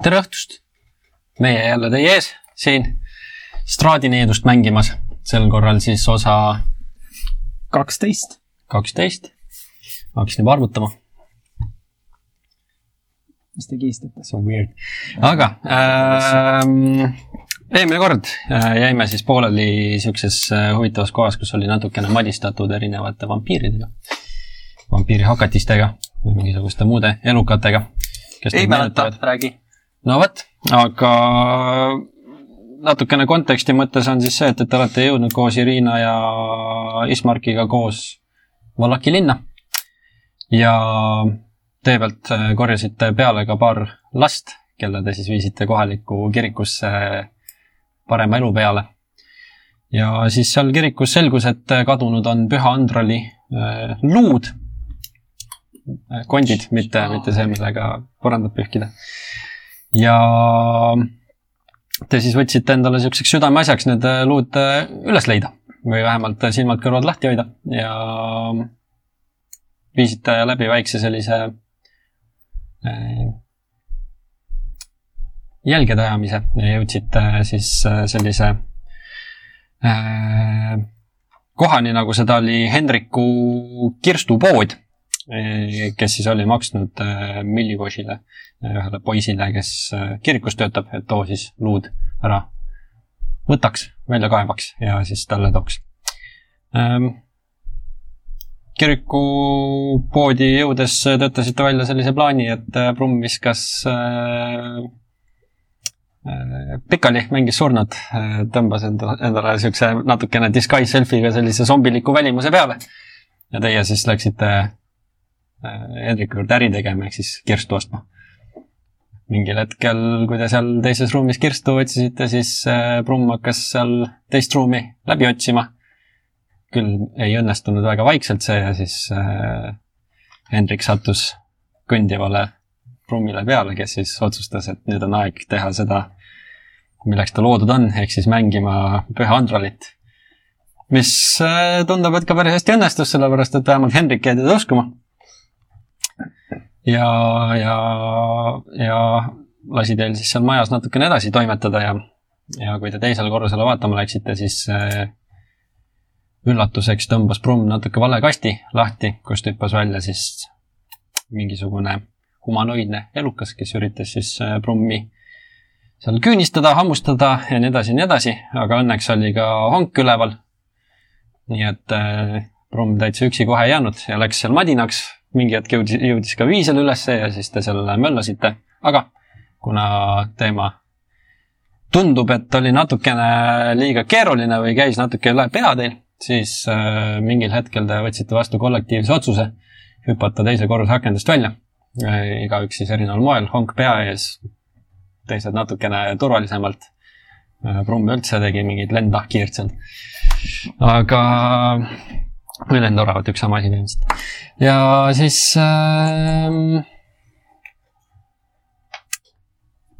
tere õhtust! meie jälle teie ees siin Straadineedust mängimas, sel korral siis osa kaksteist. kaksteist. hakkasin juba arvutama. mis te kihistate? see on weird. aga ähm, eelmine kord äh, jäime siis pooleli siukses äh, huvitavas kohas, kus oli natukene madistatud erinevate vampiiridega, vampiirihakatistega või mingisuguste muude elukatega. ei mäleta, räägi. No vot, aga natukene konteksti mõttes on siis see, et, et te olete jõudnud koos Irina ja Ismarkiga koos Vallaki linna. ja tee pealt äh, korjasite peale ka paar last, kelle te siis viisite kohalikku kirikusse parema elu peale. ja siis seal kirikus selgus, et kadunud on Püha Andrali äh, luud, kondid, mitte, mitte see, millega põrandat pühkida. Ja te siis võtsite endale niisuguseks südameasjaks need äh, luud äh, üles leida või vähemalt silmad-kõrvad lahti hoida ja viisite läbi väikse sellise äh, jälgede ajamise ja jõudsite siis sellise kohani, nagu seda oli Hendriku kirstupood, kes siis oli maksnud Millivošile ühele poisile, kes kirikus töötab, et too siis luud ära võtaks, välja kaevaks ja siis talle tooks ähm,. kirikupoodi jõudes töötasite välja sellise plaani, et Brumm viskas äh, pikali, mängis surnut, tõmbas endale, endale siukse natukene disguise selfie'ga sellise zombiliku välimuse peale. ja teie siis läksite Hendriku juurde äri tegema, ehk siis kirstu ostma mingil hetkel, kui te seal teises ruumis kirstu otsisite, siis Brumm hakkas seal teist ruumi läbi otsima. küll ei õnnestunud väga vaikselt see ja siis äh, Hendrik sattus kõndivale Brummile peale, kes siis otsustas, et nüüd on aeg teha seda, milleks ta loodud on, ehk siis mängima Püha Andralit. mis äh, tundub, et ka päris hästi õnnestus, sellepärast et vähemalt Hendrik jäi teda uskuma ja, ja, ja lasi teil siis seal majas natukene edasi toimetada ja, ja kui te teisele korrusele vaatama läksite, siis äh, üllatuseks tõmbas Brumm natuke vale kasti lahti, kust hüppas välja siis mingisugune humanoidne elukas, kes üritas siis Brummi seal küünistada, hammustada ja nii edasi ja nii edasi, aga õnneks oli ka honk üleval. nii et Brumm täitsa üksi kohe ei jäänud ja läks seal madinaks mingi hetk jõudis, jõudis ka viisel ülesse ja siis te seal möllasite, aga kuna teema tundub, et oli natukene liiga keeruline või käis natuke üle pea teil, siis äh, mingil hetkel te võtsite vastu kollektiivse otsuse hüpata teise korruse akendest välja äh,. igaüks siis erineval moel, honk pea ees, teised natukene turvalisemalt äh,. Brumm üldse tegi mingeid lendnahkhiirt seal. aga või lendoravat, üks sama asi põhimõtteliselt. ja siis äh,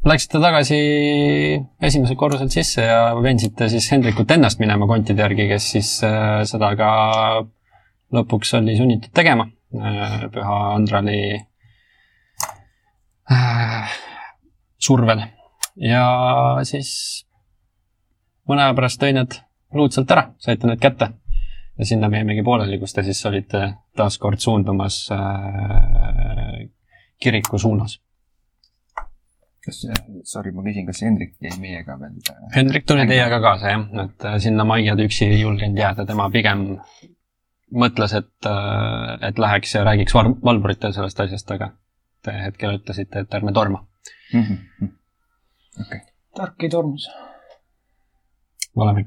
läksite tagasi esimesel korruselt sisse ja veensite siis Hendrikut ennast minema kontide järgi, kes siis äh, seda ka lõpuks oli sunnitud tegema äh, Püha Andrali äh, survel. ja siis mõne aja pärast tõi need luud sealt ära, saite need kätte ja sinna me jäimegi pooleli, kus te siis olite taaskord suundumas äh, kiriku suunas. kas, sorry, ma küsin, kas Hendrik jäi meiega veel? Äh, Hendrik tuli teiega kaasa jah, et äh, sinna majja ta üksi ei julgenud jääda, tema pigem mõtles, et, äh, et läheks ja räägiks val-, valvuritele sellest asjast, aga te hetkel ütlesite, et ärme torma mm. -hmm. Okay. tark ei tormus. oleme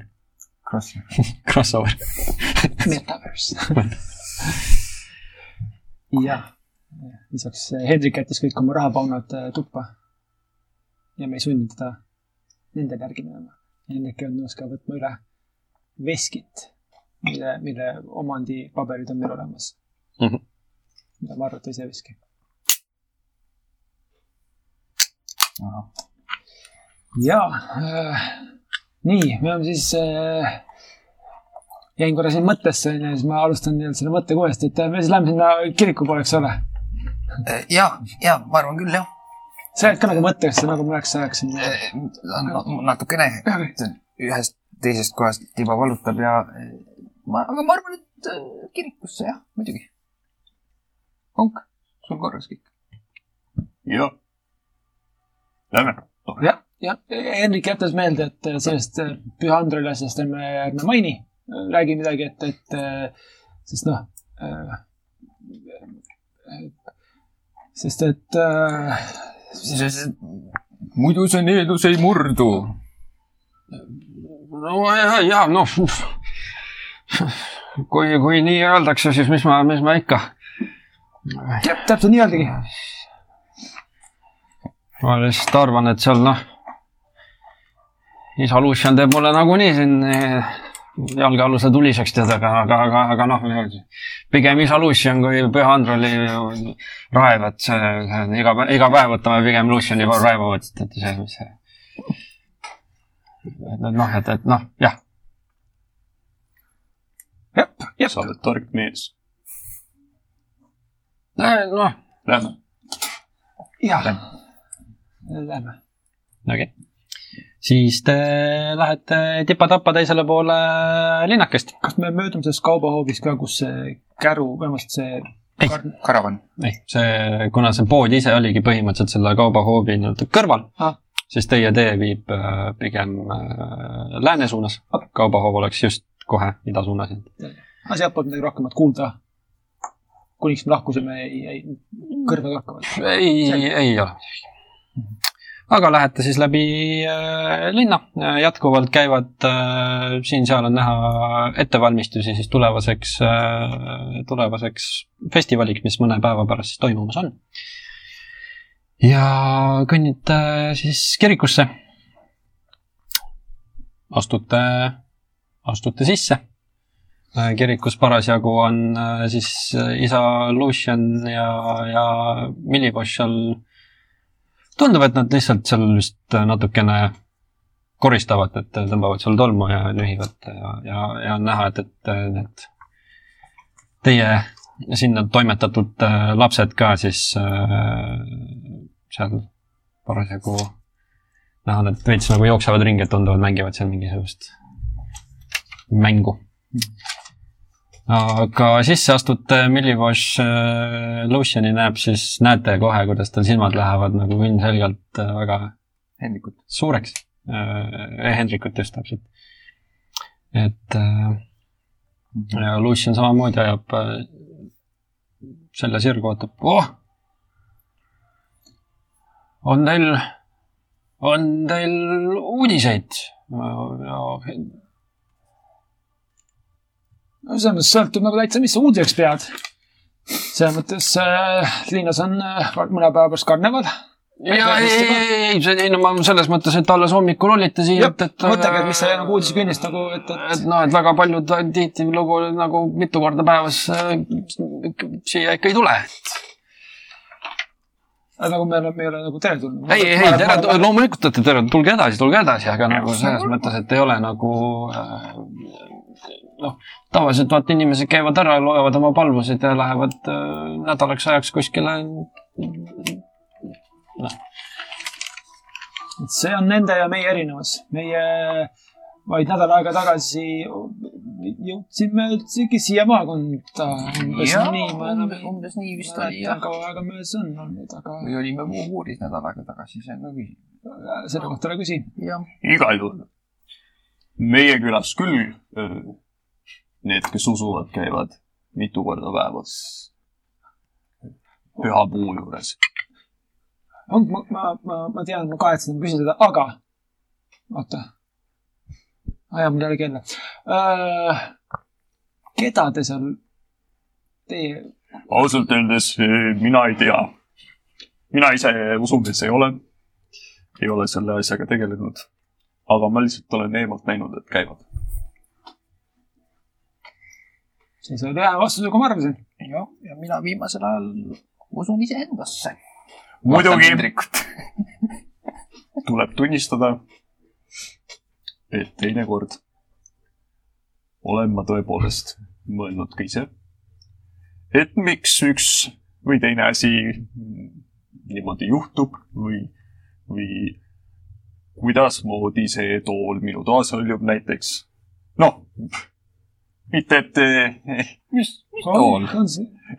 Cross crossover Metaverse jah, lisaks Hendrik jättis kõik oma rahapaunad äh, tuppa. ja me ei sundinud teda nende järgi minema. Hendrik ei olnud nõus ka võtma üle veskit, mille, mille omandipaberid on meil olemas mm. -hmm. mida ma arvata ei saa veski. ja äh, nii, me oleme siis äh,, jäin korra siin mõttesse, onju, siis ma alustan nii-öelda selle mõttega uuesti, et me siis läheme sinna kiriku poole, eks ole? ja, ja ma arvan küll, jah. sa jääd ka nagu mõttesse, nagu ma oleks ajaks siin. natukene ühest teisest kohast tiba valutab ja ma, aga ma arvan, et äh, kirikusse jah, muidugi. onk, sul korras kõik? jah. Lähme. jah, jah, Henrik jätas meelde, et sellest äh, Püha Andreli asjast ärme, ärme maini. Räägi midagi, et, et äh, sest noh äh,. sest et äh, muidu see needus ei murdu. no ja, ja noh. kui, kui nii öeldakse, siis mis ma, mis ma ikka. jah, täpselt nii öeldigi. ma lihtsalt arvan, et seal noh, isa Lucian teeb mulle nagunii siin jalgealuse tuliseks tead, aga, aga, aga, aga noh, pigem isa Lucian kui Püha Androli raev, et see, see iga, iga päev võtame pigem Luciani raevu, et, et see, mis see. et noh, et, et noh, jah, jah, jah, sa oled tark mees. noh, Lähme. jah. Lähme. okei okay.. Siis te lähete tipa-tapa teisele poole linnakest. kas me möödume sellest kaubahoobist ka, kus see käru, vähemalt see Ei. karn- karavan. ei, see, kuna see pood ise oligi põhimõtteliselt selle kaubahoovi nii-öelda kõrval Ah., siis teie tee viib äh, pigem äh, lääne suunas. kaubahoov oleks just kohe ida suunas. aga sealtpoolt midagi rohkemat kuulda. kuniks me lahkusime, ei, ei, kõrvad hakkavad. ei, ei ole midagi. Aga lähete siis läbi äh, linna, jätkuvalt käivad äh,, siin-seal on näha ettevalmistusi siis tulevaseks äh,, tulevaseks festivaliks, mis mõne päeva pärast siis toimumas on. ja kõnnite siis kirikusse. astute, astute sisse. kirikus parasjagu on äh, siis äh, isa Lucian ja, ja Milivoš seal. tundub, et nad lihtsalt seal vist natukene koristavad, et tõmbavad seal tolmu ja nühivad ja, ja, ja on näha, et, et need teie sinna toimetatud äh, lapsed ka siis äh, seal parasjagu näha, nad veits nagu jooksevad ringi, et tunduvad, mängivad seal mingisugust mängu. Aga sisse astute Millivoš äh, Luciani näeb, siis näete kohe, kuidas tal silmad lähevad nagu ilmselgelt äh, väga Hendrikut. suureks äh,. Hendrikut just täpselt. et ja Lucian samamoodi ajab selja sirgu, vaatab, oh. on teil, on teil uudiseid? No selles mõttes sõltub nagu täitsa, mis sa uudiseks pead. selles mõttes äh, linnas on äh, mõne päeva pärast karneval. ja ei, ei, ei, ei, see, ei no ma selles mõttes, et alles hommikul olite siin, et, et. mõtlegi, et mis see nagu uudishekünnist nagu, et, et et noh, et väga paljud tihtilugu nagu mitu korda päevas äh, siia ikka ei tule. nagu me oleme, me ei ole nagu teretulnud. ei, ei, tere, loomulikult olete tere, tulge edasi, tulge edasi, aga nagu selles mõttes, et ei ole nagu äh, noh, tavaliselt vaata inimesed käivad ära, loevad oma palvusid ja lähevad äh, nädalaks ajaks kuskile. et see on nende ja meie erinevus. meie vaid nädal aega tagasi jõudsime üldsegi siia maakonda. umbes Jaa, nii, ma enam ei umbes nii vist oli, jah. kaua aega möödas on olnud, aga või olime Wuhuris nädal aega tagasi, see on ka küsimus. selle kohta ära küsi. jah, igal juhul. meie külas küll need, kes usuvad, käivad mitu korda päevas pühapuu juures. on, ma, ma, ma, ma tean, ma kahetsen, ma küsin seda, aga oota. aa jaa, mul ei ole kella uh,. keda te seal, teie, ausalt öeldes öö, mina ei tea. mina ise usumees ei ole. ei ole selle asjaga tegelenud. aga ma lihtsalt olen eemalt näinud, et käivad. See sai ühe vastuse, kui ma arvasin. jah, ja mina viimasel ajal usun iseendasse. muidugi tuleb tunnistada, et teinekord olen ma tõepoolest mõelnud ka ise, et miks üks või teine asi niimoodi juhtub või, või kuidasmoodi see tool minu toas hõljub näiteks. noh, mitte et, mis, mis tool,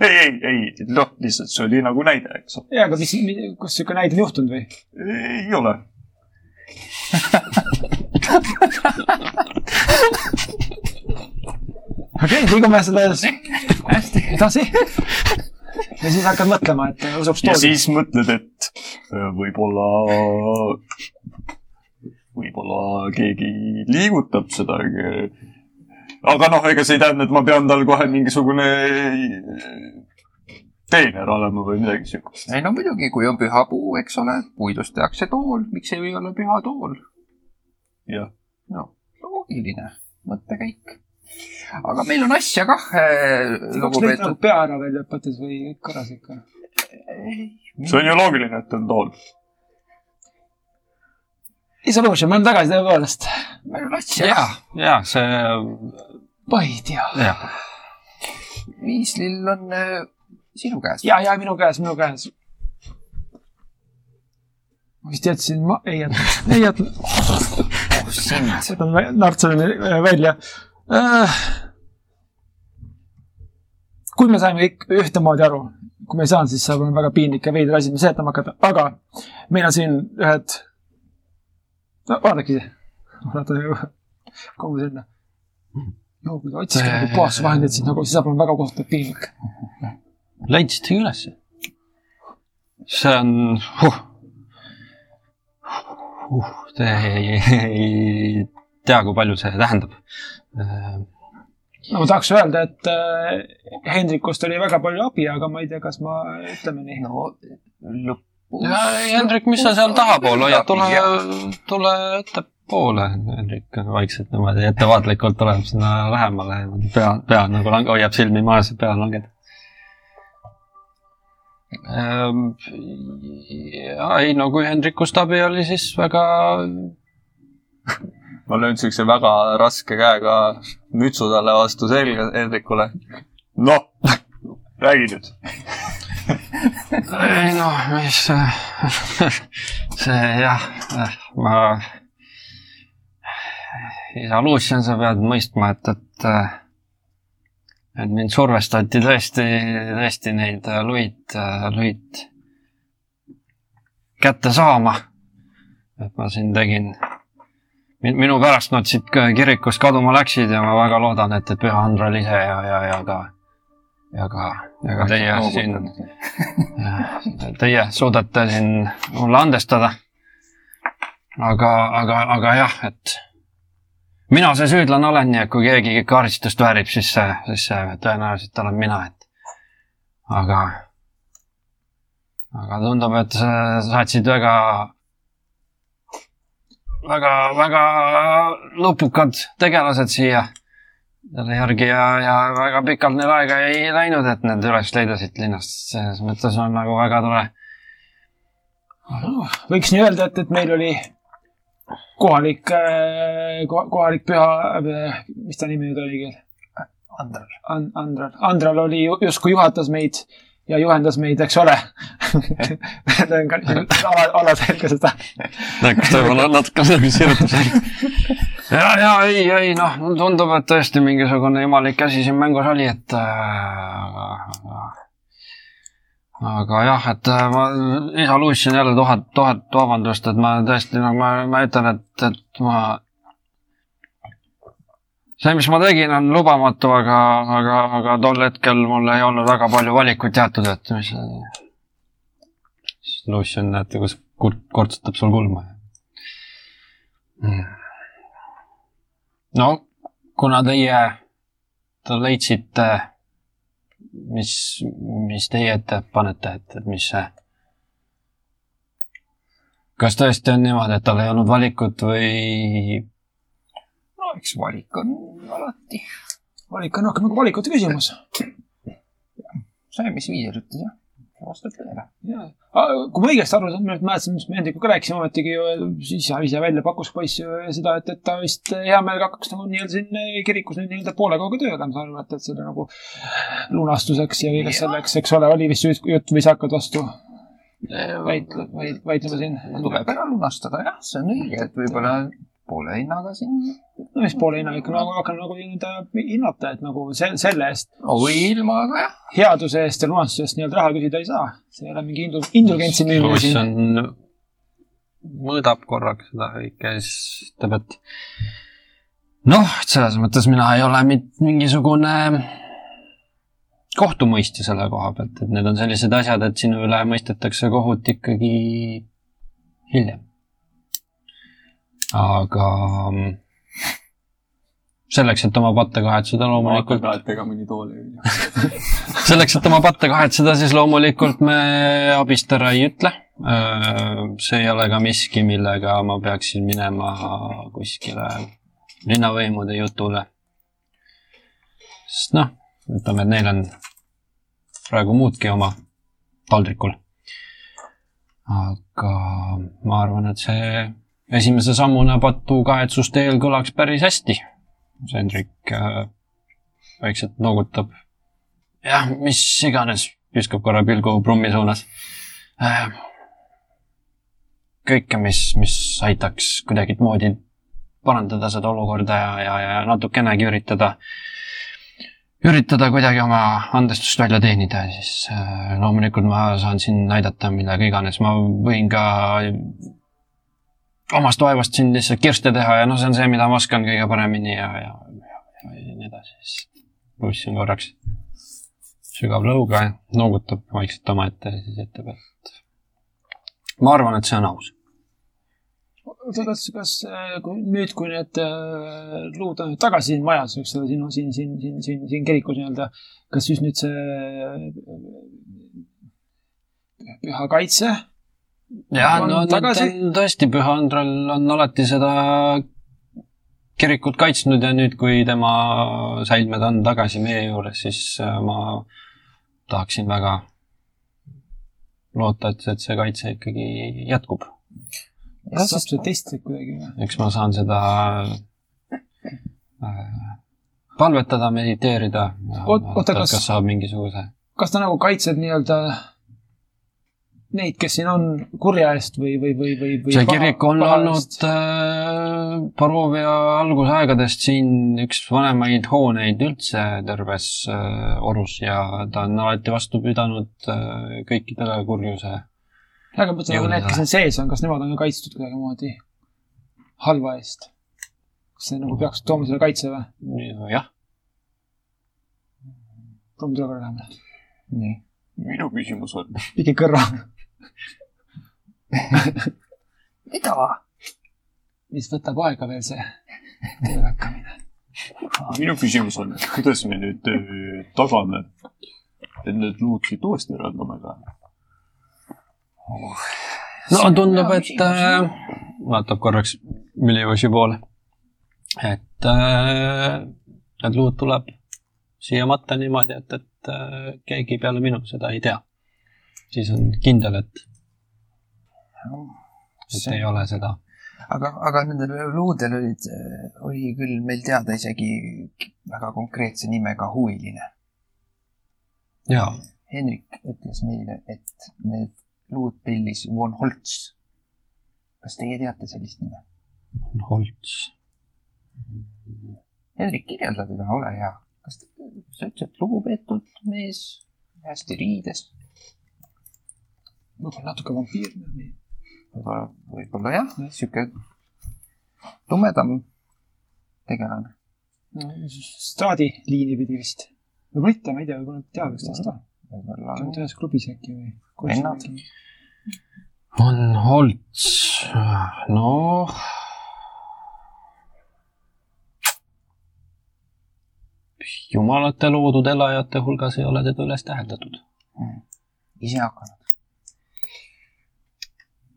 ei, ei, ei, noh, lihtsalt see oli nagu näide, eks ole. jaa, aga mis, kus sihuke näide on juhtunud või? ei ole. okei okay,, liigume selles edasi. ja siis hakkad mõtlema, et usuks ja tooli. siis mõtled, et äh, võib-olla, võib-olla keegi liigutab seda. Aga noh, ega see ei tähenda, et ma pean tal kohe mingisugune teener olema või midagi siukest. ei no muidugi, kui on pühapuu, eks ole, puidust tehakse tool, miks ei või olla püha tool? jah, no loogiline mõttekäik. aga meil on asja kah, kaks nagu lugupeetud. pea ära välja õpetas või korras ikka? see on ju loogiline, et on tool. Isolation, me oleme tagasi tõepoolest. meil on asja ja, ja see, ma ei tea. jah, viislill on äh, sinu käes. ja, ja minu käes, minu käes. ma vist jätsin, ma ei jätnud, ei jätnud, oh võtan nartsani välja äh,. kui me saime kõik ühtemoodi aru, kui me ei saanud, siis saab olema väga piinlik ja veider asi, me seletama hakata, aga meil on siin ühed, no vaadake ise, vaata kogu sinna. No kui te otsite nagu puhastusvahendeid, siis nagu, siis saab olema väga kohutav piinlik. leidsitegi ülesse. see on huh.. Uh, te ei, ei tea, kui palju see tähendab. no ma tahaks öelda, et äh, Hendrikust oli väga palju abi, aga ma ei tea, kas ma ütleme nii. no ja Hendrik, mis sa seal tahapool hoiad, tule, tule ettepoole. Hendrik vaikselt niimoodi ettevaatlikult tuleb sinna lähemale, pea, pea nagu lang-, hoiab silmi maas ja pea langeb. ja ei no kui Hendrikust abi oli, siis väga ma löön siukse väga raske käega mütsu talle vastu selga Hendrikule. noh, räägi nüüd. ei noh, mis see jah, ma, isa Lucian, sa pead mõistma, et, et et mind survestati tõesti, tõesti neid luid, luid kätte saama. et ma siin tegin, minu pärast nad siit kirikust kaduma läksid ja ma väga loodan, et, et Püha Andral ise ja, ja, ja ka, ja ka, ja ka teie siin Teie suudate siin mulle andestada. aga, aga, aga jah, et mina see süüdlane olen, et kui keegi karistust väärib, siis see, siis see tõenäoliselt olen mina, et aga, aga tundub, et sa saatsid väga, väga, väga lupukad tegelased siia selle järgi ja, ja väga pikalt neil aega ei läinud, et need üles leida siit linnast, selles mõttes on nagu väga tore. võiks nii öelda, et, et meil oli kohalik, kohalik püha, mis ta nimi nüüd oligi? Andral. And-, Andral, Andral oli ju- justkui juhatas meid ja juhendas meid, eks ole. löön ka ala, alaselga seda. kas ta võib-olla natuke nagu sirutab selga? ja, ja ei, ei noh, tundub, et tõesti mingisugune jumalik asi siin mängus oli, et äh, aga jah, et äh, ma, isa Lucian jälle tuhat, tuhat vabandust, et ma tõesti, no ma, ma ütlen, et, et ma see, mis ma tegin, on lubamatu, aga, aga, aga tol hetkel mul ei olnud väga palju valikuid teatud, et mis. Lucian, näete, kus kurt-, kortsutab sul kulma no kuna teie, te leidsite, mis, mis teie ette panete, et, et mis see. kas tõesti on niimoodi, et tal ei olnud valikut või no eks valik on alati. valik on rohkem nagu valikute küsimus. see, mis Viier ütles, jah, vastab tõele. kui ma õigesti aru saan, ma nüüd mäletasin, mis me Hendrikuga rääkisime, ometigi ju ise, ise välja pakkus poiss ju seda, et, et ta vist hea meelega hakkaks nagu nii-öelda siin kirikus nüüd nii-öelda poole kohaga tööle, ma saan aru, et, et selle nagu lunastuseks ja kõigeks selleks, eks ole, oli vist jutt- või sa hakkad vastu? vaidle, vaid-, vaidlema siin. tuleb ära lunastada jah, see on õige, et võib-olla poole hinnaga siin. no mis poole hinnaga ikka nagu hakkan nagu nii-öelda hinnata, et nagu se-, selle eest, või ilma ka jah. headuse eest ja lunastuse eest nii-öelda raha küsida ei saa. see ei ole mingi indu-, indulgentsi müümine siin. mõõdab korraga seda kõike ja siis ütleb, et noh, selles mõttes mina ei ole mit- mingisugune kohtumõistja selle koha pealt, et need on sellised asjad, et sinu üle mõistetakse kohut ikkagi hiljem. Aga mm, selleks, et oma patte kahetseda loomulikult ega mõni tool ei ole. selleks, et oma patte kahetseda, siis loomulikult me abist ära ei ütle. see ei ole ka miski, millega ma peaksin minema kuskile linnavõimude jutule. sest noh, ütleme, et neil on praegu muudki oma taldrikul. aga ma arvan, et see esimese sammuna patu kahetsusteel kõlaks päris hästi. Hendrik äh, vaikselt noogutab jah, mis iganes, viskab korra pilgu Brummi suunas äh,. kõike, mis, mis aitaks kuidagimoodi parandada seda olukorda ja, ja, ja natukenegi üritada, üritada kuidagi oma andestust välja teenida, siis äh, loomulikult ma saan siin näidata millega iganes, ma võin ka omast vaevast siin lihtsalt kirste teha ja noh, see on see, mida ma oskan kõige paremini ja, ja, ja, ja, ja nii edasi, siis pussin korraks sügav lõuga, noogutab vaikselt omaette ja siis ütleb, et ma arvan, et see on aus. oota, kas, kas äh, kui nüüd, kui need äh, luud on tagasi siin majas, eks ole, siin, siin, siin, siin, siin, siin kirikus nii-öelda, kas siis nüüd see äh, püha kaitse jah, On no tagasi? on tõesti, Püha Andral on alati seda kirikut kaitsnud ja nüüd, kui tema säilmed on tagasi meie juures, siis äh, ma tahaksin väga loota, et, et see kaitse ikkagi jätkub. kas saab seda testida kuidagi või? eks ma saan seda äh, palvetada, mediteerida. Oot- oota, kas- kas saab mingisuguse kas ta nagu kaitseb nii-öelda neid, kes siin on kurja eest või, või, või, või, või see kirik on olnud äh, Barovia algusaegadest siin üks vanemaid hooneid üldse terves äh, Orus ja ta on alati vastu pidanud äh, kõikidele kurjuse. aga ma mõtlen, nagu need, kes siin sees on, kas nemad on ka kaitstud kuidagimoodi halva eest? kas see nagu peaks tooma selle kaitse või? jah, proovime tule korra lähemale. nii. minu küsimus on, pigem kõrva, mida? mis võtab aega veel see tööle hakkamine. minu küsimus on, et kuidas me nüüd öö, tagame, et need luud siit uuesti eraldame ka? no tundub, et äh, vaatab korraks Milivõši poole, et äh, need luud tuleb siia matta niimoodi, et, et äh, keegi peale minu seda ei tea. Siis on kindel, et, et ei ole seda. aga, aga nendel luudel olid, oli küll meil teada isegi väga konkreetse nimega huviline. jaa, Henrik ütles meile, et need luud tellis von Holtz. kas teie teate sellist nime? Holts. Henrik, kirjelda teda, ole hea. kas ta, sa ütlesid, et lugupeetud mees, hästi riides? Võib-olla natuke vampiirne või? võib-olla, võib-olla jah, sihuke tumedam tegelane. no staadiliini pidi vist. võib-olla mitte, ma ei tea, võib-olla teavad üksteist või? võib-olla käivad ühes klubis äkki või? Vennad.. on Holts, noh. jumalate loodud elajate hulgas ei ole teda üles täheldatud. ise hakanud.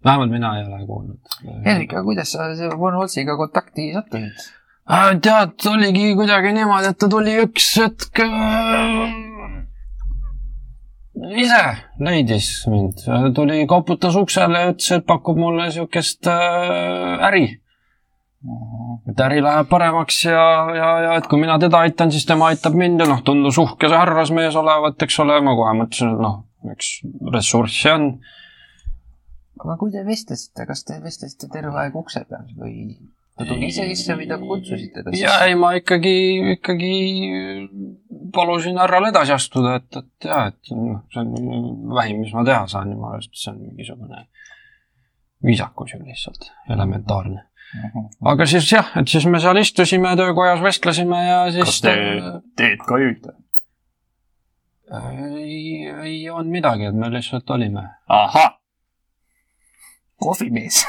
Vähemalt mina ei ole kuulnud. Henrik, aga kuidas sa von Holtziga kontakti sattusid? Äh, tead, oligi kuidagi niimoodi, et ta tuli üks hetk äh, ise leidis mind, tuli koputas uksele ja ütles, et pakub mulle siukest äh, äri. et äri läheb paremaks ja, ja, ja et kui mina teda aitan, siis tema aitab mind ja noh, tundus uhke see härrasmees olevat, eks ole, ma kohe mõtlesin, et noh, eks ressurssi on. Aga kui te vestlesite, kas te vestlesite terve aeg ukse peal või ta tuli ise sisse või te kutsusite ta ja ei, ma ikkagi, ikkagi palusin härral edasi astuda, et, et ja, et see on vähim, mis ma teha saan, jumala eest, see on mingisugune viisakus ju lihtsalt, elementaarne. aga siis jah, et siis me seal istusime töökojas, vestlesime ja siis kas te teed ka jõite? ei, ei olnud midagi, et me lihtsalt olime. ahah, kohvimees.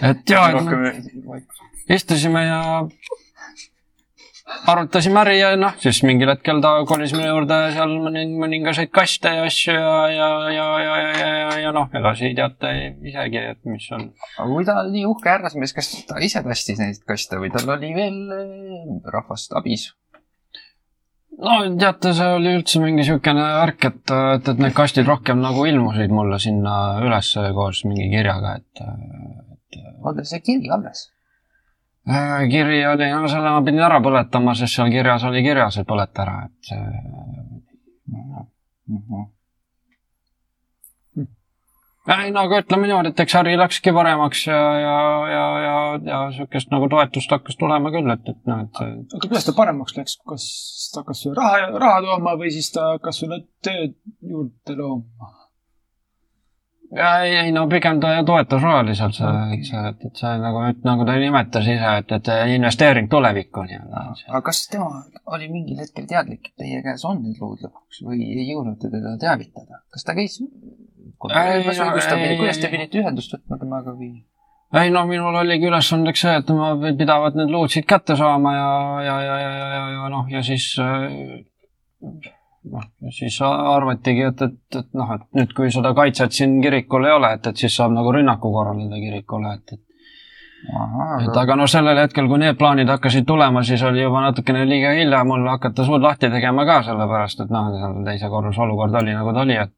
et ja, et rohkem istusime ja arutasime äri ja noh, siis mingil hetkel ta kolis minu juurde seal mõning- mõningaseid kaste ja asju ja, ja, ja, ja, ja, ja, ja, ja noh, edasi teate isegi, et mis on. aga kui ta oli nii uhke härrasmees, kas ta ise tassis neid kaste või tal oli veel eh, rahvast abis? No teate, see oli üldse mingi niisugune värk, et, et, et need kastid rohkem nagu ilmusid mulle sinna ülesse koos mingi kirjaga, et, et teil see kiri alles? äh, kiri oli, no selle ma pidin ära põletama, sest seal kirjas oli kirjas, et põleta ära, et see ei no aga ütleme niimoodi, et eks äri läkski paremaks ja, ja, ja, ja, ja niisugust nagu toetust hakkas tulema küll, et, et noh, et aga kuidas ta paremaks läks, kas ta hakkas sulle raha, raha tooma või siis ta hakkas sulle tööd juurde looma? ja ei, ei no pigem ta toetas rahaliselt see, see, et, et see nagu, nagu ta nimetas ise, et, et investeering tulevikku nii-öelda. aga kas tema oli mingil hetkel teadlik, et teie käes on need lood lõpuks või ei jõudnud te teda teavitada? kas ta käis ei,, kuidas te pidite ühendust võtma temaga või? ei no minul oligi ülesandeks see, et ma pidavat need luud siit kätte saama ja, ja, ja, ja, ja, ja, ja noh, ja siis äh, noh, siis arvatigi, et, et, et noh, et nüüd, kui seda kaitset siin kirikul ei ole, et, et siis saab nagu rünnaku korraldada kirikule, et, et et aga aga noh, sellel hetkel, kui need plaanid hakkasid tulema, siis oli juba natukene liiga hilja mul hakata suud lahti tegema ka, sellepärast et noh, seal teise korruse olukord oli nagu ta oli, et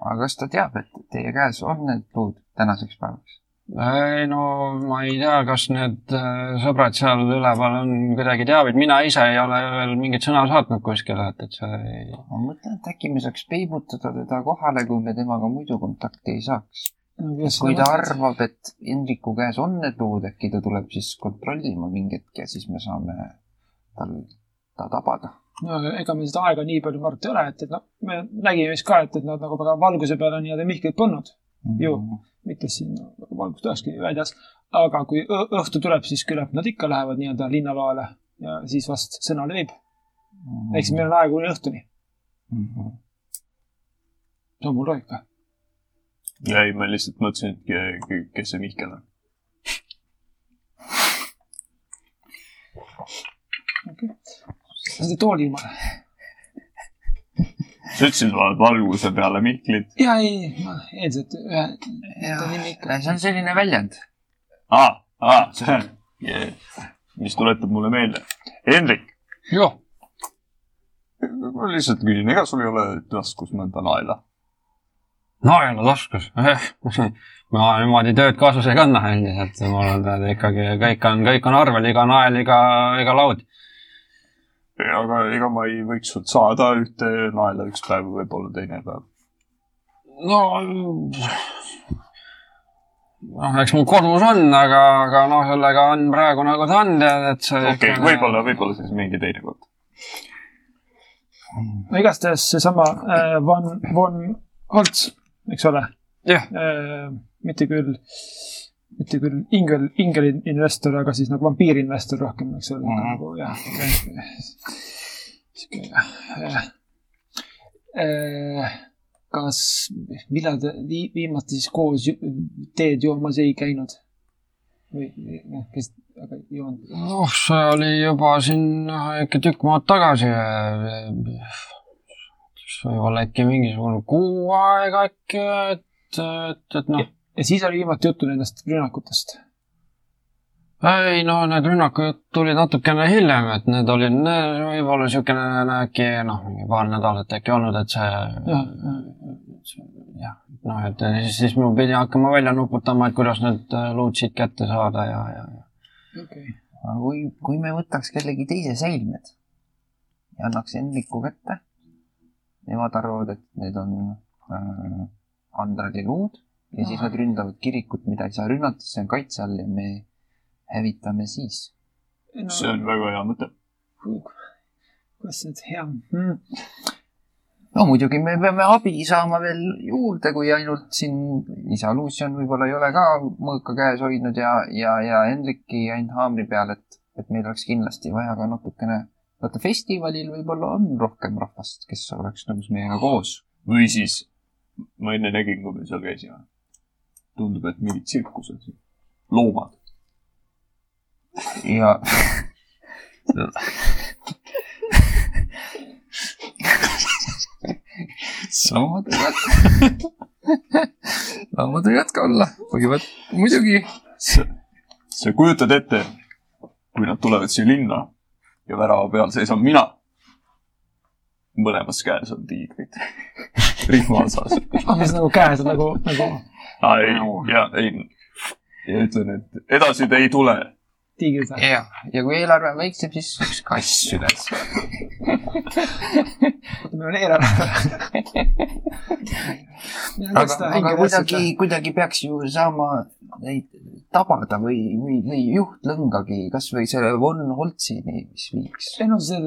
aga kas ta teab, et teie käes on need luud tänaseks päevaks? ei no ma ei tea, kas need äh, sõbrad seal üleval on kuidagi teavid, mina ise ei ole veel mingit sõna saatnud kuskile, et, et see ei... ma mõtlen, et äkki me saaks peibutada teda kohale, kui me temaga muidu kontakti ei saaks. kui ta arvab, et Hendriku käes on need luud, äkki ta tuleb siis kontrollima mingi hetk ja siis me saame tal, ta tabada. No ega meil seda aega nii palju, ma arvan, et ei ole, et, et noh, me nägime vist ka, et, et nad nagu väga valguse peale nii-öelda Mihklit polnud, Ju. mitte siin nagu valgust olekski väljas. aga kui õhtu tuleb, siis küllap nad ikka lähevad nii-öelda linnaloale ja siis vast sõna levib. ehk siis meil on aega kuni õhtuni, see on mul loogika. ei, ma lihtsalt mõtlesin, et ke- kes see Mihkel on. Seda tooli jumala. sa ütlesid val- valguse peale Mihklit. ja ei, ma eeldasin, et ühe, ta nimi ikka. see on selline väljend. aa, aa, see on, mis tuletab mulle meelde. Hendrik, joh, ma lihtsalt küsin, ega sul ei ole taskus mõnda naela? naela taskus. ma niimoodi tööd kaasas ei kanna endiselt, mul on ikkagi kõik on, kõik on arvel, iga nael, iga, iga laud. Aga ega ma ei võiks sult saada ühte naela üks päev, võib-olla teine päev. no, noh, eks mul kodus on, aga, aga noh, sellega on praegu nagu ta on, tead, et see. okei okay,, võib-olla, võib-olla siis mingi teine kord. no igastahes seesama äh, Von, Von Holtz, eks ole jah, äh,. mitte küll, mitte küll ingel, ingelinvestor, aga siis nagu vampiirinvestor rohkem, eks ole Mhm. nagu jah. sihuke jah äh,. kas, millal te vii- viimati siis koos teed joomas ei käinud? või noh, kes, aga ei joonud. noh, see oli juba siin noh, ikka tükk maad tagasi. võib-olla äkki mingisugune kuu aega äkki, et, et, et noh. Ja siis oli viimati juttu nendest rünnakutest. ei no need rünnakud tulid natukene hiljem, et need olid ne- võib-olla niisugune äkki noh, mingi paar nädalat äkki olnud, et see jah, noh, et siis, siis ma pidin hakkama välja nuputama, et kuidas need äh, luud siit kätte saada ja, ja, ja okei. aga kui, kui me võtaks kellegi teise säilmed ja annaks Hendriku kätte, nemad arvavad, et need on äh, Andrali luud ja siis nad ründavad kirikut, mida ei saa rünnata, see on kaitse all ja me hävitame siis. see on väga hea mõte. kuidas see nüüd hea mm.? no muidugi me peame abi saama veel juurde, kui ainult siin isa Lucian võib-olla ei ole ka mõõka käes hoidnud ja, ja, ja Hendriki ainult haamri peal, et, et meil oleks kindlasti vaja ka natukene, vaata festivalil võib-olla on rohkem rahvast, kes oleks nõus meiega koos. või siis ma enne nägin, kui me seal käisime. tundub, et mingid tsirkused, loomad. ja loomad võivad, loomad võivad ka olla, võivad muidugi. sa, sa kujutad ette, kui nad tulevad siia linna ja värava peal seisan mina. mõlemas käes on tiigrid. rihma otsas. mis nagu käes on nagu, nagu ei, ja ei. ja ütlen, et edasi te ei tule. ja, ja kui eelarve on väiksem, siis üks kass üles. meil on eelarve. aga, aga kuidagi, kuidagi peaks ju saama neid tabada või, või, või juhtlõngagi, kasvõi selle Von Holtzini, mis viiks. ei no see,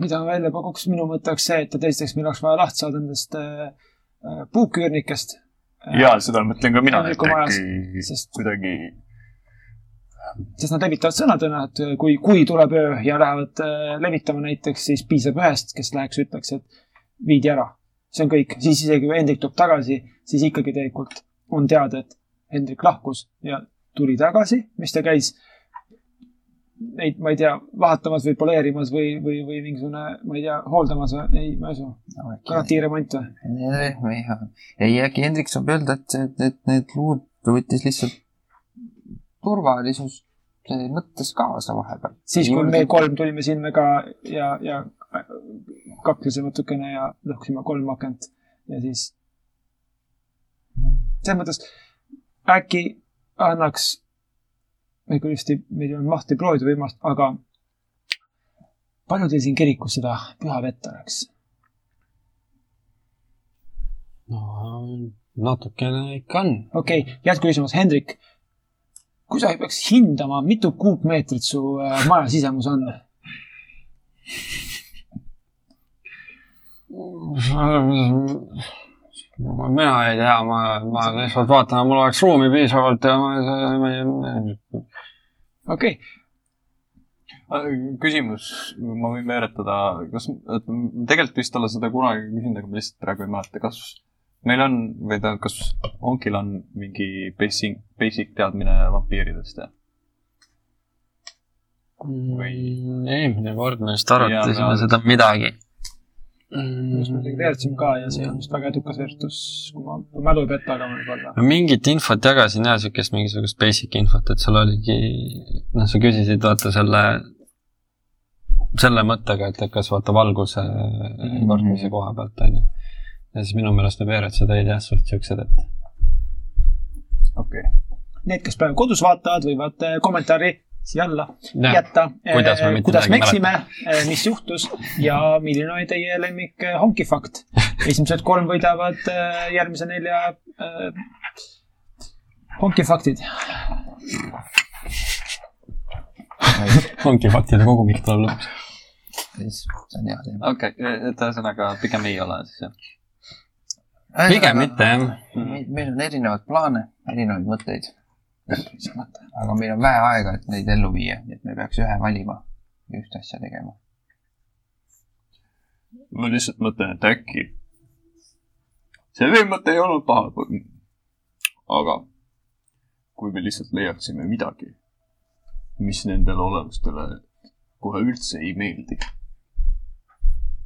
mida ma välja pakuks, minu mõte oleks see, et esiteks meil oleks vaja lahti saada nendest äh, äh, puuküürnikest. Ja seda mõtlen ka mina, et äkki sest- kuidagi sest nad levitavad sõnadena, et kui, kui tuleb öö ja lähevad äh, levitama näiteks, siis piisab ühest, kes läheks, ütleks, et viidi ära. see on kõik, siis isegi kui Hendrik tuleb tagasi, siis ikkagi tegelikult on teada, et Hendrik lahkus ja tuli tagasi, mis ta käis neid, ma ei tea, vahatamas või poleerimas või, või, või mingisugune, ma ei tea, hooldamas või, ei, ma ei usu. garantiiremont või? ei, äkki Hendrik saab öelda, et, et, et need luud võttis lihtsalt turvalisust mõttes kaasa vahepeal. siis, kui me kolm tulime sinna ka ja, ja kaklesime natukene ja lõhkusime kolm akent ja siis. selles mõttes äkki annaks, vist ei, meil ei olnud mahti proovida võimalust, aga palju teil siin kirikus seda püha vett oleks? no natukene ikka on. okei okay,, jätkuküsimus, Hendrik. kui sa peaks hindama, mitu kuupmeetrit su äh, maja sisemus on? mina ei tea, ma, ma lihtsalt vaatan, mul oleks ruumi piisavalt ja ma, ma ei, okei okay., küsimus, ma võin veeretada, kas, tegelikult vist olla seda kunagi küsinud, aga ma lihtsalt praegu ei mäleta, kas meil on või ta, kas Onkil on mingi basic, basic teadmine vampiiridest ja? Mm, eelmine kord me vist arutasime seda midagi. Just me midagi veeretsime ka ja see olnud vist väga edukas veertus, kui ma kui mälu ei peta, aga võib-olla. ma mingit infot jagasin ja siukest mingisugust basic infot, et sul oligi, noh, sa küsisid vaata selle, selle mõttega, et kas vaata valguse kortmise koha pealt onju. ja siis minu meelest need veeretused olid jah, suht siuksed, et okei okay.. Need, kes praegu kodus vaatavad, võivad äh, kommentaari siia alla Jah, jätta, kuidas me mitte kuidas me eksime, mis juhtus ja milline oli teie lemmik äh, honkifakt. esimesed kolm võidavad järgmise nelja äh, honkifaktid. ongi faktide kogumik tuleb lõpuks. see on hea teema. okei okay., et ühesõnaga pigem ei ole siis jah? pigem mitte jah. meil meil on erinevaid plaane, erinevaid mõtteid. Aga meil on vähe aega, et neid ellu viia, nii et me peaks ühe valima ja ühte asja tegema. ma lihtsalt mõtlen, et äkki see veel mõte ei olnud paha. aga kui me lihtsalt leiaksime midagi, mis nendele olevustele kohe üldse ei meeldi,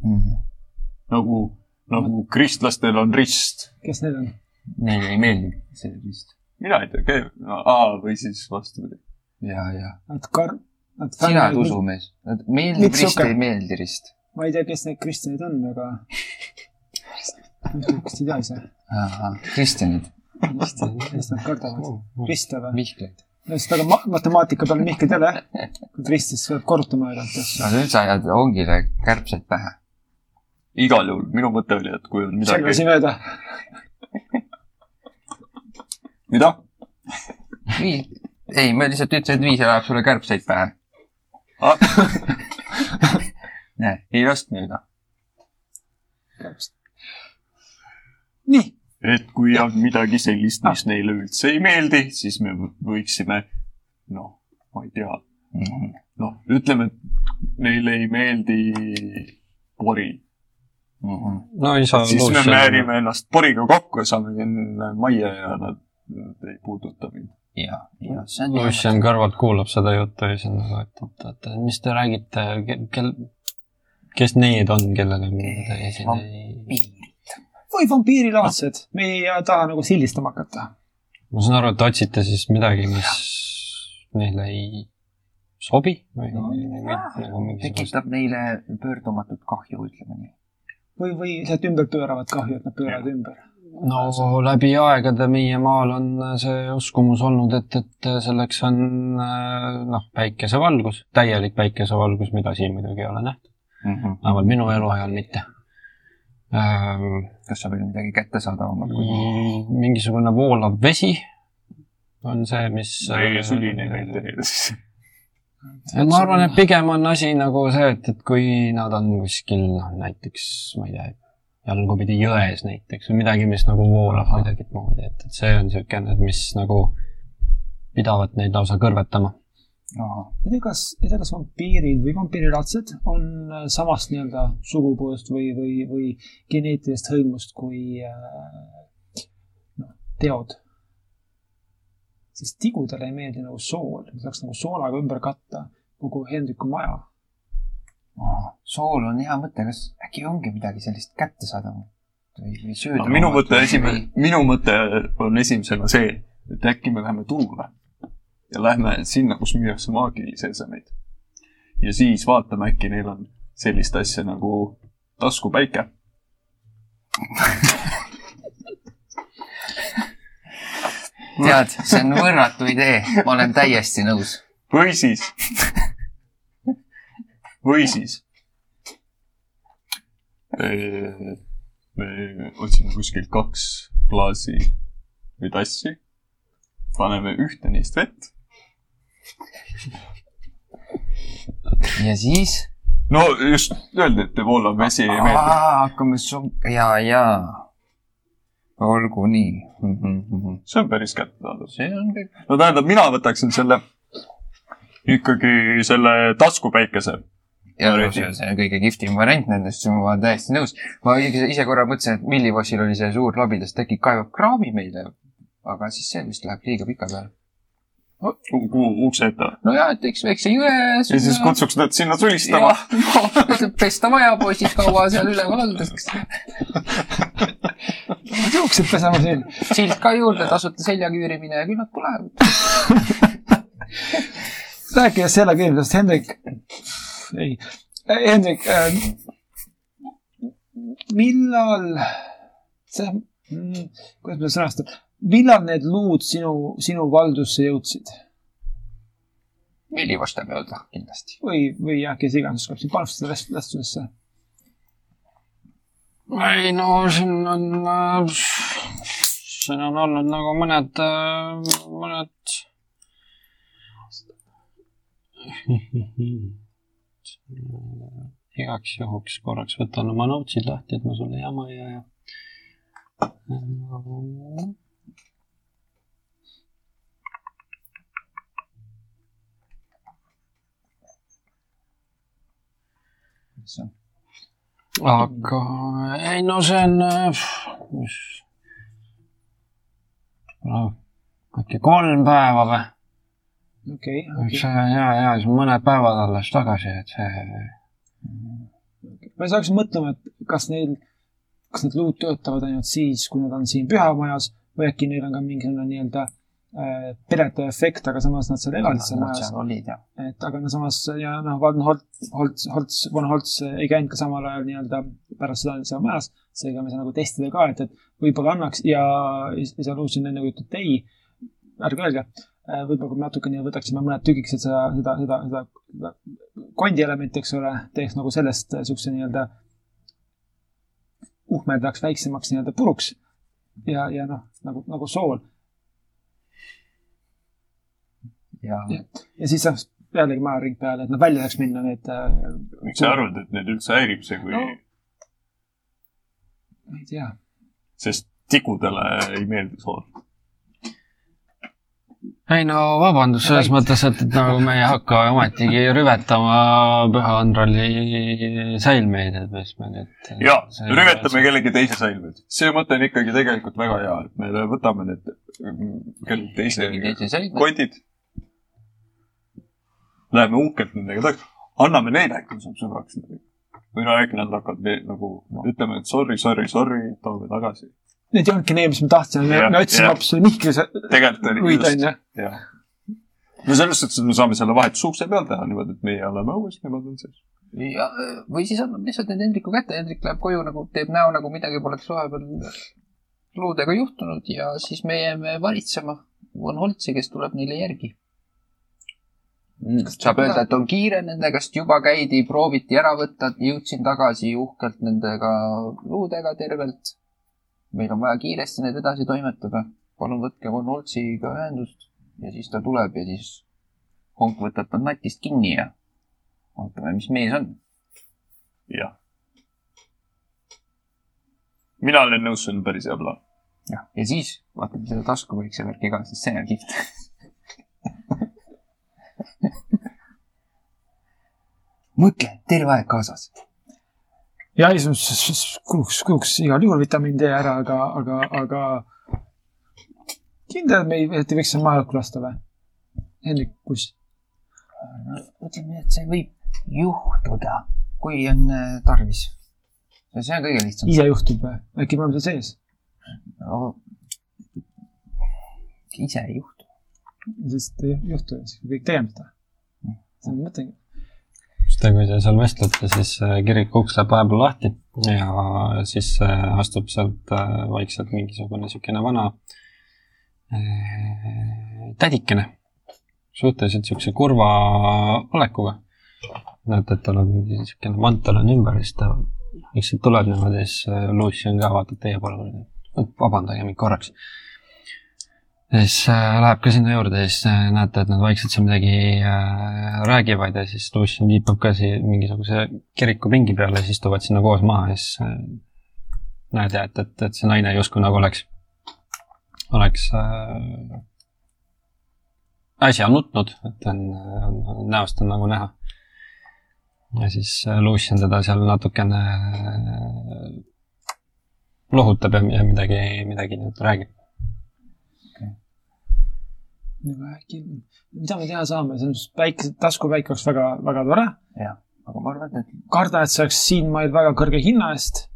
Mhm. nagu, nagu kristlastel on rist. kes need on? Neile ei meeldi see vist. Mina ei tea, aa või siis vastupidi. ja, ja. Nad kar-, nad sina oled usumees. meeldib Miks rist, ei meeldi rist. ma ei tea, kes need kristjanid on, aga. kas te tea ise? kristjanid, kes nad kardavad? riste või? Mihkleid. no sest aga ma- matemaatika peal Mihkel ei ole. kui rist, siis peab korrutama aeg-ajalt asju. no nüüd sa ajad ongile kärbseid pähe. igal juhul minu mõte oli, et kui on midagi selvasin, mööda. mida? viis, ei, ma lihtsalt ütlesin, et viis ajab sulle kärbseid pähe. näe, ei lasknud nüüd. nii, et kui on midagi sellist, mis neile üldse ei meeldi, siis me võ- võiksime, noh, ma ei tea, noh, ütleme, et neile ei meeldi pori. no ei saa siis me määrime ennast poriga kokku ja saame majja ja nad ei puuduta mind. ja, ja see on Lucian kõrvalt kuulab seda juttu ja siis on nagu, et, et, et mis te räägite, kel, kes need on, kellele te siin ei. piirid. või vampiirilaadsed, me ei taha nagu sildistama hakata. ma saan aru, et otsite siis midagi, mis neile ei sobi või No, nagu mingisugust. tekitab neile pöördumatut kahju, ütleme nii. või, või lihtsalt ümber pööravad kahju, et nad pööravad ümber. No läbi aegade meie maal on see uskumus olnud, et, et selleks on äh, noh, päikesevalgus, täielik päikesevalgus, mida siin muidugi ei ole nähtud, vähemalt minu eluajal mitte ähm,. kas sa veel midagi kättesaadavamat kui? mingisugune voolav vesi on see, mis. meie ei meeldi neile siis. ma arvan, et pigem on asi nagu see, et, et kui nad on kuskil noh, näiteks ma ei tea, jalgupidi jões näiteks või midagi, mis nagu voolab kuidagimoodi, et, et see on niisugune, mis nagu pidavat neid lausa kõrvetama. ei tea, kas, ei tea, kas vampiirid või vampiirilaadsed on äh, samast nii-öelda sugupoolest või, või, või geneetilisest hõimust kui äh, noh, teod. sest tigudele ei meeldi nagu sool, saaks nagu soolaga ümber katta kogu Hendriku maja. Sool on hea mõte, kas äkki ongi midagi sellist kättesaadavat või, või sööda no,? minu mõte esimene, minu mõte on esimesena see, et äkki me läheme turule ja lähme sinna, kus müüakse maagilisi esemeid. ja siis vaatame, äkki neil on sellist asja nagu taskupäike. tead, see on võrratu idee, ma olen täiesti nõus. või siis, või siis eh, me otsime kuskilt kaks klaasi või tassi, paneme ühte neist vett. ja siis? no just öeldi, et voolav vesi ei meeldi. hakkame so-, ja, ja. olgu nii mm. -hmm. see on päris kättesaadav. see on kõik. no tähendab, mina võtaksin selle, ikkagi selle taskupäikese. Ja no, see on see kõige kihvtim variant nendest, ma olen täiesti nõus. ma ise korra mõtlesin, et Millivossil oli see suur labidas, ta äkki kaevab kraavi meile. aga siis see vist läheb liiga pika peale. ukse ette. no ja, et teeks väikse jõe. ja siis kutsuks nad sinna sulistama. pesta vaja, poisid, kaua seal üleval oldakse. juuksed pesema siin. silt ka juurde, tasuta seljaküürimine ja küll nad tulevad. rääkides selle küsimusest, Hendrik, ei, Hendrik äh,, millal see, kuidas ma sõnastan, millal need luud sinu, sinu valdusse jõudsid Millivoste mööda kindlasti. või, või jah, kes iganes oskab siin panustada vestlusesse? ei no siin on, siin on olnud nagu mõned, mõned. igaks juhuks korraks võtan oma notes'id lahti, et ma sulle jama ei aja. aga ei no see on, mis, no äkki kolm päeva või? okei, eks okei. see ja, ja siis mõned päevad alles tagasi, et see, ma ei saaks mõtlema, et kas neil, kas need luud töötavad ainult siis, kui nad on siin pühamajas või äkki neil on ka mingisugune nii-öelda äh, peretav efekt, aga samas nad seal elasid seal majas. seal olid jah. et aga no samas ja noh, Van Holt, Holtz, Holtz, Von Holtz ei käinud ka samal ajal nii-öelda pärast seda seal majas, seega me ei saa nagu testida ka, et, et võib-olla annaks ja isa Lucian enne kui ütleb ei, ärge öelge, võib-olla kui me natukene võtaksime mõned tükikesed seda, seda, seda, seda, seda kondielementi, eks ole, teeks nagu sellest niisuguse nii-öelda uhmerdaks väiksemaks nii-öelda puruks ja, ja noh, nagu, nagu sool ja ja siis saaks jällegi majaring peale, et nad välja saaks minna, need äh,, miks sa arvad, et neid üldse häirib see, kui No. no., ma ei tea. sest tikudele ei meeldi sool. Ei no vabandust, selles mõttes, et, et nagu me ei hakka ometigi rüvetama Püha Andrali säilmeid, et mis me nüüd. ja, rüvetame kellegi teise säilmeid. see mõte on ikkagi tegelikult väga hea, et me võtame need mm, kellegi teise teise kotid. Läheme uhkelt nendega tagasi, anname neile äkki saab sõbraks nendega. või no äkki nad hakkavad nagu no., ütleme, et sorry, sorry, sorry, toome tagasi. Need ei olnudki need, mis me tahtsime, me, otsisime hoopis luid, just, onju. no selles suhtes, et me saame selle vahetuse ukse peal teha niimoodi, et meie oleme õues, nemad on sees. ja, või siis annab lihtsalt need Hendriku kätte, Hendrik läheb koju nagu, teeb näo nagu midagi poleks vahepeal luudega juhtunud ja siis me jääme varitsema Von Holtsi, kes tuleb neile järgi. saab öelda, et on kiire nendega, sest juba käidi, prooviti ära võtta, jõudsin tagasi uhkelt nendega luudega tervelt. Meil on vaja kiiresti need edasi toimetada. palun võtke Von Holtsiga ühendust ja siis ta tuleb ja siis Honk võtab ta natist kinni ja vaatame, mis mees on. jah. mina olen nõus, see on päris hea plaan. jah, ja siis vaatame seda taskuväikse värki ka, sest see on kihvt. mõtle, terve aeg kaasas. Ja ei, kuluks, kuluks igal juhul vitamiin D ära, aga, aga, aga kindel, et me ei, et ei võiks seal maja õhku lasta või? Hendrik, kus? ütleme, et see võib juhtuda, kui on äh, tarvis. see on kõige lihtsam. ise juhtub või? äkki me oleme seal sees? no,. ise ei juhtu. sest ei juhtu, siis kõik tegema seda. see on mõte. Sest kui te seal vestlete, siis äh, kiriku uks läheb vahepeal lahti ja siis äh, astub sealt äh, vaikselt mingisugune niisugune vana tädikene. suhteliselt niisuguse kurva olekuga. näete, et tal on mingi niisugune mantel on ümber ja siis ta vaikselt tuleb niimoodi, siis äh, Lucian ka vaatab teie poole. vabandage mind korraks. Ja siis äh, läheb ka sinna juurde ja siis äh, näete, et nad vaikselt seal midagi äh, räägivad ja siis Lucian viipab ka siia mingisuguse kirikupingi peale ja siis istuvad sinna koos maha ja siis näed ja et, et, et see naine justkui nagu oleks, oleks äh, äsja nutnud, et on, on, näost on nagu näha. ja siis Lucian teda seal natukene lohutab ja, ja midagi, midagi nüüd räägib. Aga äkki, mida me teha saame, see on päike, taskupäike oleks väga, väga tore. jah, aga ma arvan, et karda, et see oleks siin mail väga kõrge hinna eest.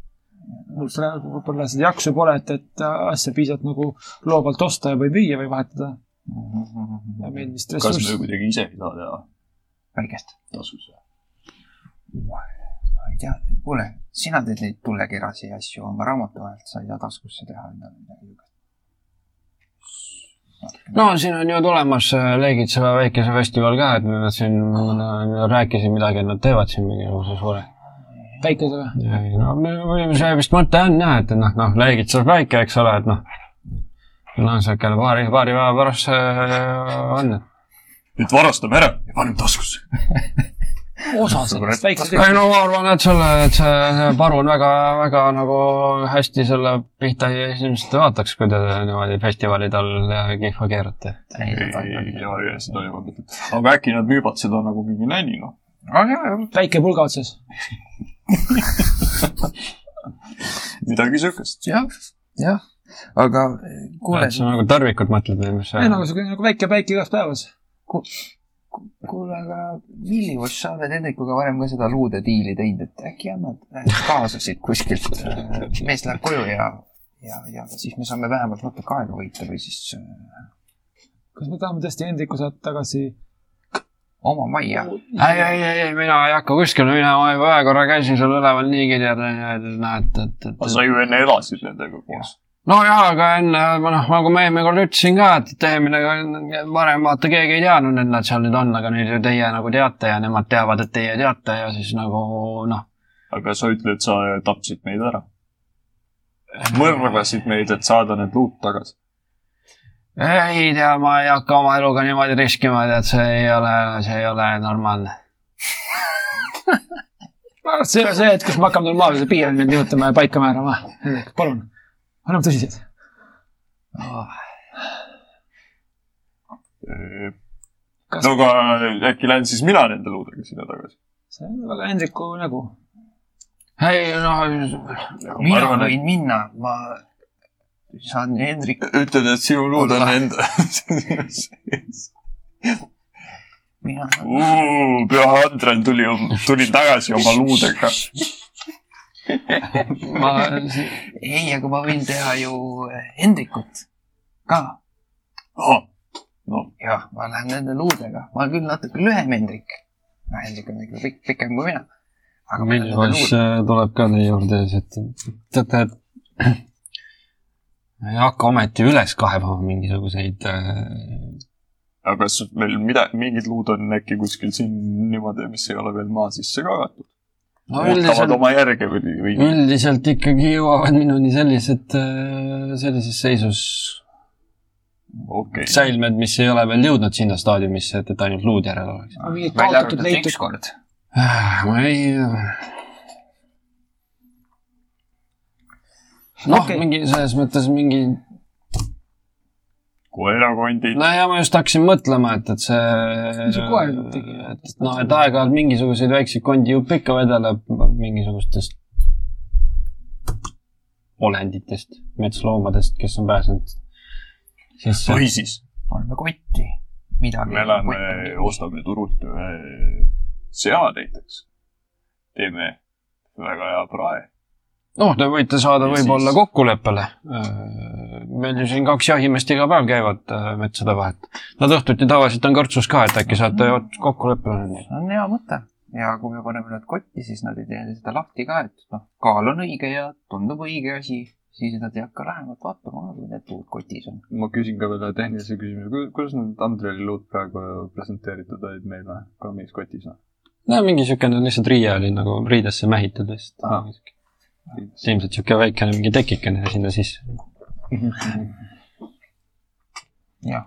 mul praegu võib-olla seda jaksu pole, et, et asja piisavalt nagu loovalt osta ja või müüa või vahetada. ja meil vist kas me ressurss, kuidagi ise ei saa teha väikest. tasus? ma ei tea, kuule, sina teed neid tulekerasi asju oma raamatu vahelt, sa ei saa taskusse teha endale midagi niisugust. No siin on ju tulemas äh, Leegitsa väikese festival ka, et nad siin äh, rääkisid midagi, et nad teevad siin mingisuguse suure. päikese või? ei no see vist mõte on jah, et noh, noh, Leegitsas väike, eks ole, et noh. no siukene paari, paari päeva pärast see on. nüüd varastame ära ja paneme taskusse. osa sellest väiksest ei no ma arvan, et selle, et see see paru on väga, väga nagu hästi selle pihta ei vaataks, kui te niimoodi festivalide all kihva keerate. ei, ei, seda ei mõeldud. aga äkki nad müüvad seda nagu mingi nänni, noh. väike pulga otsas. midagi siukest. jah, jah, aga kuule et, sa nagu tõrvikut mõtled või mis ei nagu siuke nagu väike päike igas päevas. kuule, aga Millivus, sa oled Hendrikuga varem ka seda luude diili teinud, et äkki annad äh, kaasasid kuskilt. mees läheb koju ja, ja, ja siis me saame vähemalt natuke aega võita või siis äh, kas me tahame tõesti Hendriku saata tagasi? oma majja. ei, ei, ei, ei, mina ei hakka kuskile minema, ma ühe korra käisin seal üleval niigi tead, näed, et, et. aga sa ju enne elasid nendega koos. nojah, aga enne, noh, nagu ma eelmine kord ütlesin ka, et eelmine, varem vaata keegi ei teadnud, et nad seal nüüd on, aga nüüd ju teie nagu teate ja nemad teavad, et teie teate ja siis nagu noh, aga sa ütled, sa tapsid meid ära. mõrvasid meid, et saada need luud tagasi. ei tea, ma ei hakka oma eluga niimoodi riskima, tead, see ei ole, see ei ole normaalne. see ei ole see hetk, kus me hakkame piire nüüd nihutama ja paika määrama. palun, oleme tõsised. Kas- no aga äkki lähen siis mina nende luudega sinna tagasi? see on väga Hendriku nägu. ei noh, mina arvan, et- võin minna, ma saan Hendrik, ütled, et sinu luud on enda mina, püha Andren tuli, tuli tagasi oma luudega. ma, ei, aga ma võin teha ju Hendrikut ka. no jah, ma lähen nende luudega, ma olen küll natuke lühem Hendrik. Hendrik on ikka pikk, pikem kui mina. aga nende Milvoš luudega. tuleb ka teie juurde siis, et teate, et ei hakka ometi üles kaevama mingisuguseid äh, aga kas meil mida, mingid luud on äkki kuskil siin niimoodi, mis ei ole veel maa sisse kaevatud? No ootavad üldiselt, oma järge või, või? üldiselt ikkagi jõuavad minuni sellised, sellises seisus okei okay., säilmed, mis ei ole veel jõudnud sinna staadiumisse, et, et ainult luud järel oleks. välja arvatud ükskord. ma ei. noh okay., mingi selles mõttes mingi, koerakondid no ja ma just hakkasin mõtlema, et, et see. Mis see koer tegi? et, et noh, et aeg-ajalt mingisuguseid väikseid kondi jupp ikka vedeleb mingisugustest olenditest, metsloomadest, kes on pääsenud. või siis paneme kotti. midagi. me lähme, ostame turult ühe sea näiteks. teeme väga hea prae. noh, te võite saada võib-olla siis- kokkuleppele. meil ju siin kaks jahimeest iga päev käivad äh, metsade vahet. Nad õhtuti tavaliselt on kõrtsus ka, et äkki saate kokkuleppele. see on hea mõte ja kui me paneme nad kotti, siis nad ei tee seda lahti ka, et noh, kaal on õige ja tundub õige asi, siis nad ei hakka lähemalt vaatama, kui need puud kotis on. ma küsin ka veel ühe tehnilise küsimuse, kuidas need Andreli luud praegu presenteeritud olid meile kaamis kotis või? no mingi siukene lihtsalt riie oli nagu riidesse mähitud lihtsalt Ahah.. ilmselt siuke väikene mingi tekikene sinna sisse. jah,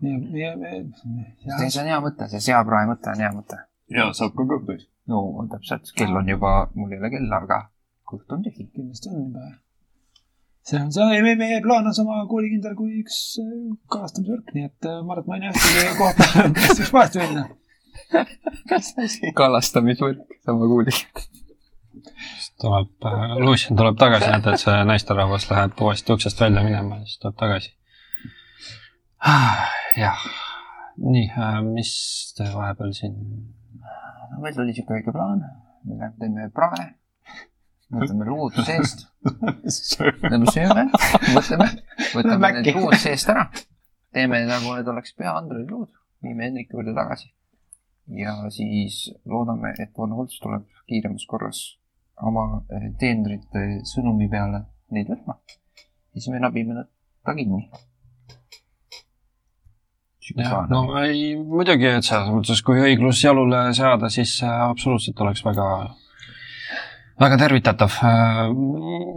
jah, see on hea mõte, see seaprae mõte on hea mõte. ja saab ka kõhtus. no täpselt, kell on juba, mul ei ole kella, aga kõht on tühi. kindlasti on juba. see on see, meie, meie plaan on sama koolikindel kui üks äh, kalastamisvõrk, nii et äh, ma arvan, et ma ei näe ühtegi kohta, kus võiks vahest minna. kalastamisvõrk, sama kuuli. tuleb, Lucian tuleb tagasi, näete, et see naisterahvas läheb uuesti uksest välja minema ja siis tuleb tagasi. jah, nii, mis te vahepeal siin? no meil tuli siuke väike plaan, me lähme teeme prae, võtame luud seest, lähme sööme, mõtleme, võtame need luud seest ära, teeme nagu need oleks pea Andrei luud, viime Hendriku juurde tagasi. Ja siis loodame, et Von Holtz tuleb kiiremas korras oma eh, teenrite sõnumi peale neid võtma. siis me nabime nad ta kinni. no ei, muidugi, et selles mõttes, kui õiglus jalule seada, siis äh, absoluutselt oleks väga, väga tervitatav.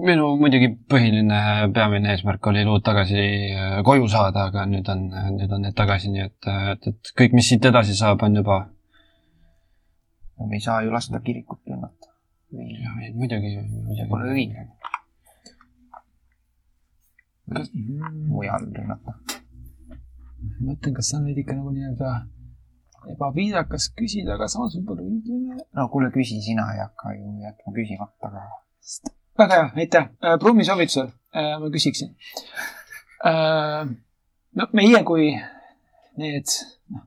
minu muidugi põhiline peamine eesmärk oli luud tagasi äh, koju saada, aga nüüd on, nüüd on need tagasi, nii et, et, et kõik, mis siit edasi saab, on juba, me ei saa ju lasta kirikut rünnata. või muidugi, pole muidugi. õige mujal rünnata. ma mõtlen, kas see on veidike nagu nii-öelda ebaviisakas küsida, aga samas võib-olla õiglane. no kuule, küsi sina, ei hakka ju jätma küsimata, aga väga hea, aitäh. Brummi soovitusel äh, ma küsiksin. no meie kui need, noh,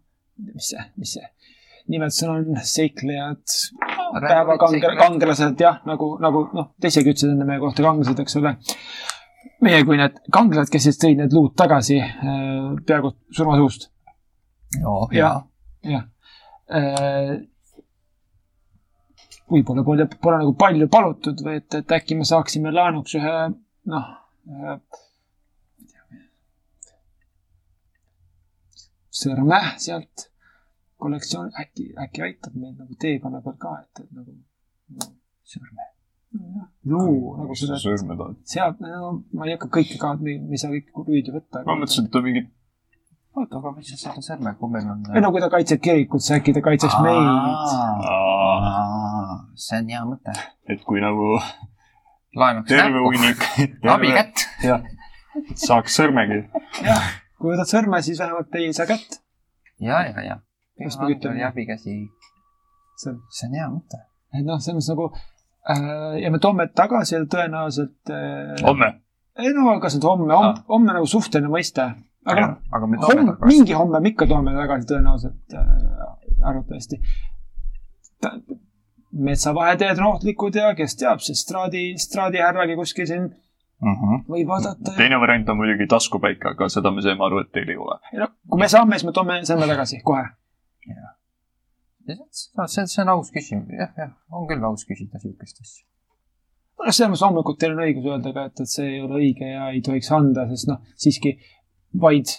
mis see, mis see nimetus on, seiklejad, päevakange-, kangelased jah, nagu, nagu noh, te isegi ütlesite enne meie kohta kangelased, eks ole. meie kui need kangelased, kes siis tõid need luud tagasi äh, peaaegu surmasuust, no, ja ja, jah. võib-olla pole, pole nagu palju palutud või et, et äkki me saaksime laenuks ühe, noh, sõrme sealt kollektsioon, äkki, äkki aitab meid nagu teekonna peal ka, et, et nagu no, sõrme. luu nagu seda, sõrme tahad. sealt, no ma ei hakka kõike ka, me me ei saa kõiki rüüdi võtta. ma mõtlesin, et on mingi, oota, aga mis sa selle sõrmega, kui meil on? ei no kui ta kaitseb kirikut, siis äkki ta kaitseks meid. see on hea mõte. et kui nagu laenaks terve hunnik abikätt. jah, saaks sõrmegi. kui võtad sõrme, siis vähemalt ei saa kätt. ja, ja, ja. Kas ma oli abikäsi, see see on hea mõte. et noh, selles mõttes nagu äh, ja me toome tagasi tõenäoliselt äh,. homme. ei no kas nüüd homme, homme, homme nagu suhteline mõiste. aga noh, aga me toome homme, tagasi. mingi homme me ikka toome tagasi tõenäoliselt äh,, arvatavasti. metsavaheteed on ohtlikud ja kes teab, see straadi, straadihärragi kuskil siin Mhm. võib vaadata. teine variant on muidugi taskupäik, aga seda me saime aru, et teil ei ole. ei no kui me saame, siis me toome sõrme tagasi kohe. see, see, see on aus küsimus, jah, jah, on küll aus küsida siukest asja. noh, selles mõttes loomulikult teil on õigus öelda ka, et, et see ei ole õige ja ei tohiks anda, sest noh, siiski vaid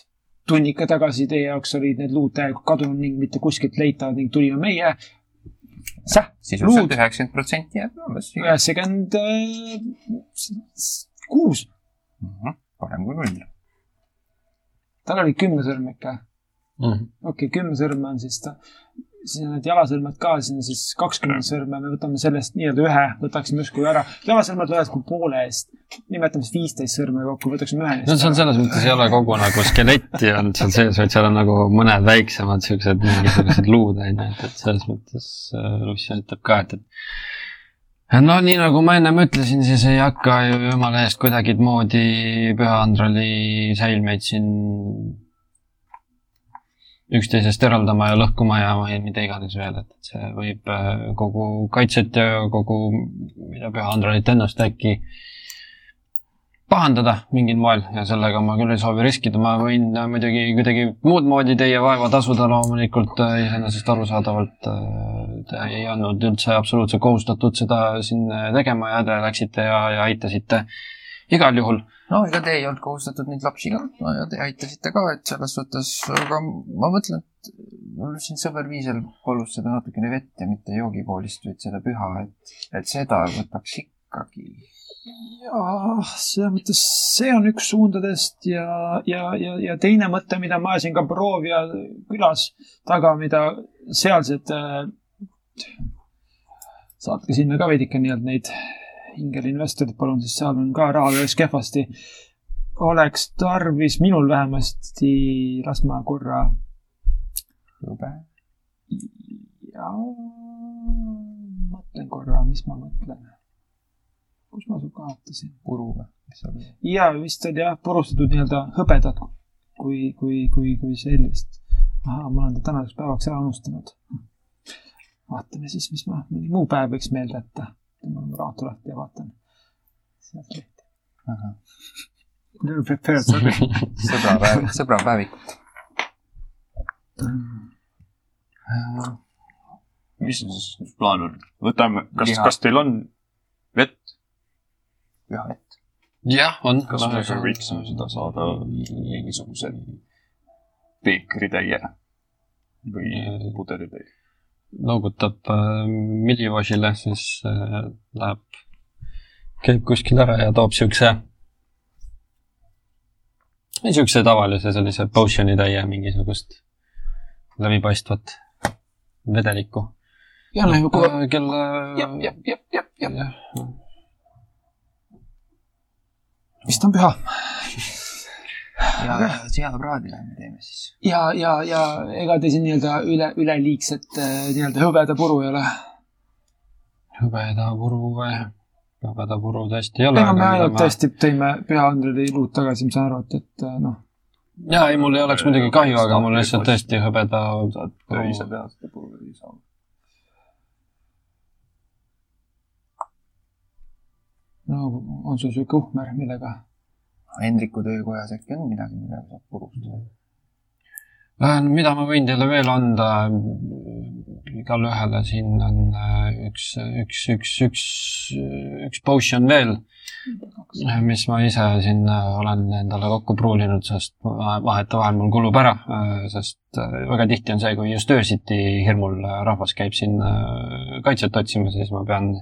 tunnika tagasi teie jaoks olid need luud täielikult kadunud ning mitte kuskilt leitavad ning tulime meie. sisuliselt üheksakümmend protsenti jääb alles. üheksakümmend kuus, Mhm. parem kui null. tal oli kümme sõrme ikka. Mhm. okei okay,, kümme sõrme on siis ta, siis on need jalasõrmed ka, siis on siis kakskümmend sõrme, me võtame sellest nii-öelda ühe, võtaksime justkui ära. jalasõrmed loevad kui poole eest, nimetame siis viisteist sõrme kokku, võtaksime ühe no seal neist. selles mõttes ei ole kogu nagu skeletti olnud seal sees, vaid seal on nagu mõned väiksemad siuksed mingisugused luud onju, et, et selles mõttes äh, Lucian ütleb ka, et, et no nii nagu ma ennem ütlesin, siis ei hakka ju jumala eest kuidagimoodi Püha Andrali säilmeid siin üksteisest eraldama ja lõhkuma ja mida iganes veel, et et see võib äh, kogu kaitset ja kogu, mida Püha Andralit ennast äkki pahandada mingil moel ja sellega ma küll ei soovi riskida, ma võin äh, muidugi kuidagi muud moodi teie vaeva tasuda loomulikult äh, iseenesest arusaadavalt. Te ei olnud üldse absoluutselt kohustatud seda siin tegema ja te läksite ja, ja aitasite igal juhul. No ega te ei olnud kohustatud neid lapsi kandma ja te aitasite ka, et selles suhtes, aga ma mõtlen, et mul siin sõber Viisel palus seda natukene vett ja mitte joogipoolist, vaid seda püha, et, et seda võtaks ikkagi. jah, selles mõttes see on üks suundadest ja, ja, ja, ja teine mõte, mida ma ajasin ka Borovia külas taga, mida sealsed äh,, saatke sinna ka veidike nii-öelda neid hingelinvestorid, palun, sest seal on ka raha üles kehvasti. oleks tarvis minul vähemasti, las ma korra jube. ja mõtlen korra, mis ma mõtlen. kus ma su kaotasin? puru või? mis see oli? ja vist oli jah, purustatud nii-öelda hõbedat kui, kui, kui, kui sellist. ahah, ma olen ta tänaseks päevaks ära unustanud. vaatame siis, mis ma, mõni muu päev võiks meelde jätta. Raamatu lahti ja vaatan. sealt lehti. Sõbrapäev, sõbrapäevikut. mis siis plaan on? võtame, kas, Liha. kas teil on vett? püha vett. jah, on. kas me võiksime seda saada mingisuguse peekritäie või pudelitäie? Noogutab äh, Millivošile, siis äh, läheb, käib kuskil ära ja toob siukse, siukse tavalise sellise potion'i täie mingisugust läbipaistvat vedelikku. ja läheme kohe. kelle. jah, jah, jah, jah, jah. jah, vist on püha. Ja seapraadile me teeme siis. ja, ja, ja ega te siin nii-öelda üle, üleliigset äh, nii-öelda hõbedapuru ei ole? hõbedapuru või? hõbedapuru tõesti ei ole. no me ainult tõesti tõime Püha Andreli luud tagasi, ma saan aru, et, et äh, noh, jaa, ei mul ei oleks muidugi kahju, aga mul lihtsalt tõesti hõbeda. saad ise teha seda pulli ei saa. no on sul sihuke uhmer, millega? Hendriku töökojas äkki on midagi, millega saab purustada. Äh, mida ma võin teile veel anda? igale ühele siin on äh, üks, üks, üks, üks, üks potion veel, mis ma ise siin äh, olen endale kokku pruulinud, sest va- vahetevahel mul kulub ära, sest äh, väga tihti on see, kui just öösiti hirmul äh, rahvas käib siin äh, kaitset otsimas, siis ma pean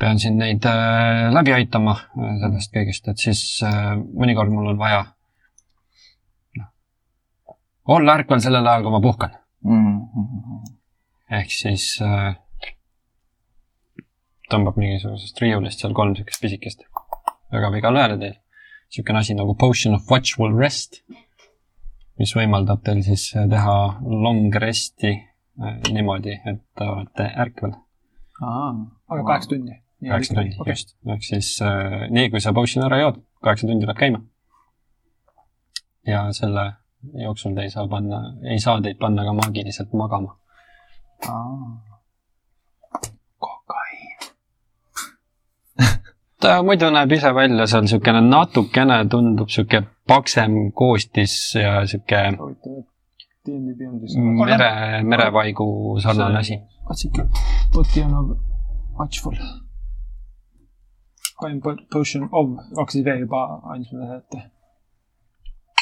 pean siin neid äh, läbi aitama äh, sellest kõigest, et siis äh, mõnikord mul on vaja noh, olla ärkvel sellel ajal, kui ma puhkan. mm. ehk siis tõmbab mingisugusest riiulist seal kolm siukest pisikest, jagab igale ühele teil. siukene asi nagu potion of watchful rest, mis võimaldab teil siis teha long rest'i niimoodi, et te olete ärkvel aga kaheksa tundi. Kaheksa tundi, just. ehk siis äh, nii, kui sa potion'i ära jood, kaheksa tundi läheb käima. ja selle jooksul te ei saa panna, ei saa teid panna ka maagiliselt magama. kokaiin. ta muidu näeb ise välja seal siukene natukene tundub siuke paksem koostis ja Mm. mere, merevaigu sarnane asi. otsige, Potion of Watchful. Time Potion of, hakkasid veel juba andis mulle ette.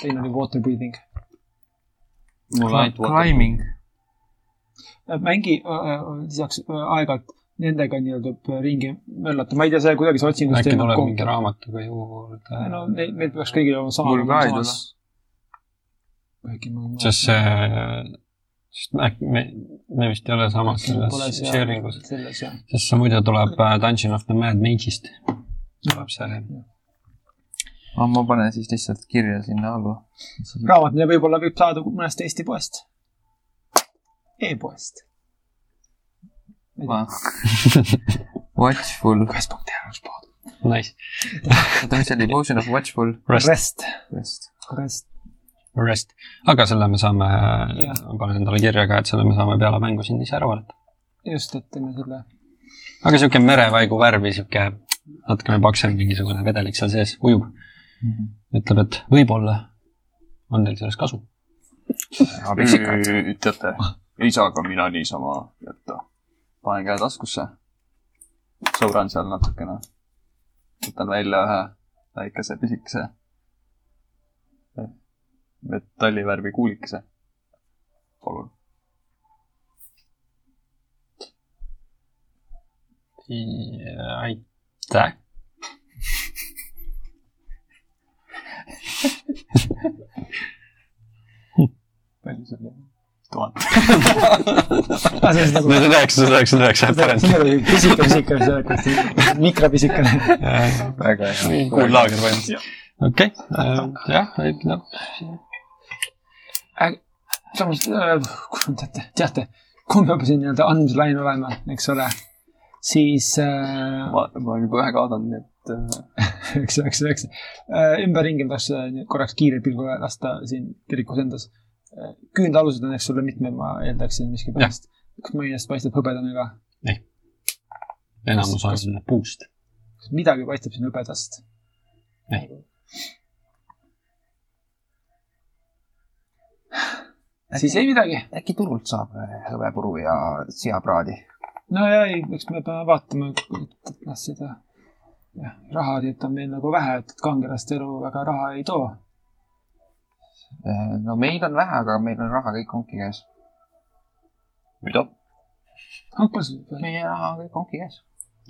teine oli Water Breathing. mul ainult Climbing. mängi äh, äh, lisaks äh, aeg-ajalt nendega nii-öelda peab ringi möllata, ma ei tea, see kuidagi see otsingus äkki tuleb mingi raamatuga juurde. no meil, meil peaks kõigil olema sama. mul ka ei tule. sest see, sest äkki me, me vist ei ole samas selles sharing us, sest see muidu tuleb äh, Dungeon of the Mad Mage'ist. tuleb see, ma panen siis lihtsalt kirja sinna alla. raamat, mida võib-olla võib saada mõnest Eesti poest e. e-poest. Watchful. quest.teaduspood. nice, oota, mis see oli? Potion of Watchful rest, Rest, Rest. rest. aga selle me saame ma panen endale kirja ka, et selle me saame peale mängu siin ise ära vaadata. just, et teeme selle. aga siuke merevaigu värvi, siuke natukene paksem mingisugune vedelik seal sees ujub. ütleb, et võib-olla on teil sellest kasu. teate, ei saa ka mina niisama jätta. panen käe taskusse, sõuran seal natukene, võtan välja ühe väikese pisikese metallivärvi kuulikese. palun. aitäh. palju seal jäi? tuhat. Ah, see on nagu, üheksasada üheksakümmend üheksa, nagu pisike, pisike, see mikropisikene. väga hea. kuullaager põhimõtteliselt. okei, jah, noh, samas, kus me teate, teate, kui me juba siin nii-öelda andmislaine oleme, eks ole, siis äh, ma, ma olen juba ühe kaadanud, nii et äh, eks, eks, eks äh, ümberringi tahaks äh, korraks kiire pilgu lasta siin kirikus endas. küünlaalused on, eks ole, mitmed, ma eeldaksin miskipärast. kas mõnest paistab hõbedane ka? enamus on puust. kas midagi paistab siin hõbedast? Ei. Siis ei midagi. äkki turult saab äh, hõbepuru ja seapraadi? no ja ei, eks me peame vaatama, et noh, seda jah, raha tegelikult on meil nagu vähe, et kangelaste elu väga raha ei too. Äh, no meil on vähe, aga meil on raha kõik onki käes. mida? hampas, meie raha on kõik onki käes.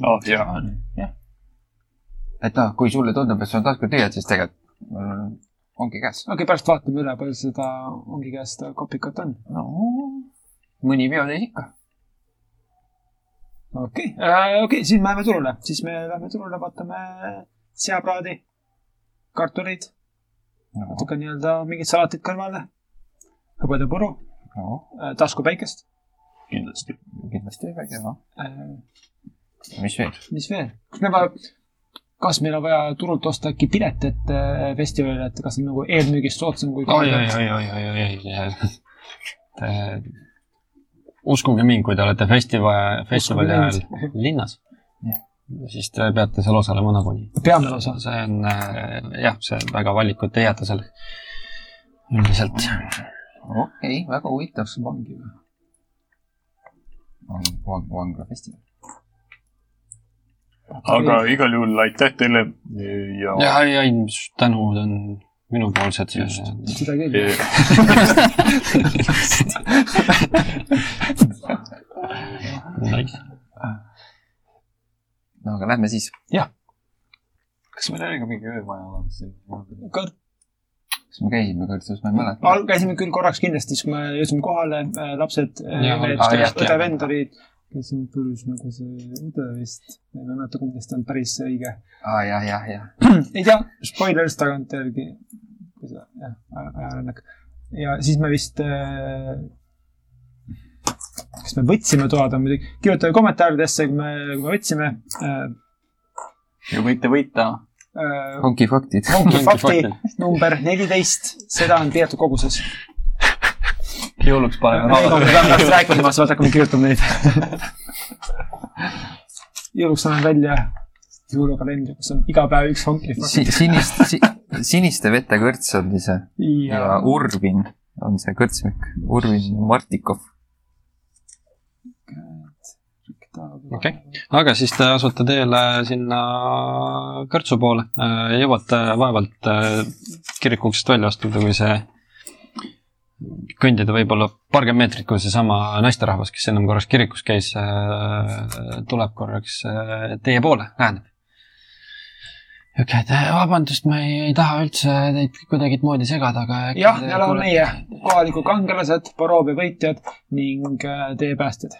aa, jaa. et noh, kui sulle tundub, et sul on taskud tühjad, siis tegelikult on- ongi käes. okei okay,, pärast vaatame üle, palju seda ongi käes seda kopikat on. no mõni peotäis ikka. okei okay., okei okay,, siis me läheme turule, siis me läheme turule, vaatame seapraadi, kartuleid, no, natuke nii-öelda mingit salatit kõrvale, hõbedapuru, no taskupäikest. kindlasti. kindlasti väike, noh. mis mis veel? veel, kas me vaja, kas meil on vaja turult osta äkki pilet ette festivalile, et kas on nagu eelmüügist soodsam kui oi, oi, oi, oi, oi, oi, oi. Uskuge mind, kui te olete festivali, festivali ajal linnas Jah., siis te peate seal osalema nagunii. peame lausa. see on äh, jah, see väga valikut ei jäta selle. üldiselt. okei okay,, väga huvitav. vangi või? vang, vanglafestival. Aga igal juhul aitäh teile ja, ja, ja tänud on minupoolsed. seda küll. No aga lähme siis. kas meil oli ka mingi öömaja olemas siin? kas me käisime kõrtsus, ma ei mäleta. käisime küll korraks kindlasti, siis kui me jõudsime kohale, lapsed, Jaa, aa, jah, õde, jah. vend olid, kes on põrus nagu see õde vist. ma ei mäleta, kumb neist on päris õige. aa jah, jah, jah. ei tea, spoilers tagantjärgi. jah, ajaloonak. ja siis me vist äh, kas me võtsime toad, on muidugi, kirjutage kommentaaridesse, kui me, kui me võtsime äh,. ja võite võita. Äh, Honki faktid. ongi Ongi fakti fakti. number neliteist, seda on piiratud koguses. Jõuluks paneme Neid on raha. peast rääkimas, vaata kui me kirjutame neid. jõuluks annan välja jõulukalendri, kus on iga päev üks honki si-, sinist si,, siniste vete kõrts oli see ja ja Urvin on see kõrtsmik, Urvin Martikov. okei, aga siis te asute teele sinna kõrtsu poole, jõuate vaevalt äh, kiriku uksest välja astuda, kui see kõndida võib-olla paarkümmend meetrit, kui seesama naisterahvas, kes ennem korraks kirikus käis, tuleb korraks äh, teie poole, läheneb. okei, et äh, vabandust, ma ei, ei taha üldse teid kuidagimoodi segada, aga jah, me oleme meie kohalikud kangelased, Boroobi võitjad ning äh, teie päästjad.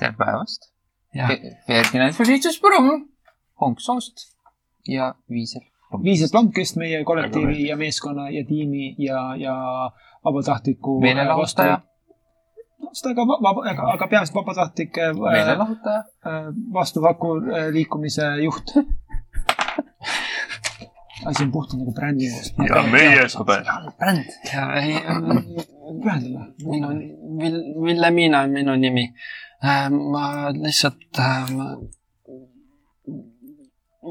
tere päevast. Ferdinand Felicius Brumm, Honk Soost ja Viisel. Viised Blomkist, meie kollektiivi ja meeskonna ja tiimi ja, ja vabatahtliku. meelelahutaja, seda ka vaba, aga, aga peamiselt vabatahtlik äh, meelelahutaja. äh, vastupaku äh, liikumise juht. asi on puhtalt nagu brändingust. ja meie sõber. bränd. ja ei, pühendada. minu, Ville Miina on minu nimi. ma lihtsalt, ma,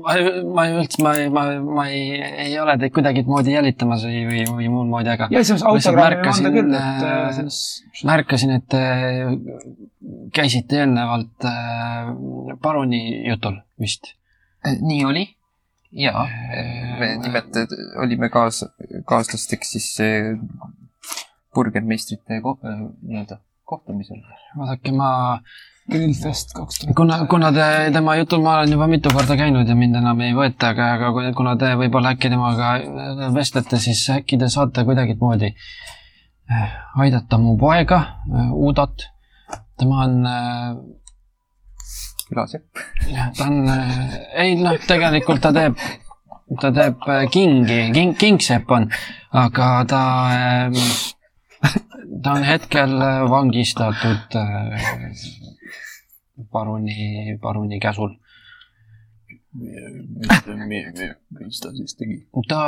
ma, ma üldse, ma, ma, ma ei, ei ole teid kuidagimoodi jälitamas või, või, või muud moodi, aga ja siis autogrammi võime anda märkasin, küll, et äh, äh, selles. märkasin, et te käisite eelnevalt äh, paruni jutul vist. nii oli. ja, me nimelt olime kaas-, kaaslasteks siis äh, burgermeistrite ko-, nii-öelda kohtumisel. vaadake, ma Grillfest kaks tuhat. kuna, kuna te, tema jutul ma olen juba mitu korda käinud ja mind enam ei võeta, aga, aga kuna te võib-olla äkki temaga vestlete, siis äkki te saate kuidagimoodi eh, aidata mu poega, Udot. tema on, külasepp. ta on, ei noh, tegelikult ta teeb, ta teeb kingi, king, kingsepp on, aga ta, ta on hetkel vangistatud paruni, paruni käsul mis ta siis tegi? ta,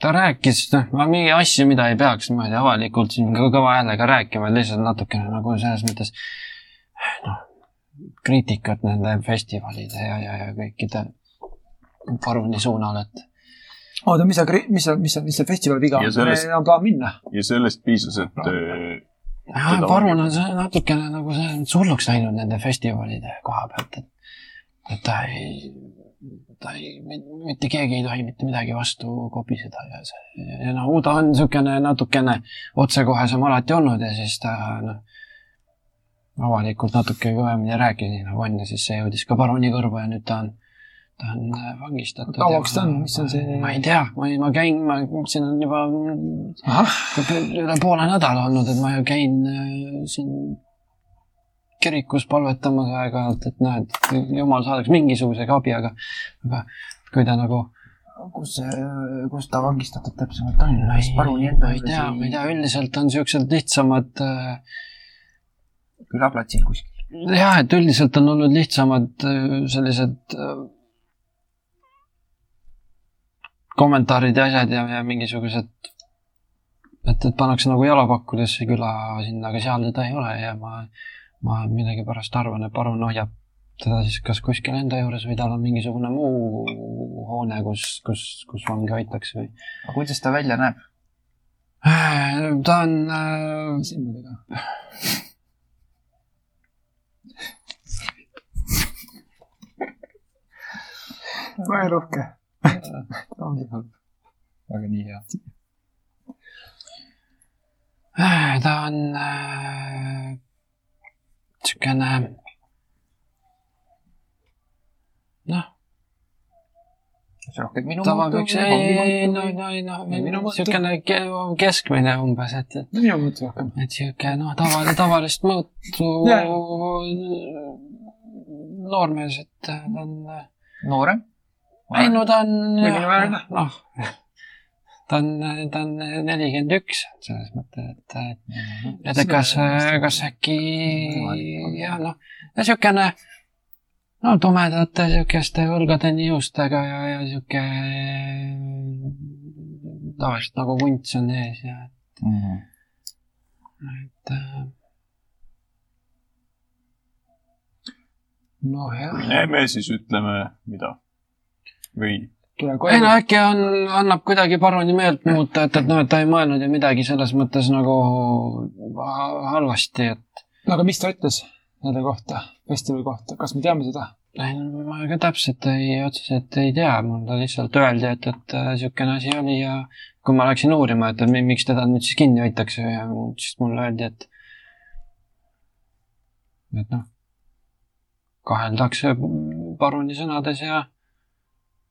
ta rääkis, noh, mingi asju, mida ei peaks niimoodi avalikult siin kõ- kõva häälega rääkima, lihtsalt natukene nagu selles mõttes noh, kriitikat nende festivalide ja, ja, ja kõikide paruni suunal, et oota, mis see, mis see, mis see, mis see festival viga on? on plaan minna. ja sellest piisas, et äh, jah, parun on. see natukene nagu see hulluks läinud nende festivalide koha pealt, et et ta ei, ta ei, mitte keegi ei tohi mitte midagi vastu kobiseda ja see, ja noh, Udo on niisugune natukene otsekohesem alati olnud ja siis ta noh, avalikult natuke kõvemini rääkis, nii nagu on ja siis see jõudis ka paruni kõrvu ja nüüd ta on, ta on äh, vangistatud. Kauaks ta on? Mis on see- ma ei tea, ma ma käin, ma, siin on juba üle poole nädala olnud, et ma käin äh, siin kirikus palvetamas aeg-ajalt, et noh, et jumal saadaks mingisugusegi abi, aga, aga kui ta nagu kus, kus ta vangistatud täpsemalt on? ma ei, ma ei tea, ma ei tea, üldiselt on siuksed lihtsamad äh, külaplatsil kuskil. jah, et üldiselt on olnud lihtsamad äh, sellised äh, kommentaarid ja asjad ja, ja mingisugused, et, et pannakse nagu jalapakkudesse küla sinna, aga seal teda ei ole ja ma, ma millegipärast arvan, et parun hoiab teda siis kas kuskil enda juures või tal on mingisugune muu hoone, kus, kus, kus vangi hoitakse või. aga kuidas ta välja näeb? ta on äh, silmadega. Väga rohke. väga nii hea. Äh, ta on äh, siukene noh, rohkem minu tavapüks, ei, no, no, no mõttu. siukene ke- keskmine umbes, et, et minu mõttes rohkem. et sihuke noh, tavaline, tavalist mõõtu noormees, et ta on, noorem. Ei no ta on noh, ta on, ta on nelikümmend üks selles mõttes, et, et, et kas, kas äkki jah, noh, siukene no tumedate siukeste õlgadeni juustega ja, ja siuke tavaliselt nagu vunts on ees ja et äh, noh, jah, me siis ütleme, mida? Või ei no. äkki on, annab kuidagi paruni meelt muuta, et, et noh, et ta ei mõelnud ju midagi selles mõttes nagu ha- halvasti, et no aga mis ta ütles nende kohta, festivali kohta, kas me teame seda? ei no ma ka täpselt ei, otseselt ei tea, mulle lihtsalt öeldi, et, et äh, siukene asi oli ja kui ma läksin uurima, et, et mi- miks teda nüüd siis kinni hoitakse ja siis mulle öeldi, et et noh, kaheldakse paruni sõnades ja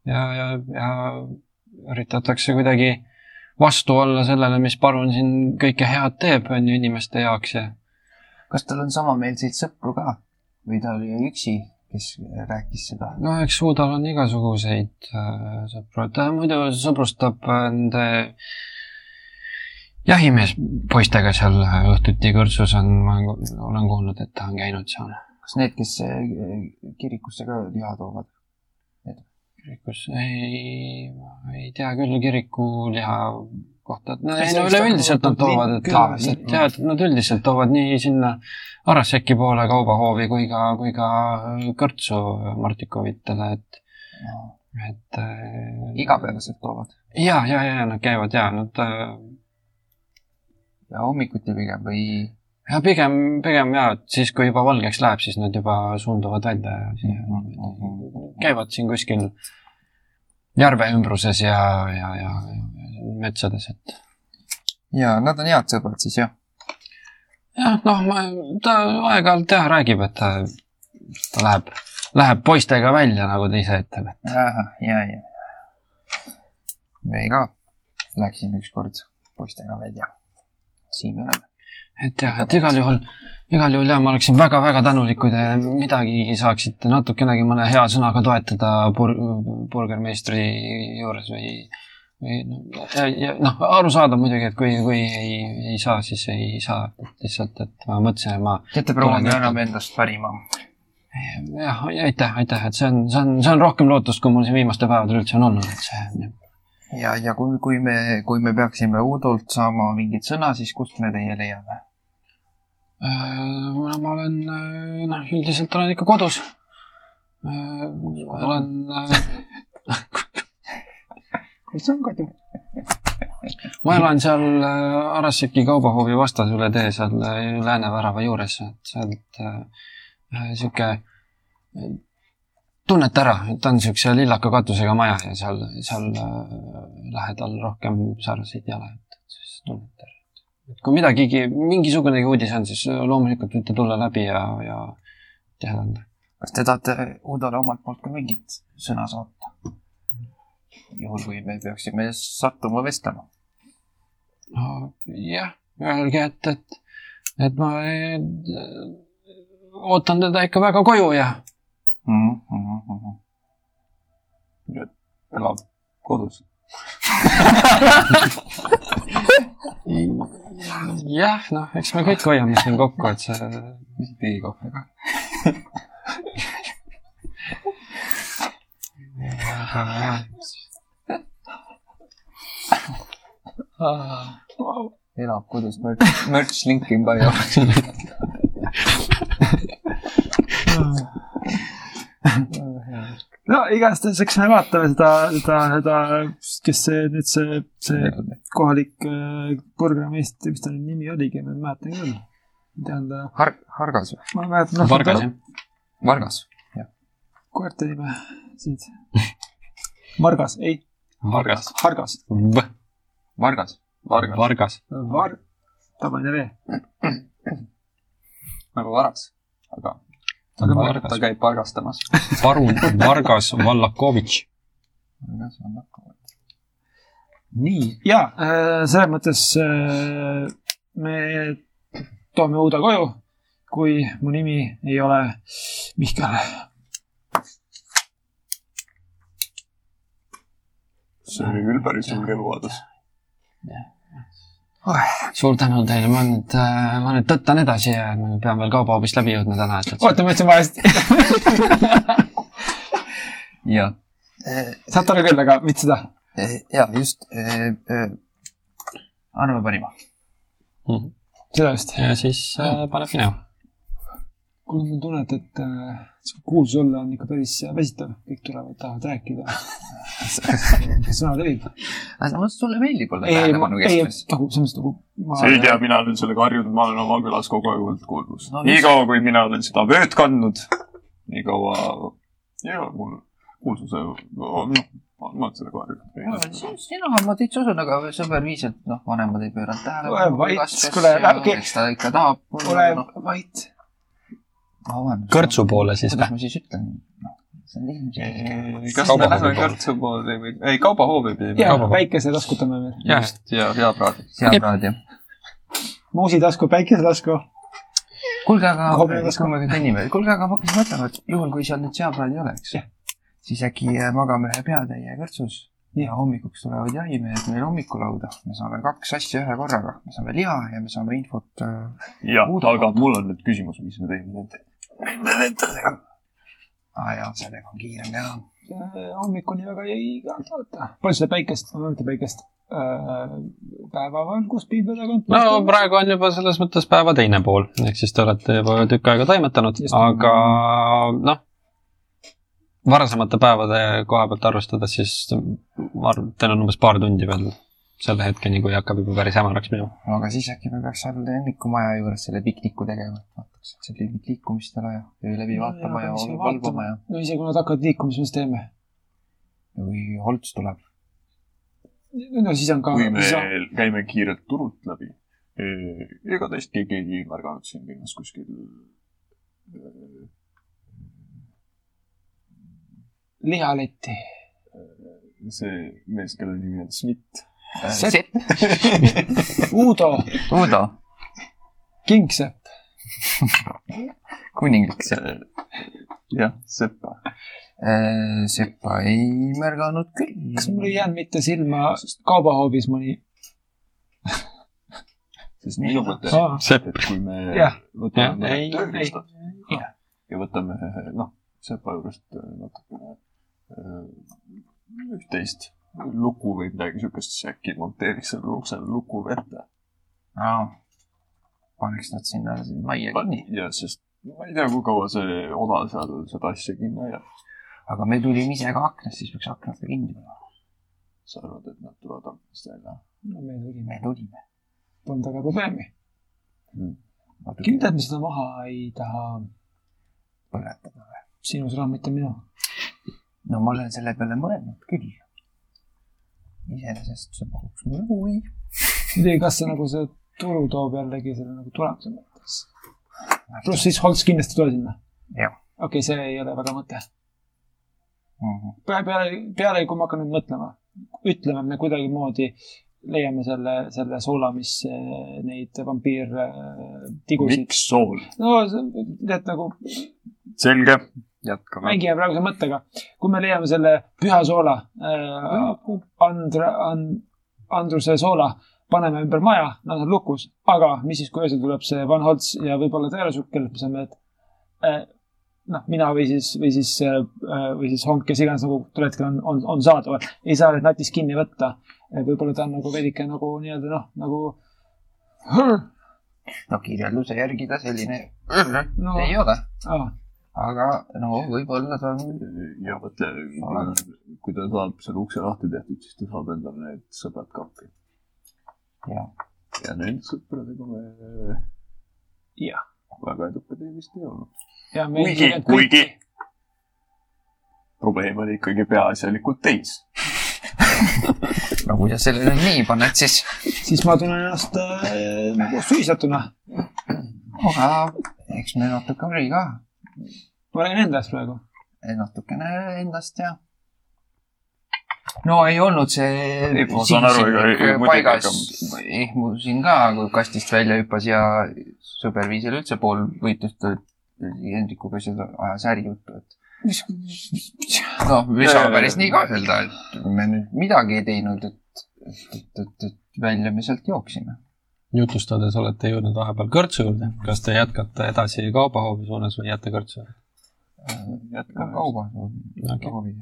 ja, ja, ja üritatakse kuidagi vastu olla sellele, mis parun siin kõike head teeb, on ju inimeste jaoks ja kas tal on samameelseid sõpru ka või ta oli üksi, kes rääkis seda? no eks Uudal on igasuguseid äh, sõpru, ta muidu sõbrustab äh, nende jahimeespoistega seal õhtuti kõrtsus on, ma olen kuulnud, et ta on käinud seal kas need, kes eh, kirikusse ka liha toovad? kirikus, ei, ei tea küll kirikuliha kohta, et no, ei, no üleüldiselt nad on toovad, et et jah, et nad üldiselt toovad nii sinna Araseki poole kaubahoovi kui ka, kui ka kõrtsu Martikovitele, et, et äh, igapäevaselt toovad? ja, ja, ja nad käivad ja nad äh, ja hommikuti pigem või? Ja pigem, pigem ja, et siis, kui juba valgeks läheb, siis nad juba suunduvad välja ja siia käivad siin kuskil järve ümbruses ja, ja, ja, ja metsades, et ja nad on head sõbrad siis jah? jah, noh, ma, ta aeg-ajalt jah räägib, et ta, ta läheb, läheb poistega välja, nagu ta ise ütleb, et ja, ja, ja. me ka läksime ükskord poistega välja. siin me oleme. Et jah, et igal juhul, igal juhul jah, ma oleksin väga-väga tänulik, kui te midagigi saaksite natukenegi mõne hea sõnaga toetada bur-, burgermeistri juures või, või ja, ja noh, arusaadav muidugi, et kui, kui ei, ei saa, siis ei saa, lihtsalt, et ma mõtlesin, et ma teate, proua, me anname endast parima. jah, aitäh, aitäh, et see on, see on, see on rohkem lootust, kui mul siin viimastel päevadel üldse on olnud, et see ja, ja kui, kui me, kui me peaksime Uudolt saama mingit sõna, siis kust me teie leiame? Äh, ma olen, noh, üldiselt olen ikka kodus. olen, kus on kodu? ma elan seal äh, Arassiki kaubahoovi vastas üle tee seal äh, Läänevärava juures, et sealt äh, sihuke, tunnete ära, et on siukse lillaka katusega maja ja seal, seal äh, lähedal rohkem säraseid ei ole, et siis tunnete ära. et kui midagigi, mingisugunegi uudis on, siis loomulikult võite tulla läbi ja, ja teada anda. kas te tahate Uudole omalt poolt ka mingit sõna saata? juhul, kui me peaksime sattuma vestlema. no jah, öelge, et, et, et ma eh, ootan teda ikka väga koju ja Mm -hmm. elab kodus. jah, noh, eks me kõik hoiame siin kokku, et see teekohv ka. elab kodus, merch, merch link in bio. no igastahes, eks me vaatame seda, seda, seda, kes see nüüd see, see kohalik äh, burgermeister, mis ta nüüd nimi oligi, ma ei mäleta küll. tean ta, Har-, Hargas või? ma mäletan, noh, Vargas jah. Vargas. koerte nime siit. Margas, ei, Vargas. Hargas, Vargas. Vargas. Vargas. Var-, tabane V. nagu varas. aga Aga ta, Vargas. ta käib palgastamas. parun Vargas Vallakovitš. nii, ja äh, selles mõttes äh, me toome Uuda koju, kui mu nimi ei ole Mihkel. see oli küll päris julge eluvaadus. suur tänu teile, ma nüüd, ma nüüd tõttan edasi ja ma pean veel kaubahoovist läbi jõudma täna, et, oota, ma ütlesin valesti. ja, saate aru küll, aga mitte seda. ja just. anname parima. seda just. ja siis äh, paneb minema. kuule, mul tunnet, et äh, kuulsus olla on ikka päris väsitav. kõik tulevad, tahavad rääkida. sõna levib. sulle meeldib olla ei, tähelepanu ei, keskmes. nagu selles mõttes nagu sa ei tea, mina olen sellega harjunud, ma olen oma külas kogu aeg olnud kuulus No niikaua, kui mina olen seda vööd kandnud, nii kaua ei ole mul kuulsuse, noh, ma olen sellega harjunud. sina, ma täitsa usun, aga sõber viis, et noh, vanemad ei pööranud Ole tähelepanu. vait, kuule, okei. eks ta ikka tahab. ole vait. Kõrtsu poole siis kuidas või? ma siis ütlen? noh, see on ilmselge. kas me poole. kõrtsu poole või, ei kaubahoovi pidi. ja Kaubavõrk. päikese taskutame veel. jah, just, ja head raadi. head raadio. muusi tasku, päikese tasku. kuulge, aga kui me kõnnime, kuulge, aga ma hakkasin mõtlema, et juhul, kui seal nüüd seapraadi ei oleks Jah., siis äkki äh, magame ühe peatäie kõrtsus ja hommikuks tulevad jahimehed meil hommikulauda. me saame kaks asja ühe korraga, me saame liha ja me saame infot äh, jah, aga mul on nüüd küsimus, mis me teeme nende, nende lendadega. aa jaa, sellega on kiirem teha. hommikuni väga ei kaota. palju seda päikest, mitte päikest, päevavalgust pilve tagant. no praegu on juba selles mõttes päeva teine pool, ehk siis te olete juba tükk aega toimetanud, aga noh, varasemate päevade koha pealt arvestades, siis ma arvan, et teil on umbes paar tundi veel selle hetkeni, kui hakkab juba päris hämaraks minema. aga siis äkki me peaks seal lemmikumaja juures selle pikniku tegema, et seal mingit liikumist ei ole ja öö läbi vaatama ja valvama ja no isegi kui nad hakkavad liikuma, siis mis teeme? ja kui Holts tuleb, no siis on ka. kui me käime kiirelt turult läbi, ega teist keegi ei märganud siin linnas kuskil eh, lihaletti. see mees, kelle nimi on Schmidt. Sepp. Sepp, Uudo, Uudo, Kingsepp. kuninglik Sepp. jah, Sepa. Seppa ei märganud küll. kas mul ei jäänud mitte silma kaubahoovis mõni? sest minu mõte on, Sepp, et kui me Jah. võtame mõned tööriistad. Jah. ja võtame noh, Sepa juurest natukene eh, üht-teist luku või midagi siukest, siis äkki monteeriks sellele uksele luku ette. Paneks nad sinna majja kinni, ja sest ma ei tea, kui kaua see oda seal seda asja kinni hoiab. aga me tulime ise ka aknast, siis peaks aknad ka kinni panema. sa arvad, et nad tulevad aknast välja? no me tulime, me tulime. polnud aga probleemi. natuke kindlalt me seda maha ei taha. põletada või? sinu sõna, mitte minu. no ma olen selle peale mõelnud küll. iseenesest see pakuks mulle huvi. muidugi, kas see nagu see tulu toob jällegi selle nagu tulemuse mõttes? pluss siis Holts kindlasti ei tule sinna. okei see ei ole väga mõte. Mhm. peale, peale, peale, kui ma hakkan nüüd mõtlema, ütleme, me kuidagimoodi leiame selle, selle soola, mis eh, neid vampiirtigusid. miks sool? no see- tead nagu selge. jätkame. mängime praeguse mõttega, kui me leiame selle püha soola äh,, Andra- and,, Andruse soola, paneme ümber maja, nad on lukus, aga mis siis, kui öösel tuleb see Van Holtz ja võib-olla Tõelusuk, kellelt me saame, et äh, noh, mina või siis, või siis äh,, või siis Honk, kes iganes nagu tol hetkel on, on, on saadaval, ei saa neid natist kinni võtta. võib-olla ta on nagu veidike nagu nii-öelda noh, nagu no kirjelduse järgi ta selline no, ei ole, ah, aga no võib-olla ta on ja mõtle, kui ta saab selle ukse lahti tehtud, siis ta saab endale need sõbrad kappi. jah, ja nende sõpradega me jah, väga edukad ei vist ei olnud. ja kuigi, kuigi probleem oli ikkagi peaasjalikult teis. no kui sa selle nüüd nii paned, siis siis ma tunnen ennast äh, nagu süüdistatuna. aga eks me natuke oli ka, ma räägin endast praegu. natukene endast ja. No ei olnud see muidugi, paigas, ehmusin ka, kui kastist välja hüppas ja sõber viis jälle üldse pool võitlust, Hendrikuga seda ajas ärijuttu, et noh, ei saa päris nii ka öelda, et me nüüd midagi ei teinud, et, et, et, et, välja me sealt jooksime. jutustades olete jõudnud vahepeal kõrtsu juurde. kas te jätkate edasi kaubahoovi suunas või jääte kõrtsu juurde? ka kauba Okei.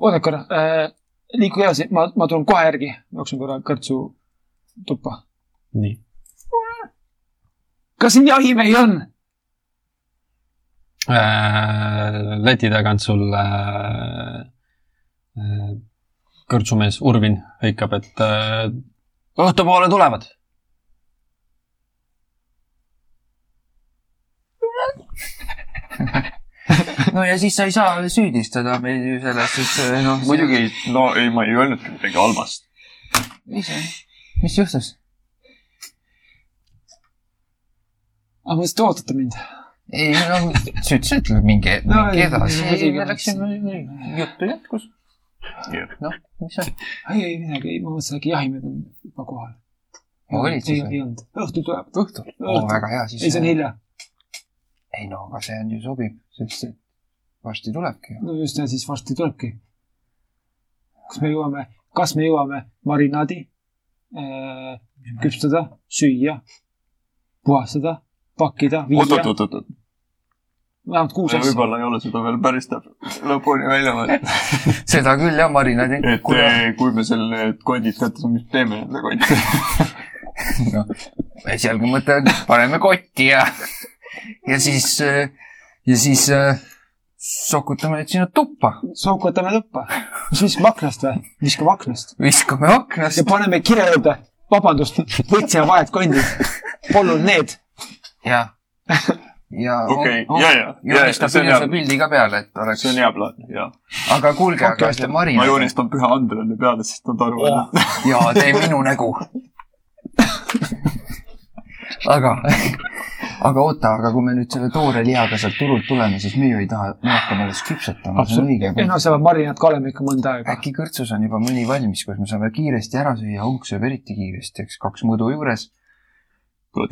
Oodake korra äh,, liikuge edasi, ma, ma tulen kohe järgi, jooksen korra kõrtsu tuppa. nii. kas siin jahimehi on? leti tagant sul äh, äh, kõrtsumees Urvin hõikab, et äh, õhtupoole tulevad. no ja siis sa ei saa süüdistada meid ju selles, et noh. muidugi, no ei, ma ei öelnudki midagi halvast. mis, mis juhtus? aga mõtlesin, et ootate mind. ei no, sa ütlesid, et minge, minge edasi ei, me läksime, juttu jätkus. noh, mis see, ei, ei midagi, ei, ma mõtlesin, äkki jahimehed on juba kohal. olid siis ei, või? ei olnud, õhtul tuleb. õhtul? oo, väga hea, siis. ei, see on hilja. ei no aga see on ju sobib, sest et varsti tulebki no just ja siis varsti tulebki. kas me jõuame, kas me jõuame marinaadi äh, küpsetada, süüa, puhastada, pakkida, viia oot, oot, oot, oot. vähemalt kuus asja. võib-olla ei ole seda veel päris täpselt lõpuni välja mõeldud. seda küll jah, marinaadi. et eh, kui me selle kondid kätte saame, mis teeme nende kontidega? noh, esialgu mõte on, paneme kotti ja, ja siis, ja siis äh, sokutame need sinna tuppa, sookutame tuppa. mis viskame aknast või? viskame aknast viskame aknast ja paneme kirja juurde. vabandust, võtsime vahed kondid. polnud need. ja, ja okei, ja, ja, ja, joonistab hea, pildi ka peale, et oleks see, on hea plaan, ja. aga kuulge, aga Okei, see okei. ma joonistan Püha Andrele peale, sest nad arvavad, jaa, tee minu nägu. aga, aga oota, aga kui me nüüd selle toore lihaga sealt turult tuleme, siis me ju ei taha, me hakkame alles küpsetama, see on õige ei. no see marinaat ka oleme ikka mõnda aega. äkki kõrtsus on juba mõni valmis, kus me saame kiiresti ära süüa, Hunk sööb eriti kiiresti, eks kaks mõõdu juures.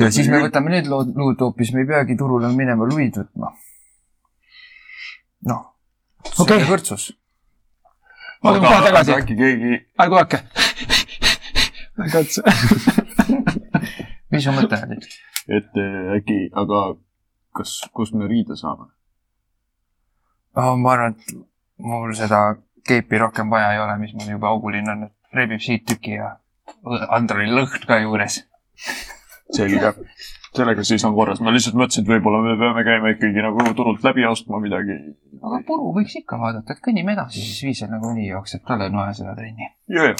ja siis me võtame need lood, luud hoopis, me ei peagi turule minema luid võtma. noh, Okei. kõrtsus. ma tulen kohe tagasi, äkki keegi, ärge oodake. katsu. mis su mõte oli? Et eh, äkki, aga kas, kust me riide saame? oh,. ma arvan, et mul seda keipi rohkem vaja ei ole, mis mul juba auguline on, et rebib siit tüki ja Andrei lõhn ka juures. selge. sellega siis on korras, ma lihtsalt mõtlesin, et võib-olla me peame käima ikkagi nagu turult läbi ostma midagi. aga puru võiks ikka vaadata, et kõnnime edasi, siis Viisel nagunii jookseb talle noe seda trenni. ja, ja,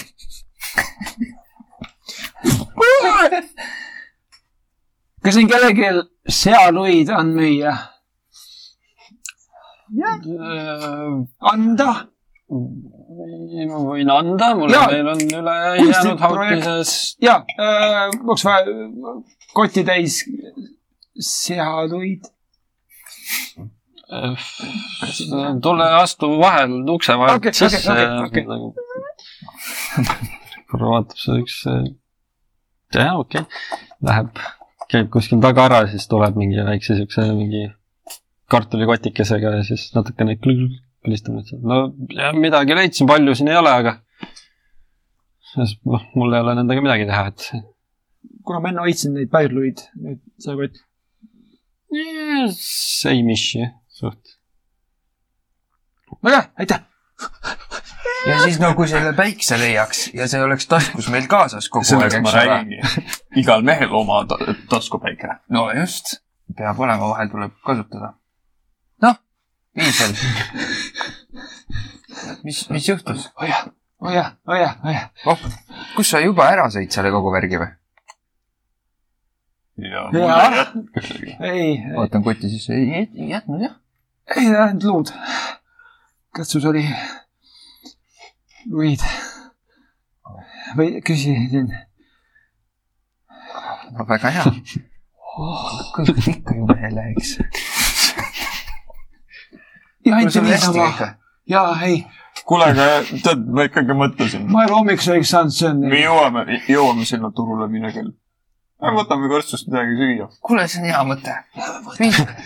kas siin kellelgi sealuid on müüa? anda? ma võin anda, mul Jaa. veel on üle jäänud hautises. ja äh,, oleks vaja kotitäis sealuid. tule astu vahel ukse vahelt Okei, sisse okei, okei. korra vaatab see üks, jah, okei okay., läheb, käib kuskil taga ära, siis tuleb mingi väikse siukse mingi kartulikotikesega ja siis natukene kõlistab neid seal. no jah, midagi leidsin, palju siin ei ole, aga noh, mul ei ole nendega midagi teha, et kuna ma enne hoidsin neid pärluid, nüüd see kott. same issue suht. väga hea, aitäh. Ja siis no kui selle päikse leiaks ja see oleks taskus meil kaasas kogu aeg, eks ole. igal mehel oma ta- taskupäike. no just, peab olema, vahel tuleb kasutada. noh, Viisel. mis, mis juhtus? oh jah, oh jah, oh jah, oh jah. oh, kus sa juba ära sõid selle kogu värgi või? ja Jaa. mulle ei ei, vaatan kotti sisse, ei ei jätnud jah. ei ainult luud. katsus oli luid. või küsisin. no väga hea. kõht ikka jube hele, eks. ja hästi niisama ja ei, kuule, aga tead, ma ikkagi mõtlesin, ma ei ole hommikusöögiks saanud, see on me jõuame, jõuame sinna turule mine kell. võtame kõrtsust midagi süüa. kuule, see on hea mõte.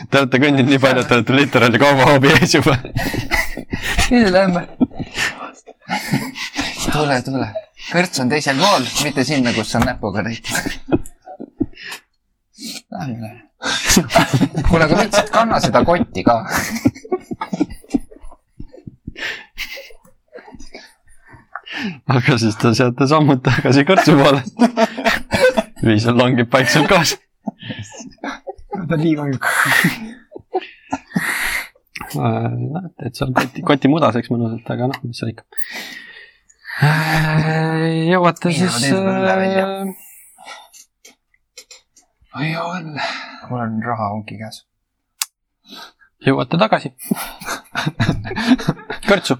Te olete kõndinud nii palju, et te olete literaali kaubahoovi ees juba. nüüd lähme. tule, tule. kõrts on teisel pool, mitte sinna, kus sa näpuga lähme. kuule, aga võtsid kanna seda kotti ka. aga siis te seate sammud tagasi kõrtsu poole. Viisel langeb vaikselt kaasa. ta on näete, et seal koti, koti mudaseks mõnusalt, aga noh, mis seal ikka. jõuate Mina siis välja. äh, oi on. mul on raha ongi käes. jõuate tagasi. kõrtsu.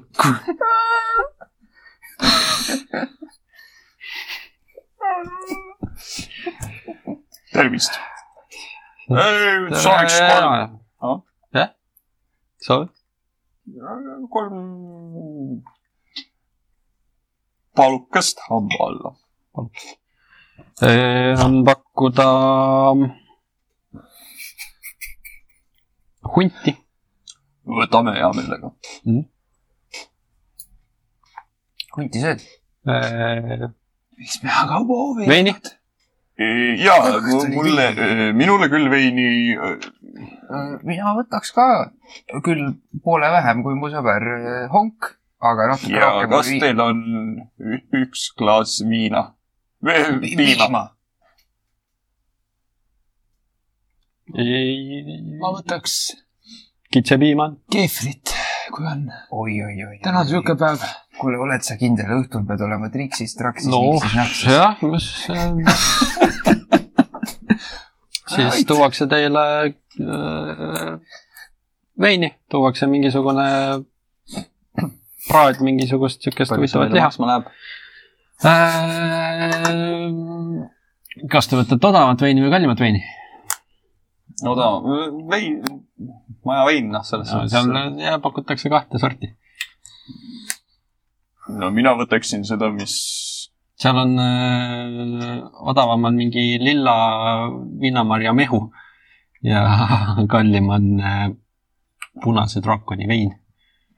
tervist. saaks kolm? soovid? kolm palukast hamba alla. on pakkuda hunti. võtame hea meelega. hunti sööd? miks me aga hoovi? veini? Ja Kõht oli mulle, minule küll veini, mina võtaks ka küll poole vähem kui mu sõber Honk, aga natuke ja rohkem kas teil on üks klaas viina? piima. ma võtaks kitsepiima keefrit, kui on. oi-oi-oi. täna on siuke päev. kuule, oled sa kindel, õhtul pead olema triksis, traksis, no miksis, naksis? jah, mis siis tuuakse teile äh, veini, tuuakse mingisugune praad, mingisugust siukest huvitavat liha. Äh, kas te võtate odavat veini või kallimat veini? odav, vein, maja vein, noh, selles seal suhtes. ja, pakutakse kahte sorti. No mina võtaksin seda, mis seal on äh, odavam on mingi lilla viinamarja mehu ja kallim on äh, punase draakoni vein.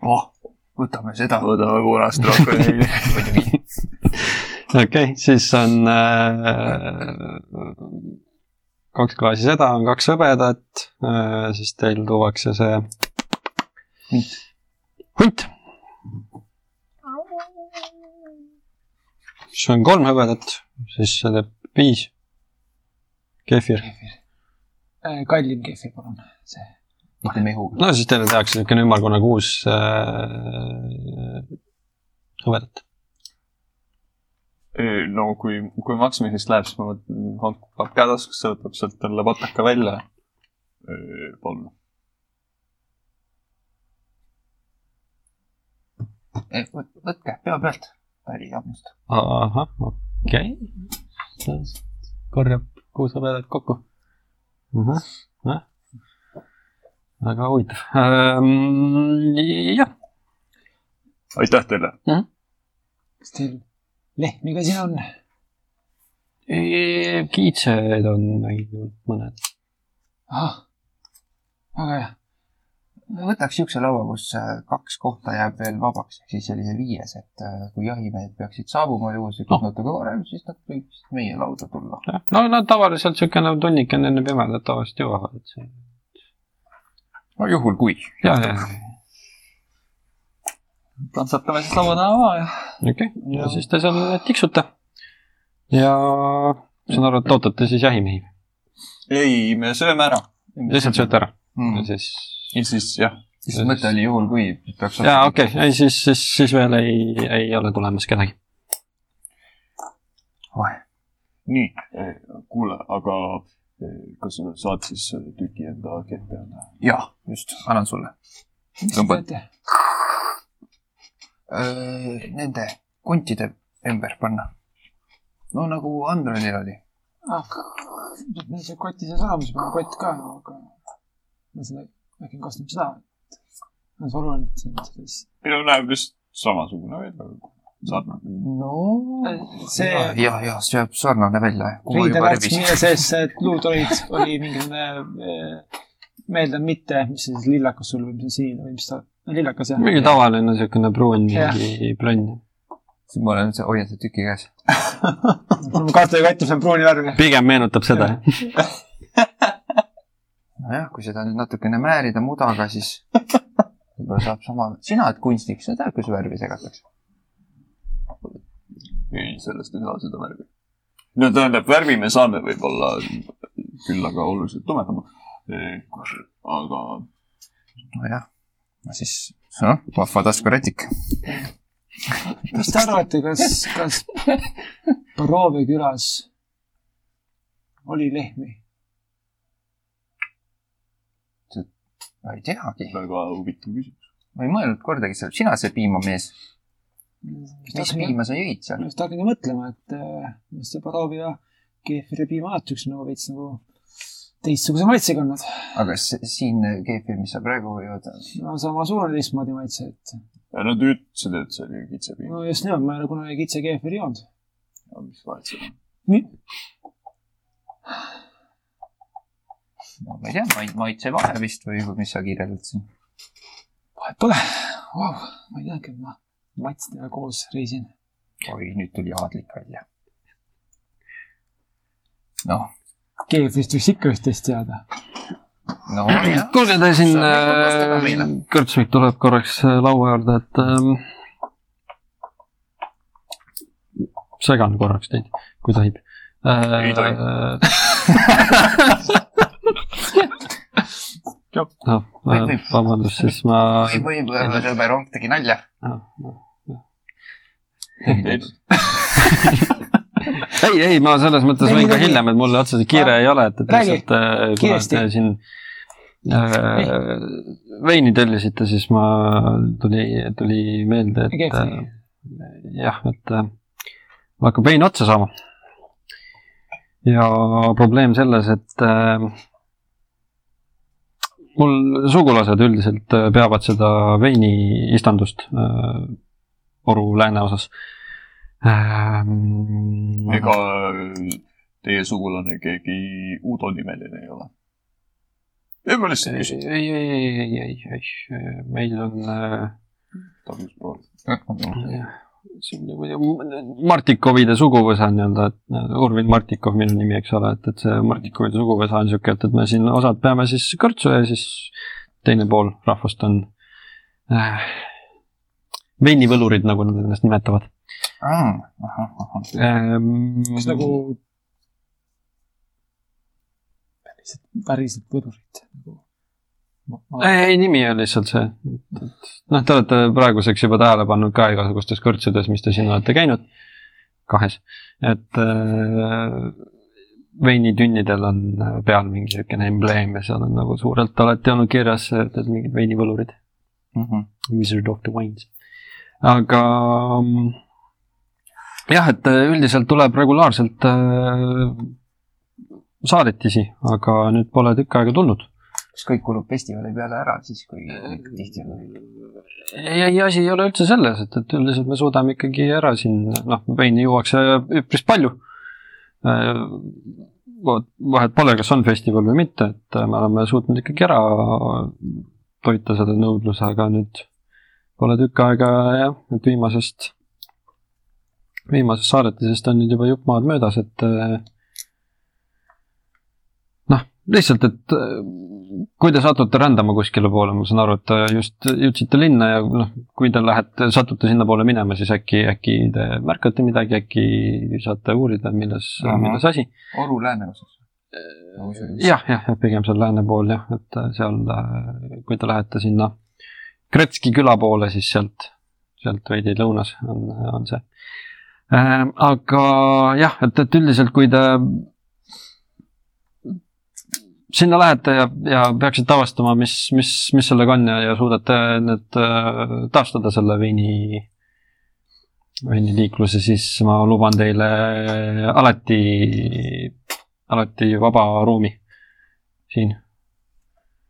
oh, võtame seda. võtame punast rohkem. okei okay,, siis on äh, kaks klaasi seda, on kaks hõbedat äh,, siis teil tuuakse see Hunt. Siis on kolm hõbedat, siis see teeb viis. kefir, kallim keefir, palun. see. mitte mehuga. no siis teile tehakse niisugune ümmargune kuus äh, hõbedat. no kui, kui maksmiseks läheb, siis ma mõtlen, Hank paneb käe taskusse, võtab sealt talle pataka välja. palun. võtke pea pealt. Päri jammust. ahah, okei okay.. korjab kuus hõbedat kokku uh. -huh. väga huvitav ähm,. jah, aitäh teile. kas teil lehmi ka siin on? kiitsed on ainult mõned. ahah, väga hea. Võtaks siukse laua, kus äh, kaks kohta jääb veel vabaks, ehk siis sellise viies, et äh, kui jahimehed peaksid saabuma juhuslikult No. natuke varem, siis nad võiksid meie lauda tulla. no nad tavaliselt niisugune tunnikene enne pimedat tavaliselt jõuavad, et see. no juhul kui. ja, ja, tantsatame siis laua taha maha ja. okei okay., ja siis te seal tiksute. ja saan aru, et ootate siis jahimehi. ei, me sööme ära. lihtsalt sööte ära Mm. ja siis. Ja siis jah, lihtsalt mõte oli juhul, kui peaks. jaa, okei okay., ei siis, siis, siis veel ei, ei ole tulemas kedagi. nii, kuule, aga eh, kas sa saad siis eh, tüki enda kette anda? jah, just, annan sulle. mis te Tõmbad- teete? Nende kontide ümber panna. no nagu Andronil oli. ah, meil see koti sees olemas, mul on kott ka, aga ma seda, äkki kasutan seda. on see oluline, et see on selles. minu näeb vist samasugune välja, sarnane. no see ja, ja, ja see jääb sarnane välja. riide läks mille sees, et luud olid, oli mingisugune eh, meeldiv mitte, mis see siis lillakas sul või mis see sinine või mis ta, lillakas jah. mingi tavaline niisugune pruun, Jah. mingi plönn. ma olen, hoian seda tüki käes. mul kartulikott on pruuni värvi. pigem meenutab seda, jah. nojah, kui seda nüüd natukene määrida mudaga, siis võib-olla saab sama, sina oled kunstnik, sa tead, kus värvi segatakse. ei, sellest ei saa seda värvi. no tähendab, värvi me saame võib-olla küll aga oluliselt tumedama. aga nojah, no siis, noh, vahva taskurätik. mis te arvate, kas, kas Barove külas oli lehmi? Ma ei teagi, väga huvitav küsimus. ma ei mõelnud kordagi seal, sina see piimamees, mis piima sa jõid seal? ma just hakkan mõtlema, et äh, see Barovi ja keefiri piimaalat üks nagu veits nagu teistsuguse maitsega olnud. aga s- siin keefir, mis sa praegu jood, no samasugune teistmoodi maitse, et ja nad ütlesid, et see oli kitsepiim. no just nimelt, ma ei ole kunagi kitse keefiri joonud. mis vahet seal on? No ma ei tea, maitsevahe vist või mis sa kirjeldad siin? vahet pole wow,. ma ei teagi, et ma matstega koos reisin. oi, nüüd tuli aadlik välja. noh, keefrist võiks ikka üht-teist teada. no kuulge, te siin vastada äh, tuleb korraks äh, laua juurde, et ähm, segan korraks teid, kui tohib äh,. Ei tohi. noh, Võib, võib. vabandust, siis ma. või, või sõber Onk tegi nalja. ei, ei, ma selles mõttes võin ka hiljem, et mul otseselt kiire ei ole, et, et lihtsalt äh, kuna te siin äh, veini tellisite, siis ma tuli, tuli meelde, et äh, jah, et äh, hakkab vein otsa saama. ja probleem selles, et äh, mul sugulased üldiselt äh, peavad seda veiniistandust äh, Oru lääneosas ähm,. ega teie sugulane keegi Uudo nimeline ei ole? ei, ma lihtsalt ei, küsin. ei, ei, ei, ei, ei, meil on äh, Tagus proovib. Siin Martikovide suguvõsa nii-öelda, et Urvin Martikov minu nimi, eks ole, et, et see Martikovide suguvõsa on niisugune, et, et me siin osad peame siis kõrtsu ja siis teine pool rahvast on äh, veinivõlurid, nagu nad ennast nimetavad ähm,. kas nagu päriselt, päriselt võdurit nagu. ei, nimi on lihtsalt see, et noh, te olete praeguseks juba tähele pannud ka igasugustes kõrtsudes, mis te siin olete käinud, kahes, et äh, veinitünnidel on peal mingi niisugune embleem ja seal on nagu suurelt alati olnud kirjas, et, mingid veinivõlurid, Wizard of the Wines. aga mm, jah, et äh, üldiselt tuleb regulaarselt äh, saadetisi, aga nüüd pole tükk aega tulnud kas kõik kulub festivali peale ära siis, kui tihti on? ei, asi ei ole üldse selles, et, et üldiselt me suudame ikkagi ära siin, noh, veini juuakse üpris palju. vahet pole, kas on festival või mitte, et me oleme suutnud ikkagi ära toita selle nõudluse, aga nüüd pole tükk aega jah, et viimasest, viimasest saadetisest on nüüd juba jupp maad möödas, et noh, lihtsalt, et kui te satute rändama kuskile poole, ma saan aru, et te just jõudsite linna ja noh, kui te lähete, satute sinnapoole minema, siis äkki, äkki te märkate midagi, äkki saate uurida, milles, milles asi. Oru lääneosas. jah, jah, jah, pigem seal lääne pool jah, et äh, seal, kui te lähete sinna Kretski küla poole, siis sealt, sealt veidi lõunas on, on see. aga jah, et, et üldiselt, kui te sinna lähete ja, ja peaksite avastama, mis, mis, mis sellega on ja, ja suudate need äh, taastada selle veini, veiniliikluse, siis ma luban teile alati alati vaba ruumi siin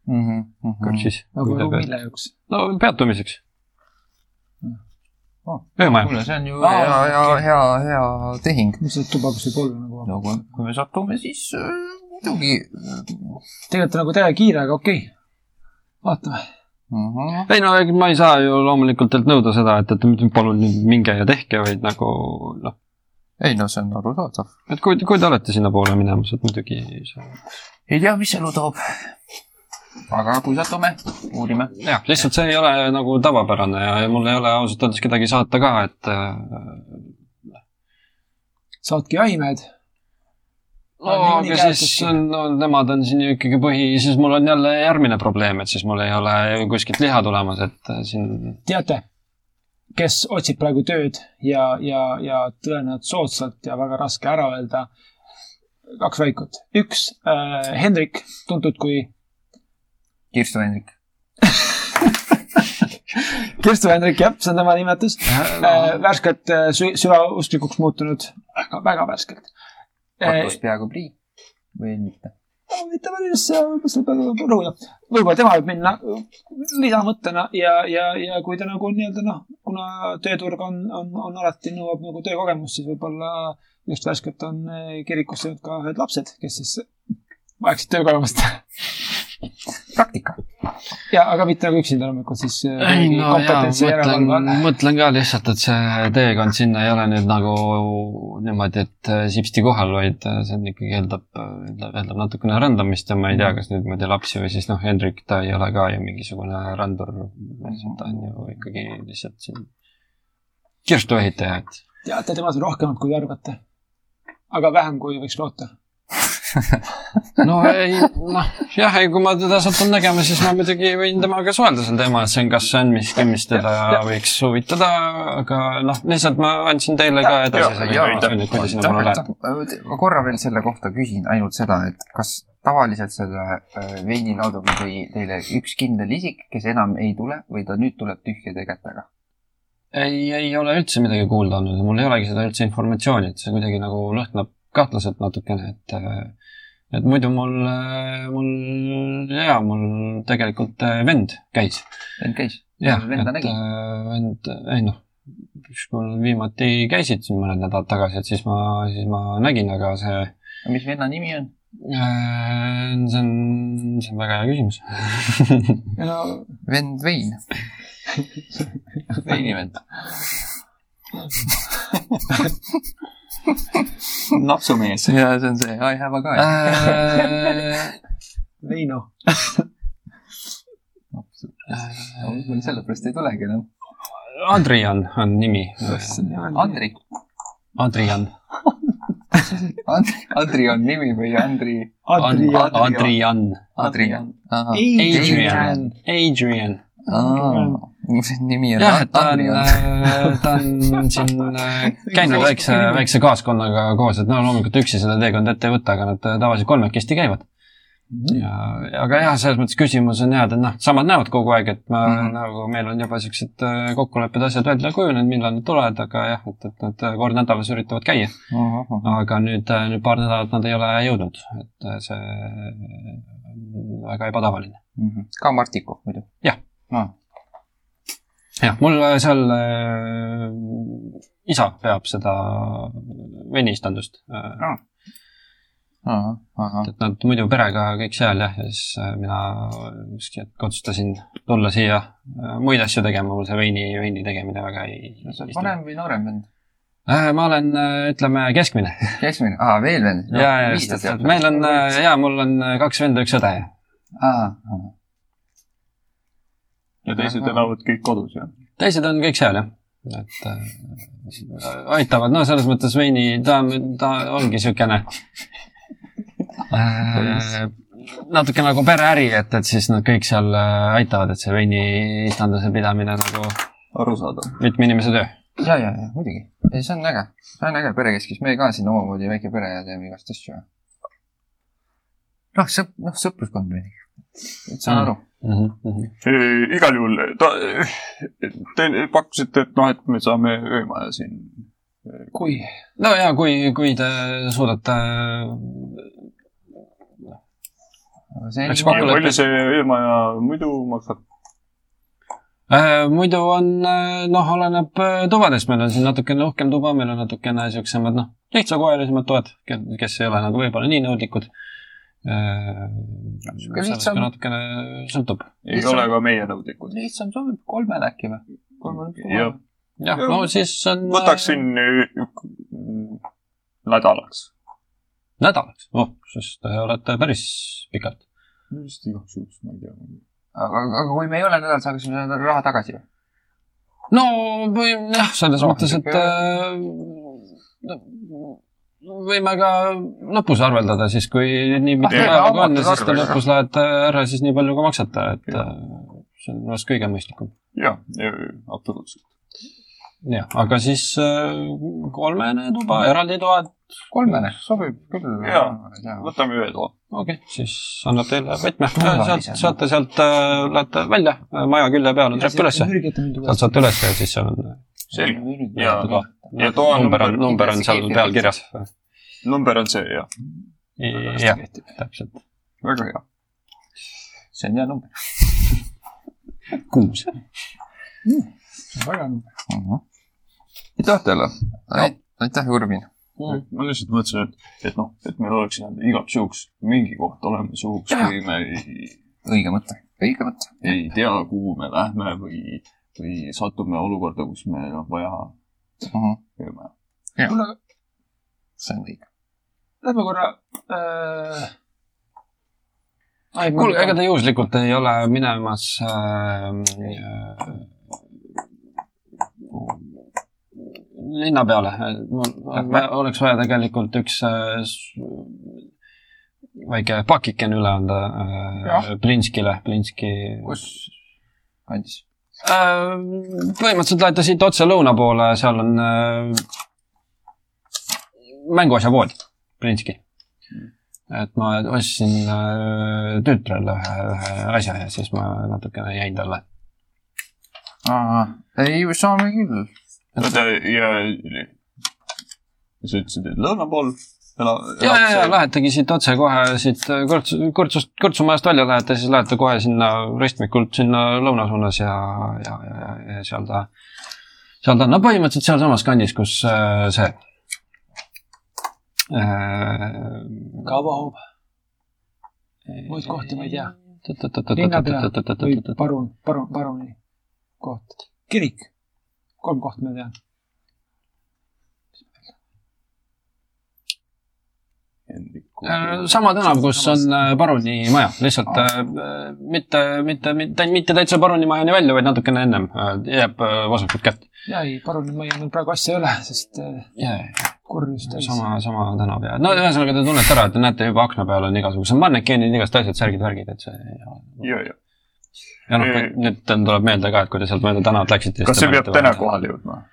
mm. -hmm. kõrtsis. aga ruum mille jaoks? no peatumiseks Oh. öömaja. kuule, see on ju Aa, hea, hea, hea, hea tehing. mis see tuba, kus võib olla nagu no kui, kui me satume, siis äh, muidugi tegelikult on nagu täiega kiire, aga okei okay.. vaatame. mm. -hmm. ei no ma ei saa ju loomulikult teilt nõuda seda, et, et palun nüüd minge ja tehke, vaid nagu noh, ei no see on arusaadav. et kui, kui te olete sinnapoole minemas, et muidugi see... ei tea, mis elu toob. aga kui satume, uurime. jah, lihtsalt see ei ole nagu tavapärane ja, ja mul ei ole ausalt öeldes kedagi saata ka, et äh, saatke jahimehed. No aga siis on, no nemad on siin ju ikkagi põhi, siis mul on jälle järgmine probleem, et siis mul ei ole kuskilt liha tulemas, et äh, siin teate, kes otsib praegu tööd ja, ja, ja tõenäoliselt soodsalt ja väga raske ära öelda. kaks valikut, üks äh, Hendrik, tuntud kui Kirstu Hendrik. Kerstu Hendrik, jah, see on tema nimetus äh,. värskelt äh, sü- süvausklikuks muutunud, väga, väga värskelt äh,. Katus peaaegu prii või mitte? mitte päris, rõhuda. võib-olla tema võib minna lisamõttena ja, ja, ja kui ta nagu nii-öelda noh, kuna tööturg on, on, on alati nõuab nagu töökogemust, siis võib-olla just värskelt on eh, kirikusse jõudnud ka ühed lapsed, kes siis vajaksid töökogemust. praktika. ja, aga mitte nagu üksinda loomulikult siis eh, ei no jaa, mõtlen mõtlen ka lihtsalt, et see teekond sinna ei ole nüüd nagu niimoodi, et äh, sipsti kohal, vaid äh, see on ikkagi eeldab, eeldab, natukene rändamist ja ma ei tea, kas nüüd niimoodi lapsi või siis noh, Hendrik, ta ei ole ka ju mingisugune rändur, ta on ju ikkagi lihtsalt siin kirstuehitaja, et teate temast rohkemat, kui te arvate. aga vähem, kui võiks loota. no ei, noh jah, ei kui ma teda satun nägema, siis ma muidugi võin temaga suhelda sel teemal, et see on, kas see on miski, mis teda võiks huvitada, aga noh, lihtsalt ma andsin teile ka edasi lähete. ma korra veel selle kohta küsin ainult seda, et kas tavaliselt selle äh, veinilaudaga tõi teile üks kindel isik, kes enam ei tule või ta nüüd tuleb tühjade kätega? ei, ei ole üldse midagi kuulda olnud ja mul ei olegi seda üldse informatsiooni, et see kuidagi nagu lõhnab kahtlaselt natukene, et et muidu mul, mul jaa, mul tegelikult äh, vend käis. vend käis? jah, et äh, vend, ei noh, mul viimati käisid siin mõned nädalad tagasi, et siis ma, siis ma nägin, aga see mis venna nimi on? äh,, see on, see on väga hea küsimus. no vend Vein. veinivend. napsumees. ja see on see I have a guy. Äh, Veino. mul sellepärast ei tulegi enam. Adrian on nimi. Andri. Adrian. Andri, Andri on nimi või Andri? Adrian. Adrian. Adrian. Adrian. Adrian. nimi on jah, et ta on ta on siin äh, käinud väikse, väikse kaaskonnaga koos, et no loomulikult üksi seda teekonda ette ei võta, aga nad tavaliselt kolmekesti käivad. ja, aga jah, selles mõttes küsimus on jah, et noh, samad näevad kogu aeg, et ma mm Mhm. -hmm. nagu meil on juba siuksed äh, kokkulepped, asjad välja kujunenud, millal nad tulevad, aga jah, et, et nad kord nädalas üritavad käia. aga nüüd, nüüd paar nädalat nad ei ole jõudnud, et äh, see on väga ebatavaline. ka Martiku muidu? Jah. ah.. jah, mul äh, seal äh, isa peab seda venistandust äh,, ahah, ahah. et nad muidu perega kõik seal jah, ja siis äh, mina ükski hetk otsustasin tulla siia äh, muid asju tegema, mul see veini, veini tegemine väga ei sa oled vanem või noorem vend? ma olen, ütleme, keskmine. keskmine, aa veel vend? ja, ja et meil on, ja mul on kaks venda, üks õde. Ja teised elavad kõik kodus, jah? teised on kõik seal jah, et äh, aitavad, no selles mõttes veini, ta, ta ongi siukene äh, natuke nagu pereäri, et, et siis nad kõik seal äh, aitavad, et see veiniistanduse pidamine nagu arusaadav. mitme inimese töö. ja, ja, ja muidugi. ei, see on äge, see on äge perekeskis, me ka siin omamoodi väike pere ja teeme igast asju. noh, sõp-, noh, sõpruskond või. saan aru. Mm -hmm. igal juhul ta, te pakkusite, et noh, et me saame öömaja siin. kui, no ja kui, kui te suudate ja palju see eelmaja muidu maksab? Äh, muidu on, noh, oleneb äh, tubadest, meil on siin natukene uhkem tuba, meil on natukene siuksemad, noh, lihtsakoelisemad toad, kes ei ole nagu võib-olla nii nõudlikud. Lihtsam- natukene sõltub. ei Lihtsam- ole ka meie nõudlikud. lihtsam sobib kolmele äkki või? kolmele jah, jah, no siis on. võtaksin ük- nädalaks. nädalaks, oh, sest te olete päris pikalt. just igaks juhuks, ma ei tea. aga, aga kui me ei ole nädal, saaksime seda raha tagasi või? no või jah, selles mõttes, et äh, võime ka lõpus arveldada siis, kui nii mitu Ah, päeva kui on ja siis te lõpus lähete ära siis nii palju, kui maksate, et äh, see on vast kõige mõistlikum. jah, absoluutselt. jah, aga siis äh, kolmene tuba, eraldi toad, kolmene, sobib küll. Jaa. võtame ühe toa. okei okay,, siis annab teile võtme, sealt saate sealt äh,, lähete välja, maja külje peal on trepp ülesse, sealt saate ülesse ja siis seal on selge. ja. Ja number on, number, number on seal peal kirjas. number on see, jah. jah, täpselt. väga hea. see on hea number. kuus. väga number. aitäh teile. aitäh, Urvin. ma lihtsalt mõtlesin, et, et noh, et meil oleks igaks juhuks mingi koht olemas juhuks, kui me ei, õige mõte, õige mõte. ei tea, kuhu me lähme või, või satume olukorda, kus meil on vaja öömaja. kuule, see on õige. lähme korra äh.... kuulge, ega te juhuslikult ei ole minemas äh, linna peale, mul oleks vaja tegelikult üks äh, väike pakikene üle anda äh, Plinskile, Plinski. kus kandis? Äh, põhimõtteliselt lähete siit otse lõuna poole, seal on äh, mänguasja pood, Prinski. et ma ostsin äh, tütrele ühe, ühe asja ja siis ma natukene jäin talle. ei, saame küll. oota, ja sa ütlesid, et lõuna pool ela- ja, ja, ja lähetegi siit otse kohe siit kõrts-, kõrtsust, kõrtsumajast välja lähete, siis lähete kohe sinna ristmikult sinna lõuna suunas ja, ja, ja, ja, seal ta, seal ta on, no põhimõtteliselt sealsamas kandis, kus äh, see äh,. Kavahoov muid kohti ma ei tea. linnapea või parun, parun, paruni koht. kirik, kolm kohta ma tean. Hendriku- Äh, sama tänav, kus on äh, paruni maja, lihtsalt äh, mitte, mitte, mitte, mitte täitsa paruni majani välja, vaid natukene ennem äh, jääb äh, vasakut kätt. ja ei, paruni majja mul praegu asja ei ole, sest äh, kurjus täis. sama, sama tänav ja no ühesõnaga te tunnete ära, et te näete juba akna peal on igasugused mannekeenid, igast asjad, särgid, värgid, et see. ja, ja. ja noh, nüüd tuleb meelde ka, et kui te sealt mööda tänavat läksite. kas see peab täna? kohale jõudma?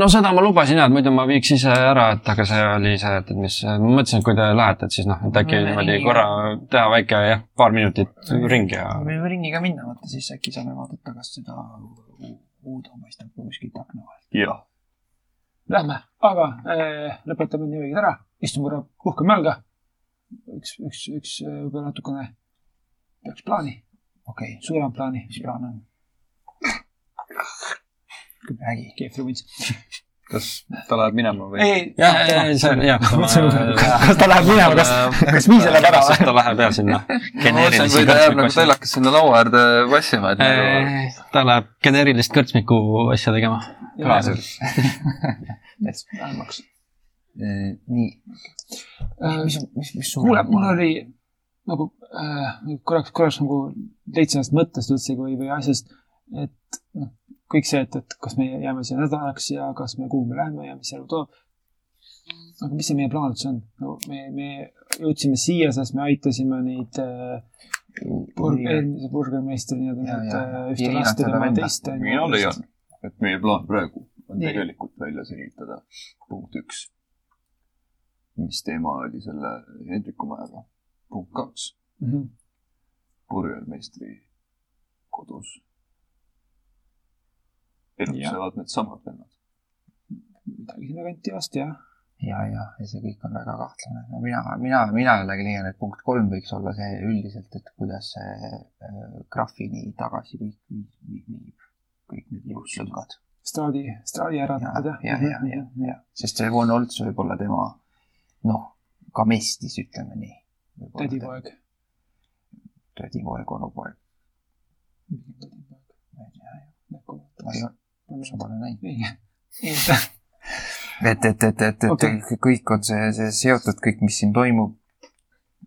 No seda ma lubasin ja, et muidu ma viiks ise ära, et aga see oli see, et, et mis, ma mõtlesin, et kui te lähete, et siis noh, et äkki Me niimoodi ringiga- korra teha väike jah, paar minutit ringi ja me võime ringiga minna, vaata siis äkki saame vaadata, kas seda uudu paistab kuskilt akna vahelt. jah, Lähme, aga äh, lõpetame nii õige ära, istume korra, puhkame jalga. üks, üks, üks äh, võib-olla natukene peaks plaani, okei okay., suurem plaani. mis plaan on? räägi. Keefri võts. kas ta läheb minema või? ei, ja, ja, ja see, jah. kas ta läheb minema, kas, kas Miise läheb ära või? ta läheb jah sinna. kui ta jääb nagu tellakas sinna laua äärde vassima, et nagu ta läheb geneerilist kõrtsmiku asja tegema. vähemaks. nii, mis, mis, mis sul kuule, mul oli nagu äh, korraks, korraks nagu leidsin ennast mõttest üldse või, või asjast, et noh, kõik see, et, et kas me jääme siia nädalaks ja kas me, kuhu me läheme ja mis elu toob. aga mis see meie plaan üldse on? no me, me jõudsime siia, sest me aitasime neid äh, burg-, eelmise burgermeistri nii-öelda ja. äh, ühte last ja tema teist. mina leian, et meie plaan praegu on Nii. tegelikult välja selgitada punkt üks. mis teema oli selle Hendriku majaga? punkt kaks, Mhm. purjemeistri kodus Jah. elutsevad needsamad vennad. midagi sinna kanti vast jah. ja, ja, ja see kõik on väga kahtlane no,. mina, mina, mina jällegi leian, et punkt kolm võiks olla see üldiselt, et kuidas see äh, graafini tagasi kõik viib, kõik need jõudlüngad. Stradi, Stradi ära ja, võtad ja, ja, ja, ja, sest see Von Olts võib olla tema, noh, ka mestis, ütleme nii. tädipoeg. tädipoeg, onupoeg. ma ei ole, sa pole näinud. ei, ei, et, et, et, et, et okay. kõik on see, see seotud, kõik, mis siin toimub.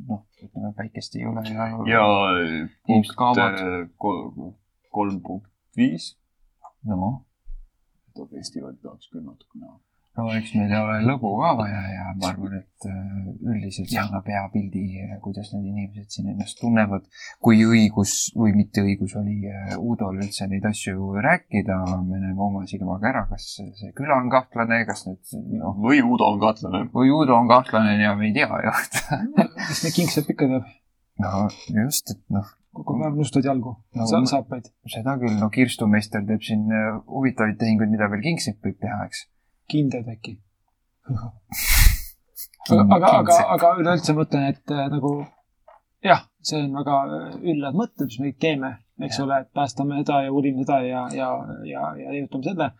noh, ütleme päikest ei ole ja. ja punkt äh, kol- kolm punkt viis. no, seda festivali tahaks küll natukene näha. No eks meil ole lõbu ka vaja ja ma arvan, et äh, üldiselt see annab hea pildi, kuidas need inimesed siin ennast tunnevad. kui õigus või mitte õigus oli äh, Udol üldse neid asju rääkida, me näeme oma silmaga ära, kas see küla on kahtlane, kas need, noh, või Udo on kahtlane. või Udo on kahtlane ja me ei tea ju. mis neid kingsepp ikka teeb? no just, et noh, kogu päev nustad jalgu No, Sa, saapaid. seda küll, no Kirstu meister teeb siin äh, huvitavaid tehinguid, mida veel Kingsepp võib teha, eks. Kindad äkki. aga, aga, aga, üleüldse mõtlen, et äh, nagu jah, see on väga äh, üllad mõtted, mis me kõik teeme, eks Jah. ole, et päästame seda ja uurime seda ja, ja, ja, ja leiutame selle.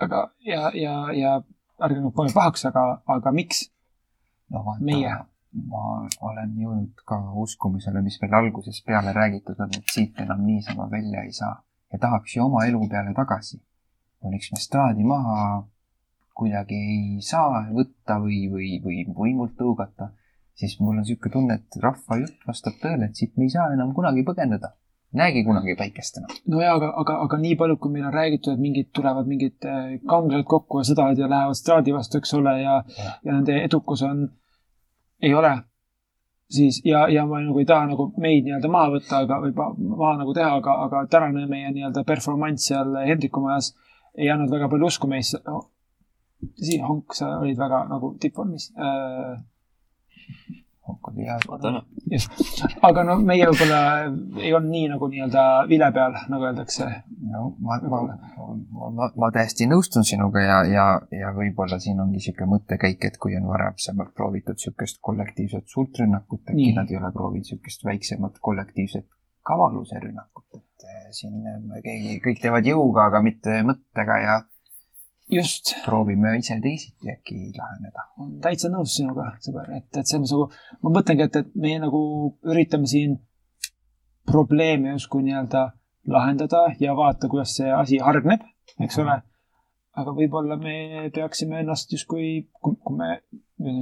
aga, ja, ja, ja ärge nüüd pange pahaks, aga, aga miks? no vaata Meie., ma olen jõudnud ka uskumisele, mis meil algusest peale räägitud on, et siit enam niisama välja ei saa ja tahaks ju oma elu peale tagasi. Kuniks me straadi maha kuidagi ei saa võtta või, või, või võimult tõugata, siis mul on niisugune tunne, et rahva jutt vastab tõele, et siit me ei saa enam kunagi põgeneda. näegi kunagi päikest enam. no jaa, aga, aga, aga nii palju, kui meil on räägitud, et mingid tulevad mingid äh, kangelased kokku ja sõdavad ja lähevad straadi vastu, eks ole, ja, ja nende edukus on, ei ole, siis ja, ja ma nagu ei taha nagu meid nii-öelda maha võtta, aga või ma- maha nagu teha, aga, aga tänane meie nii-öelda performance seal Hendriku majas ei andnud väga palju usku meisse no,. Siim Honk, sa olid väga nagu tippvormis äh,. oli hea. ma tänan. aga no meie võib-olla ei olnud nii nagu nii-öelda vile peal, nagu öeldakse no ma, ma, ma, ma, ma täiesti nõustun sinuga ja, ja, ja võib-olla siin ongi niisugune mõttekäik, et kui on varasemalt proovitud niisugust kollektiivset suurt rünnakut, äkki nad ei ole proovinud niisugust väiksemat kollektiivset kavaluse rünnakut, siin me keegi, kõik teevad jõuga, aga mitte mõttega ja just proovime ise teisiti äkki laheneda. täitsa nõus sinuga, sõber, et, et selles mõttes nagu, ma mõtlengi, et, et me nagu üritame siin probleeme justkui nii-öelda lahendada ja vaata, kuidas see asi hargneb, eks ole. aga võib-olla me peaksime ennast justkui, kui me,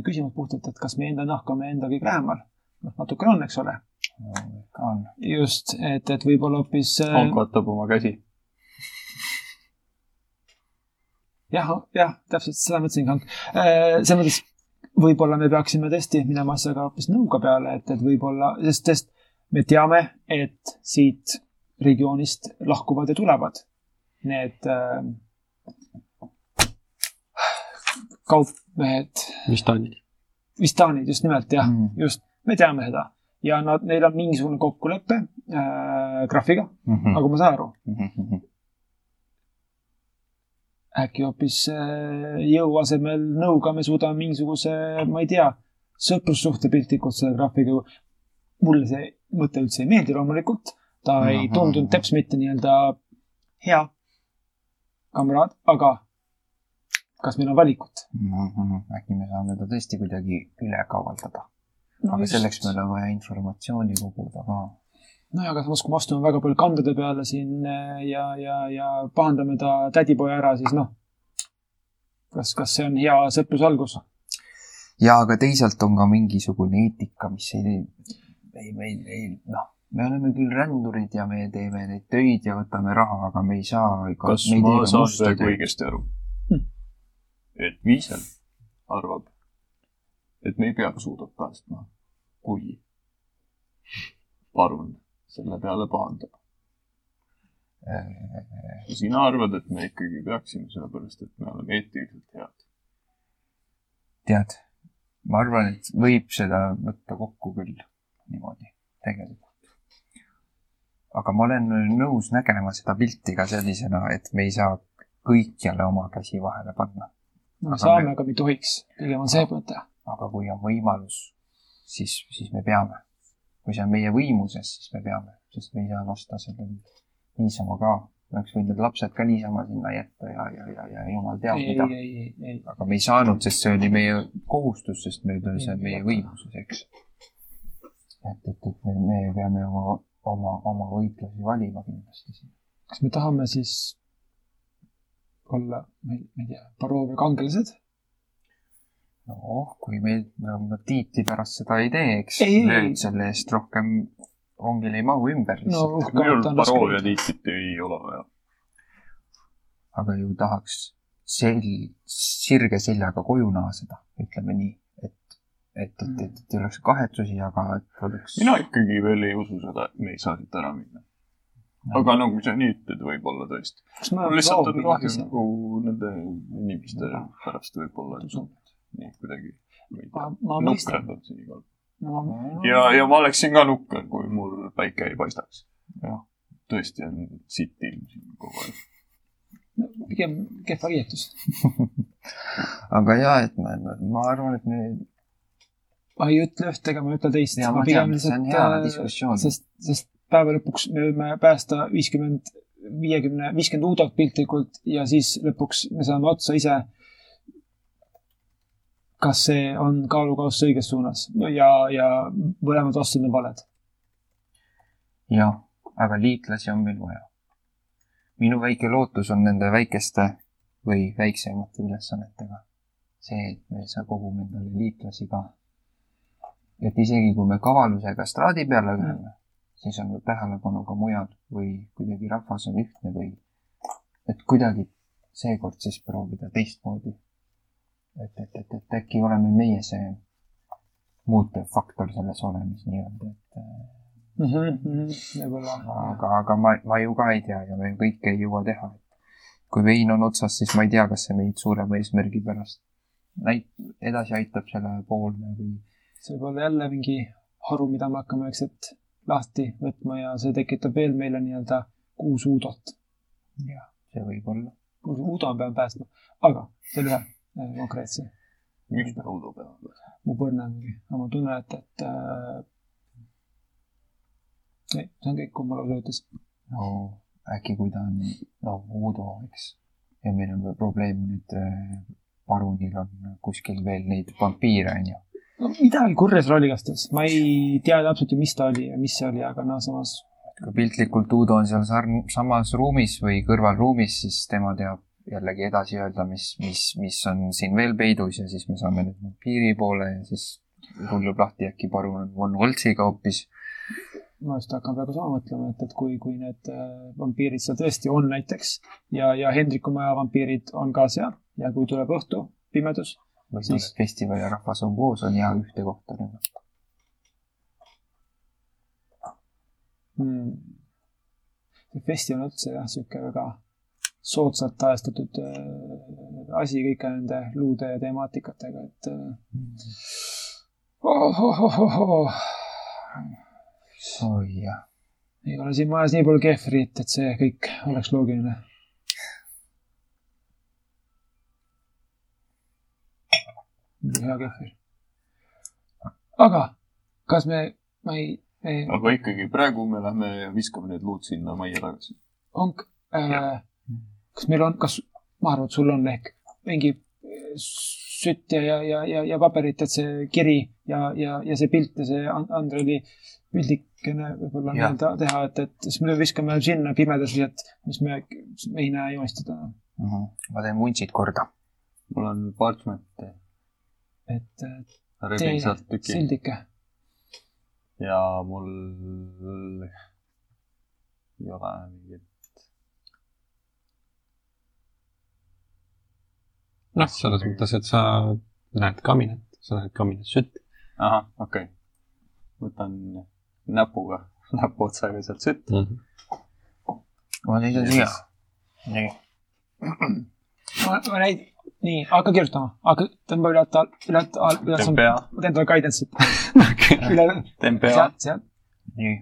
küsimus puhtalt, et kas meie enda nahk on meie enda kõige lähemal. noh, natukene on, eks ole. on. just, et, et võib-olla hoopis äh, Hank vaatab oma käsi. jah, jah, täpselt seda mõtlesingi, Hank. selles mõttes võib-olla me peaksime tõesti minema asjaga hoopis nõuga peale, et, et võib-olla, sest, sest me teame, et siit regioonist lahkuvad ja tulevad need äh, kaupmehed, mis ta on? Vistanid just nimelt jah mm., just, me teame seda ja nad, neil on mingisugune kokkulepe äh, graafiga, Mhm. nagu ma saan aru -hmm. äkki hoopis äh, jõu asemel nõuga me suudame mingisuguse, ma ei tea, sõprussuhte piltlikult selle graafiga. mulle see mõte üldse ei meeldi loomulikult, ta ei Mhm. tundunud teps mitte nii-öelda hea kamraad, aga kas meil on valikut? Mhm. äkki me saame ta tõesti kuidagi üle kavaldada no, aga selleks meil on vaja informatsiooni koguda ka. nojah, aga samas, kui me astume väga palju kandade peale siin äh, ja, ja, ja pahandame ta tädipoja ära, siis noh, kas, kas see on hea sõpruse algus? ja aga teisalt on ka mingisugune eetika, mis ei, ei, ei, ei, noh, me oleme küll rändurid ja me teeme neid töid ja võtame raha, aga me ei saa. kas ma saan praegu õigesti aru Hmm.? et Viisel arvab, et me ei pea suudab päästma, kui parun selle peale pahandab. ja sina arvad, et me ikkagi peaksime, sellepärast et me oleme eetiliselt head. tead, ma arvan, et võib seda võtta kokku küll niimoodi, tegelikult. aga ma olen nõus nägema seda pilti ka sellisena, et me ei saa kõikjale oma käsi vahele panna. no me Aga saame me-, aga me ei tohiks. pigem on see mõte. Aga kui on võimalus, siis, siis me peame. kui see on meie võimuses, siis me peame, sest me ei saa lasta sellel niisama ka. me oleks võinud need lapsed ka niisama sinna jätta ja, ja, ja, ja jumal teab ei, mida aga me ei saanud, sest see oli meie kohustus, sest meil oli see meie võimuses, eks. et, et, et me, me peame oma, oma, oma võitlusi valima kindlasti siin. kas me tahame siis olla, ma ei tea, Barovia kangelased? noh, kui meil, me oma tiitli pärast seda ei tee, eks Ei, ei, ei. lööd selle eest rohkem ongil ei mahu ümber no lihtsalt. minul uhkemalt on paroovia tiitlit ei ole vaja. aga ju tahaks sel-, sirge seljaga koju naaseda, ütleme nii, et, et, et, et, et ei oleks kahetsusi, aga et oleks. mina ikkagi veel ei usu seda, et me ei saa siit ära minna. aga no kui sa nii ütled, võib-olla tõesti. mul lihtsalt on kahju nagu nende inimeste pärast võib-olla, nii kuidagi, ma ei tea,, no ma, ja, ja ma oleksin ka nukker, kui mul päike ei paistaks. jah, tõesti on sitt ilm siin kogu aeg. pigem kehva riietus. aga ja, et ma, ma arvan, et me, ma ei ütle üht ega ma ei ütle teist. ma on hea diskussioon. sest, sest päeva lõpuks me võime päästa viiskümmend, viiekümne, viiskümmend Udot piltlikult ja siis lõpuks me saame otsa ise. Kas see on kaalukauss õiges suunas ja, ja mõlemad vastused on valed. jah, aga liitlasi on meil vaja. minu väike lootus on nende väikeste või väiksemate ülesannetega see, et me sa- kogume endale liitlasi ka. et isegi kui me kavalusega straadi peale läheme, siis on tähelepanu ka mujal või kuidagi rahvas on ühtne või et kuidagi seekord siis proovida teistmoodi. et, et, et, et äkki oleme meie see muutev faktor selles olemis nii-öelda, et Mhm, võib-olla. aga, aga ma, ma ju ka ei tea ja me kõike ei jõua teha. kui vein on otsas, siis ma ei tea, kas see meid suurema eesmärgi pärast näit-, edasi aitab selle poolne või see võib olla jälle mingi haru, mida me hakkame vaikselt lahti võtma ja see tekitab veel meile nii-öelda kuus Udot. jah, see võib olla. kuus Udo me peame päästma, aga selle ühe äh, konkreetse, miks me Udo peame? mu põrne mingi, aga ma tunnen, et, et äh, ei, see on kõik, kui mul ütles. no äkki kui ta on, no Uudo, eks. ja meil on probleem nüüd äh, parunil on kuskil veel neid vampiire, onju. no midagi kurja seal oli igastahes, ma ei tea täpselt ju, mis ta oli ja mis see oli, aga no samas kui piltlikult Uudo on seal sarn-, samas ruumis või kõrvalruumis, siis tema teab jällegi edasi öelda, mis, mis, mis on siin veel peidus ja siis me saame nüüd vampiiri poole ja siis rullub lahti äkki parun on Von Holtziga hoopis. ma just hakkan praegu sama mõtlema, et, et kui, kui need äh, vampiirid seal tõesti on näiteks ja, ja Hendriku maja vampiirid on ka seal ja kui tuleb õhtu, pimedus, võib-olla Siis- festival ja rahvas on koos, on hea ühte kohta rünnata. hmm.. see festival üldse jah, sihuke väga soodsalt ajastatud äh, asi kõike nende luude ja temaatikatega, et äh, oh, oh, oh, oh, oh. oi jah, ei ole siin majas nii palju kehvrit, et see kõik oleks loogiline. hea kehvir. aga kas me, ma ei, me aga ikkagi praegu me lähme ja viskame need luud sinna majja tagasi. on äh,, kas meil on, kas, ma arvan, et sul on ehk mingi äh, sütt ja, ja, ja, ja, ja paberit, et see kiri ja, ja, ja see pilt ja see And- Andreli pildikene võib-olla nii-öelda teha, et, et siis me viskame sinna pimedusi, et mis me, me ei näe joonistada. ma teen vuntsid korda. mul on parchment, et rebin sealt tüki sildike. ja mul ei ole mingit, noh, selles mõttes, et sa näed kaminat, sa näed kaminas sütt. ahah, okei okay.. võtan näpuga, näpuotsaga sealt sütt. ma seisan siia. nii, ma, ma näin, nii, hakka kirjutama, hakka, tõmba üle, üle, üle, teen pea, ma teen talle guidance'it. üle, teen pea sealt, sealt. nii.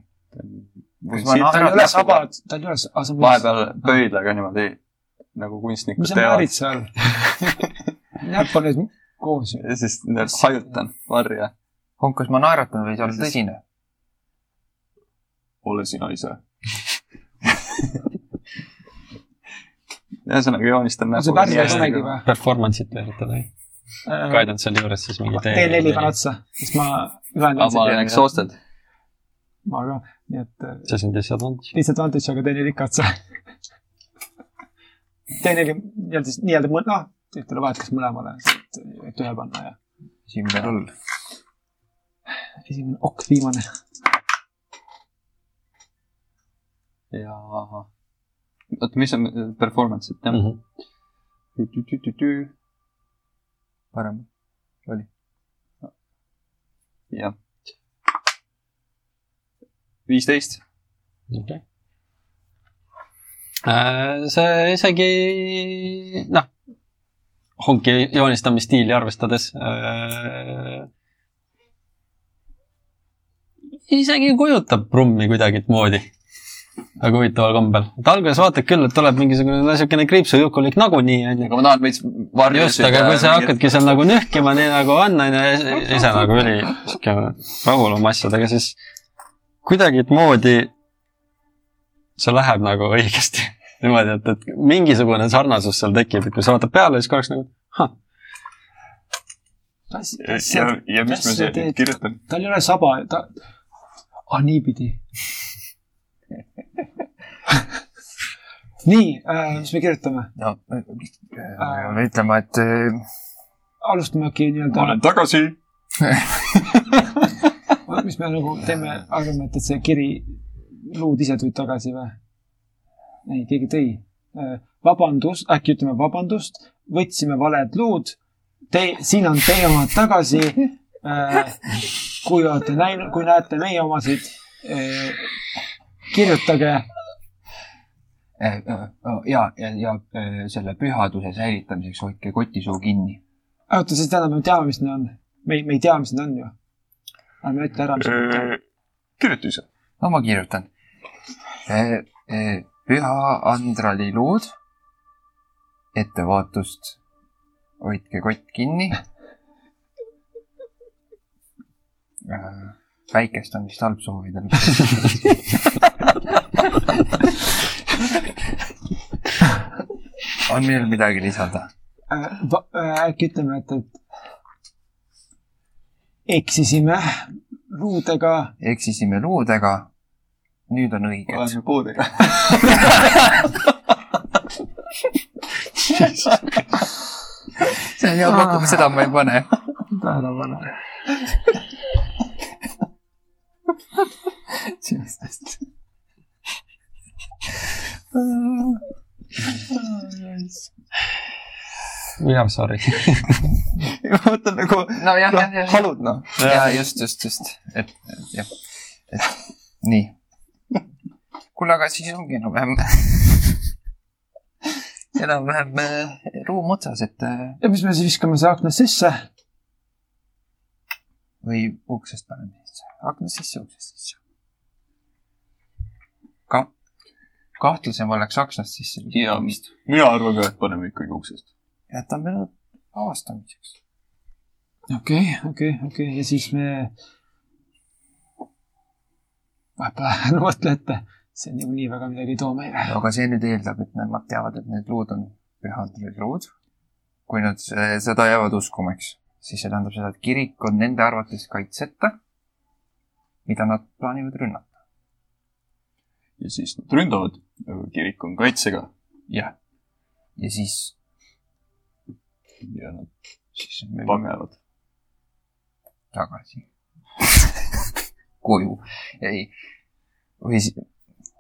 Siit ma tal ei ära ole näpuga- saba, tal ei ole, aa, see on vahepeal pöidlaga niimoodi nagu kunstnikud mis sa määrid teevad. seal? näpp on nüüd koos ja siis hajutan varje. Honk, kas ma naeratan või sa oled tõsine? ole sina ise. ühesõnaga joonistan on see näpuga värv nii ei olegi või? Performance'it üritada, ei? Guidance seal juures siis mingi T4 panen otsa, siis ma ühendan aga ma olen exhausted. ma ka, nii et äh, see on disadvantage. disadvantage, aga T4 ikka otsa. T4 nii-öelda, nii-öelda mõt-, noh, ei ole vahet, kas mõlemale, et ühe panna ja esimene roll. esimene ok, viimane. ja oota, mis on performance'it jah mm? parem. jah. viisteist. okei. See isegi, noh, honki joonistamisstiili arvestades äh, isegi kujutab Brummi kuidagimoodi. väga huvitaval kombel. et alguses vaatad küll, et tuleb mingisugune niisugune kriipsujukulik nagunii, onju. aga ma tahan veits varju. just, aga kui sa hakkadki seal nagu nühkima, nii nagu on, onju, ise nagu üli sihuke rahul oma asjadega, siis kuidagimoodi see läheb nagu õigesti. niimoodi, et, et mingisugune sarnasus seal tekib, et kui sa vaatad peale, siis korraks nagu, ahah, ja, ja, ja mis ma siia kirjutan? tal ei ole saba, ta, ah niipidi. nii äh,, mis me kirjutame? no me peame ütlema, et äh, alustame äkki ma nii-öelda olen, tagasi. mis me nagu teeme, arvame, et, et see kiri, luud ise tulid tagasi või? ei, keegi tõi. vabandust, äkki ütleme vabandust, võtsime valed luud. Te, siin on teie omad tagasi. kui olete näinud, kui näete meie omasid, kirjutage äh, äh, ja, ja, ja äh, selle pühaduse säilitamiseks hoidke kotisuu kinni. oota, siis tähendab, me teame, mis need on. me ei, me ei tea, mis need on ju. ärme ütle ära, mis need on. kirjuta ise. no ma kirjutan. Püha Andrali luud. ettevaatust. hoidke kott kinni. väikestamist halbsoovidel. on meil midagi lisada? äkki ütleme, et, et eksisime luudega. eksisime luudega. Nüüd on õiged. oleme puudega. see on hea pakkumine, seda ma ei pane. tähelepanu. we are sorry. ma mõtlen nagu, nojah, noh jah, jah, halud noh. ja just, just, just, et, et jah, et nii. kuule, aga siis ongi enam-vähem, enam-vähem äh, ruum otsas, et äh, ja mis me siis viskame see aknast sisse? või uksest paneme sisse, aknast sisse, uksest sisse. ka-, kahtlasem oleks aknast sisse. ja mina arvan ka, et paneme ikkagi uksest. jätame nad avastamiseks. okei, okei, okei ja siis me. vahepeal mõtle ette, see niikuinii väga midagi ei too meile. aga see nüüd eeldab, et nemad teavad, et need luud on pühad luud. kui nad äh, seda jäävad uskuma, eks, siis see tähendab seda, et kirik on nende arvates kaitseta, mida nad plaanivad rünnata. ja siis nad ründavad, kirik on kaitsega jah. ja siis, ja nad siis panevad. tagasi koju. ei, või siis,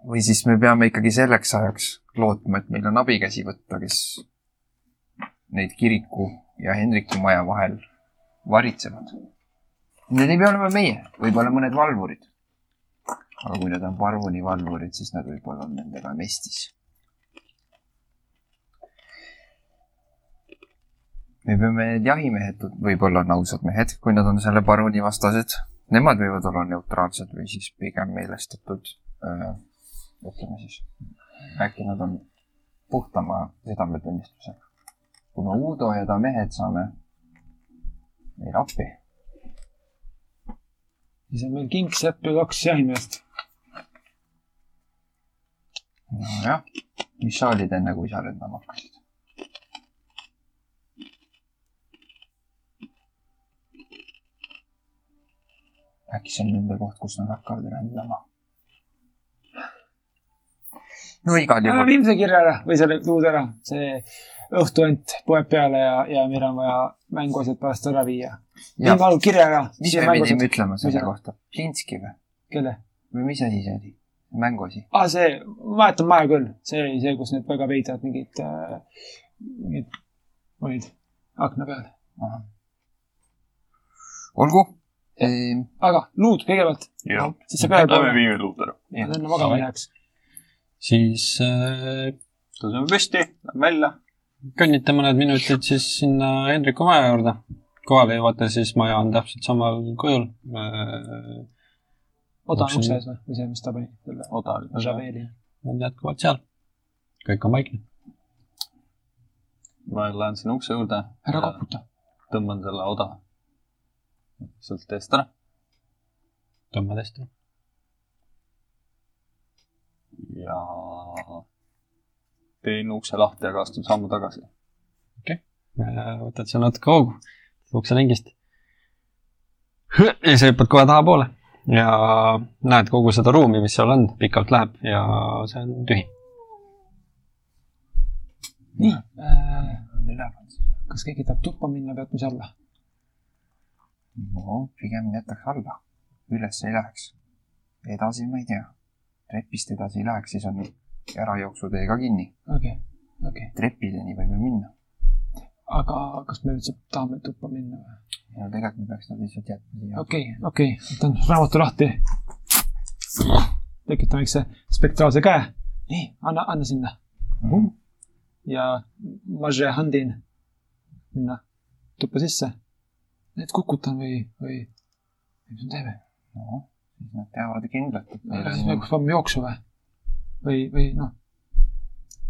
või siis me peame ikkagi selleks ajaks lootma, et meil on abikäsi võtta, kes neid kiriku ja Hendriku maja vahel varitsevad. Need ei pea olema meie, võib-olla mõned valvurid. aga kui need on parvuni valvurid, siis nad võib-olla on nendega mestis. me peame need jahimehed, võib-olla on ausad mehed, kui nad on selle paruni vastased. Nemad võivad olla neutraalsed või siis pigem meelestatud. Ütleme siis, äkki nad on puhtama südametunnistusega. kuna Uudo ja ta mehed saame meile appi. siis on meil kingsepp ja kaks jahimeest. nojah, mis sa olid enne, kui sa lendama hakkasid? äkki see on nende koht, kus nad hakkavad rändama? No igal juhul. viime see kirja ära või selle luud ära, see õhtuant poeb peale ja, ja meil on vaja mänguasjad pärast ära viia. viime palun kirja ära. mis me pidime ütlema selle kohta? Plinski või? kelle? või mis asi see oli? mänguasi? aa, Ah, see, ma mäletan maja küll, see oli see, kus need väga veidrad mingid äh,, mingid olid akna peal. olgu ehm,. aga luud kõigepealt, jah, siis sa peale lähme poole, viime luud ära. enne magama ei läheks. Siis äh, tõuseme püsti, lähme välja. kõnnite mõned minutid siis sinna Hendriku maja juurde. kohale jõuate, siis maja on täpselt samal kujul äh,. oda on Ukse- ees või, või see, mis ta pani, selle oda. Javeeli. on jätkuvalt seal. kõik on vaikne. ma lähen sinna ukse juurde. ära koputa. tõmban selle oda sealt eest ära. tõmbad hästi. Ja teen ukse lahti, aga astun sammu tagasi. võtad seal natuke hoogu, ukselingist. ja sa hüppad kohe tahapoole ja näed kogu seda ruumi, mis seal on, pikalt läheb ja see on tühi. nii äh,, üleval. kas keegi tahab tuppa minna, peatmise alla? no pigem jätaks alla. üles ei läheks. edasi ma ei tea. Trepist edasi ei läheks, siis on ärajooksuteed ka kinni. okei, okei. trepideni võime minna. aga kas me üldse tahame tuppa minna või? ja tegelikult me peaks nad lihtsalt jätma siia. okei, okei, võtan raamatu lahti. tekitan väikse spektraalse käe. nii, anna, anna sinna. ja Maže Handin minna tuppa sisse. Need kukutan või, või, mis me teeme? noh, siis nad teavad kindlalt, et meil kas me paneme jooksu või? või, või noh,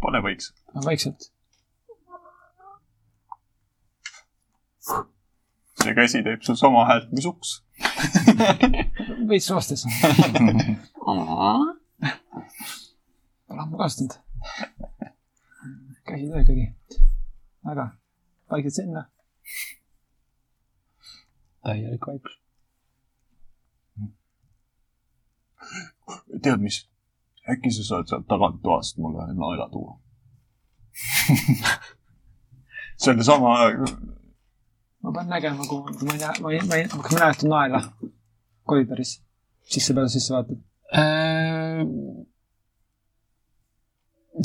pane vaikselt. vaikselt. see käsi teeb sul sama häält, mis uks. veits roostes. Pole ammu kasutanud. käsi ta ikkagi. aga, vaikselt sinna. täielik vaikus. Tead mis? äkki sa saad sealt tagatoast mulle ühe naela tuua? sellesama, ma pean nägema, kuhu, ma ei näe, ma ei, ma ei, kas ma näen naela koridoris, sisse peale sisse vaatad. Äh,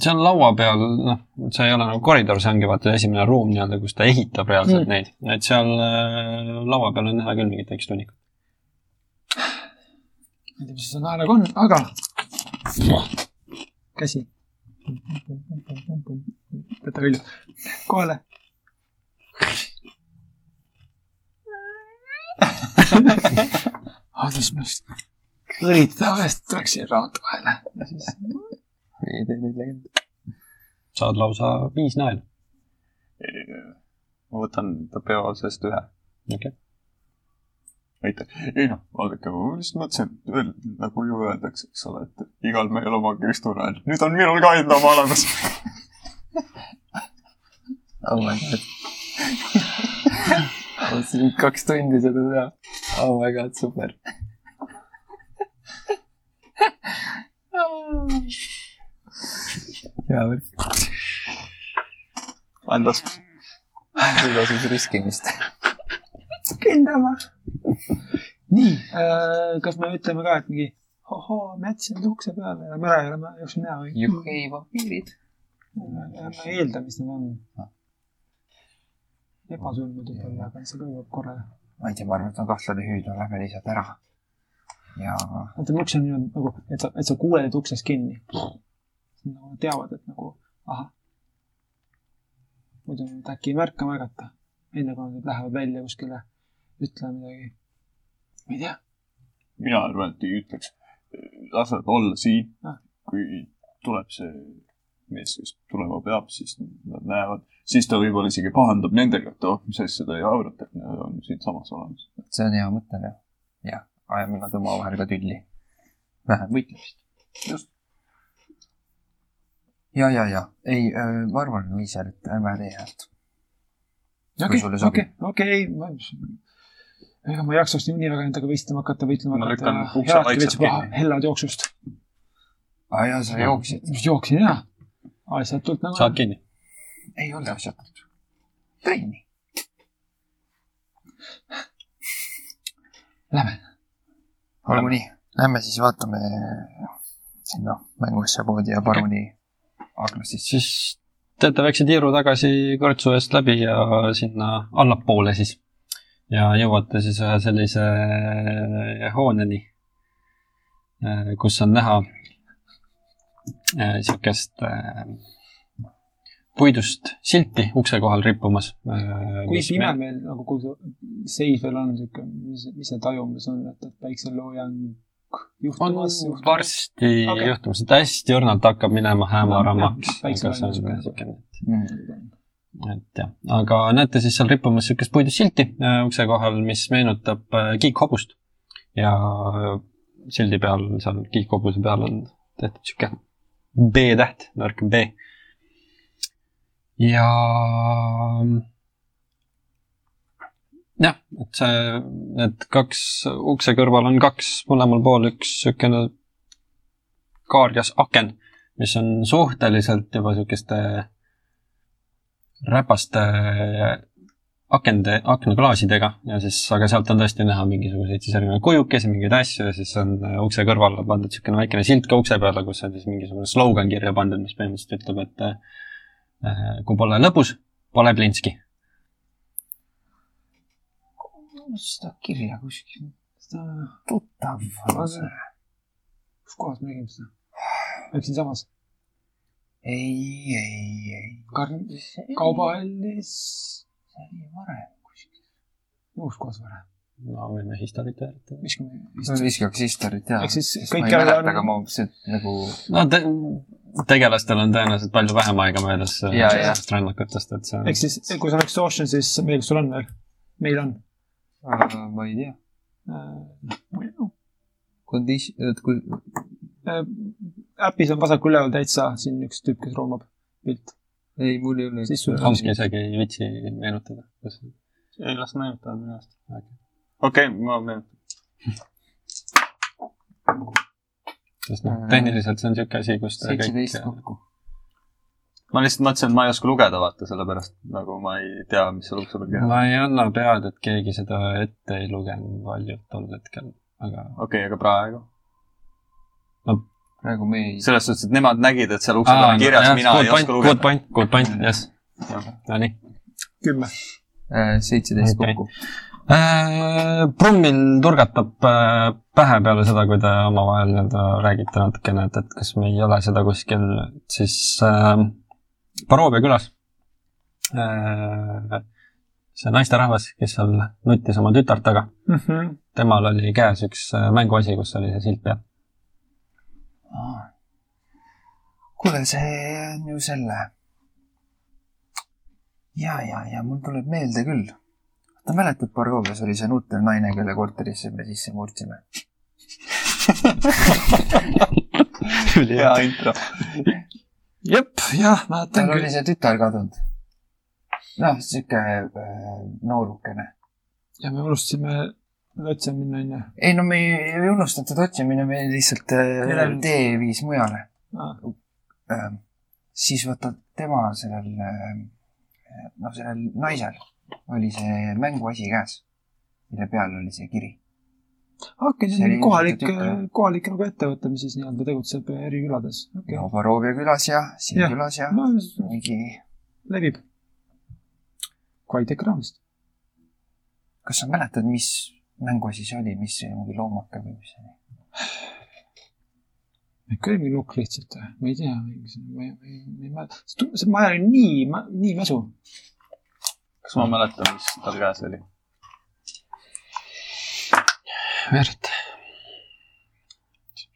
seal laua peal, noh, see ei ole nagu koridor, see ongi vaata esimene ruum nii-öelda, kus ta ehitab reaalselt mm. neid, et seal äh, laua peal on näha küll mingit väikest hunnikut. Ma ei tea, mis see naelaga on, aga. käsi. võta külje, kohale. Andis minust õlitada vahest, tuleks siia raamatu vahele ja siis ei tee neid legende. saad lausa viis naela. ma võtan ta peo seest ühe. okei. aitäh. ei noh, vaadake, ma lihtsalt mõtlesin, et nagu ju öeldakse, eks ole, et igal mehel oma kristunäär. nüüd on minul ka enda oma olemas. oh my god. mõtlesin kaks tundi seda teha. oh my god, super. hea värk. andas. tasus riskimist. kindlama. nii äh,, kas me ütleme ka, et mingi ohoo, ta ukse peale ja ära ei ole, jooksin näha või? juhei vampiirid. ma eeldan, mis need on. ebasulmud võib-olla, aga see kõlbab korra. ma ei tea, ma arvan, et on kahtlane hüüd, lähme lihtsalt ära. ja vaata, uks on niimoodi nagu, et sa, et sa kuuled, et uksest kinni. nagu teavad, et nagu ahah. muidu nad äkki ei märka märgata, enne kui nad lähevad välja kuskile ütlema midagi. ma ei tea, mina arvan, et ei ütleks. lase ta olla siin Ah.. kui tuleb see mees, kes tulema peab, siis nad näevad, siis ta võib-olla isegi pahandab nendega, et oh, mis asja ta ei arvata, et nad on siinsamas olemas. see on hea mõte, jah. jah, ajame nad omavahel ka tülli. vähem võitlemist. just. ja, ja, ja, ei, ma arvan, Viisel, et ärme tee häält. okei, okei, okei. Ega ma ei jaksaks nii väga endaga võistlema hakata, võitlema Ma hakata lükkan ukse vaikselt kinni. hellad jooksust. aa jaa, sa jooksid. jooksin ja, asjatult nagu. saad kinni. ei olnud asjatult. trenni. Lähme. olgu nii, lähme siis vaatame sinna mänguasja poodi ja paruni aknast sisse. siis teete väikse tiiru tagasi kõrtsu eest läbi ja sinna allapoole siis. Ja jõuate siis ühe sellise hooneni, kus on näha niisugust puidust silti ukse kohal rippumas. kui pime meil nagu, see seis veel on siuke, mis, mis see tajumus on, et, et päikseloojang on juhtumas, juhtumas. varsti okay. juhtumas, et hästi õrnalt hakkab minema hämaramaks. Päikse aga see on on niisugune. Et jah, aga näete siis seal rippumas niisugust puidust silti äh, ukse kohal, mis meenutab äh, kiikhobust. ja sildi peal, seal kiikhobuse peal on tehtud niisugune B-täht, nõrk B. ja jah, et see, need kaks, ukse kõrval on kaks, mõlemal pool üks niisugune kaarjas aken, mis on suhteliselt juba niisuguste räpaste akende, aknaklaasidega ja siis, aga sealt on tõesti näha mingisuguseid siis erinevaid kujukesi, mingeid asju ja siis on äh, ukse kõrvale pandud niisugune väikene silt ka ukse peale, kus on siis mingisugune slogan kirja pandud, mis põhimõtteliselt ütleb, et äh, kui pole lõbus, pole plintski. seda kirja kuskil seda, tuttav on see. kus kohas me nägime seda? äkki siinsamas? ei, ei, ei. Karn-, kaubahallis, see oli varem kuskil. kus kohas varem? no võime historit väärata. viskame ma viskaks historit ja. Ehk siis ma kõik ei mäleta, on- aga ma see nagu no te, tegelastel on tõenäoliselt palju vähem aega möödas äh, sellest rännakutest, et see on ehk siis, kui sul on exhaustion, siis meil, sul on veel? meil on äh,, ma ei tea. äh,. Condition, et kui, äpis on vasakul üleval täitsa siin üks tüüp, kes roomab pilt. ei, mul ei ole. Tomski isegi ei viitsi meenutada. ei las meenutavad minu arust. okei, ma meenutan. sest noh, tehniliselt see on niisugune asi, kus seitseteist kokku. ma lihtsalt mõtlesin, et ma ei oska lugeda, vaata, sellepärast nagu ma ei tea, mis seal ukse peal on. ma ei anna pead, et keegi seda ette ei lugenud valjult tol hetkel, aga okei, aga praegu? Praegu me ei. selles suhtes, et nemad nägid, et seal ukse peal on kirjas, mina ei oska Good lugeda. point, good point, jess. Nonii. kümme. äh, seitseteist kokku. Brummil turgatab äh, pähe peale seda, kui te omavahel nii-öelda räägite natukene, et, et kas me ei ole seda kuskil siis äh, Barovia külas äh, see naisterahvas, kes seal nuttis oma tütart taga, temal oli käes üks äh, mänguasi, kus oli see silt peal. kuule, see on ju selle. ja, ja, ja mul tuleb meelde küll. sa mäletad, Bargovias oli see nutter naine, kelle korterisse me sisse murdsime? hea intro. jep, jah, mäletan tal oli küll. see tütar kadunud. noh, sihuke äh, noorukene. ja me unustasime otsa minna, onju. ei no me ei, teda otsimine, me lihtsalt äh, tee viis mujale Ah. äh,. siis vaata tema sellel äh,, noh, sellel naisel oli see mänguasi käes, mille peal oli see kiri. okei, see on oli kohalik jutt,, kohalik nagu ettevõte, mis siis nii-öelda tegutseb eri külades. okei no Barovia külas ja siin Jah. külas ja no mingi, levib. Kvaliteet raamist. kas sa mäletad, mis mänguasi see oli, mis see mingi loomake või mis see oli? äkki oli mingi nukk lihtsalt või? ma ei tea, ma ei, ma ei, ma ei mäleta. see maja oli nii, nii mäsu. kas ma mäletan, mis tal käes oli? Verd.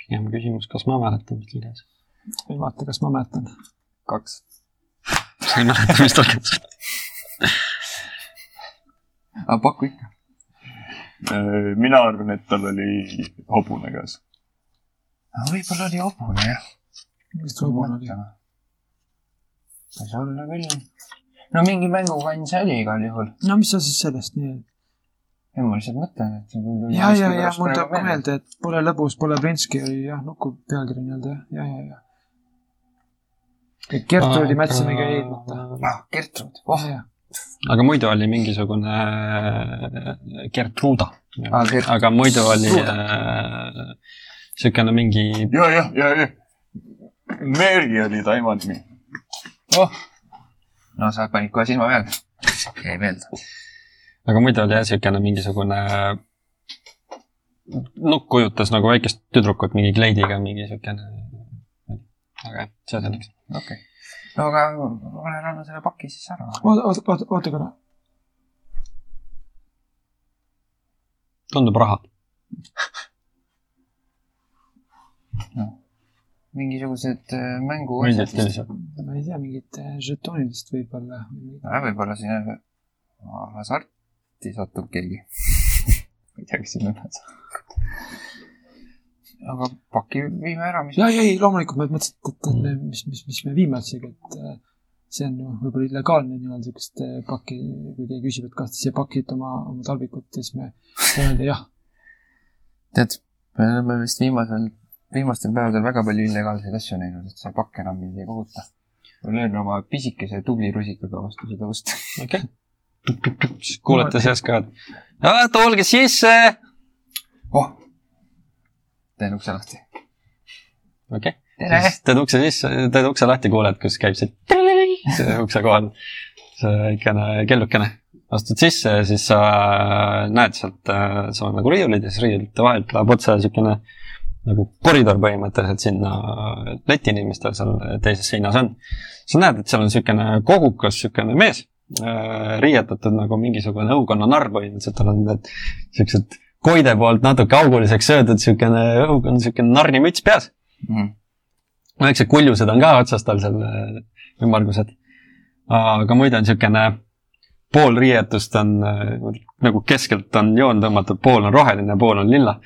pigem küsimus, kas ma mäletan, mis tal käes. ei vaata, kas ma mäletan. kaks. ei mäleta, mis tal käes oli. aga paku ikka. Äh, mina arvan, et tal oli hobune käes. võib-olla oli hobune jah. mis ta hobune oli? võis olla küll. no mingi mängukann see oli igal juhul. no mis sa siis sellest nii? ei, ma lihtsalt mõtlen, et. ja, ja, ja mul tuleb ka. meelde, et pole lõbus, pole prinski oli jah, nuku pealkiri nii-öelda jah, ja, ja, ja. Gertrudi Mätsimegi ei leidmata. ah, Gertrud, oh. Aga muidu oli mingisugune äh, Gertruda Aa, Gert- aga muidu oli Truda. äh, mingi, ja, jah, ja, ja. Mary oli ta ema nimi. oh. no sa panid kohe silma peale. jäi meelde. aga muidu oli jah siukene mingisugune nukk kujutas nagu väikest tüdrukut mingi kleidiga, mingi siukene. aga jah, see selleks. okei okay.. No aga olen andnud selle paki siis ära. oota, oota, oota, oota korra. tundub raha. mingisugused äh, mängu. ma ei tea, mingit äh, žetoonidest võib-olla. võib-olla siin hasarti satub keegi. ma ei tea, kes sinna üles. Aga paki viime ära, mis. ja, ei, loomulikult ma mõtlesin, et, et me, mis, mis, mis me viime üldsegi, et äh, see on ju võib-olla illegaalne nii-öelda siukest äh, pakki, kui keegi küsib, et kas te siia pakite oma, oma talvikut, siis me saame öelda jah. tead, me oleme vist viimasel, viimastel päevadel väga palju illegaalseid asju näinud, et see pakk enam ei kohuta. ma löön oma pisikese tubli rusikaga vastu seda ust. okei okay.. kuulete sees ka, et tulge sisse. oh, teen ukse lahti. okei okay.. siis teed ukse sisse, teed ukse lahti, kuuled, kus käib see see ukse kohal, see väikene kellukene. astud sisse ja siis sa näed sealt, seal on nagu riiulid ja siis riiulite vahelt läheb otse niisugune nagu koridor põhimõtteliselt sinna letini, mis tal seal teises seinas on. sa näed, et seal on niisugune kogukas niisugune mees, riietatud nagu mingisugune õukonna narr põhimõtteliselt, tal on need niisugused koide poolt natuke auguliseks söödud niisugune õukonna niisugune narrimüts peas mm.. väiksed kuljused on ka otsas tal seal äh, ümmargused. aga muidu on niisugune pool riietust on äh, nagu keskelt on joon tõmmatud, pool on roheline, pool on lilla.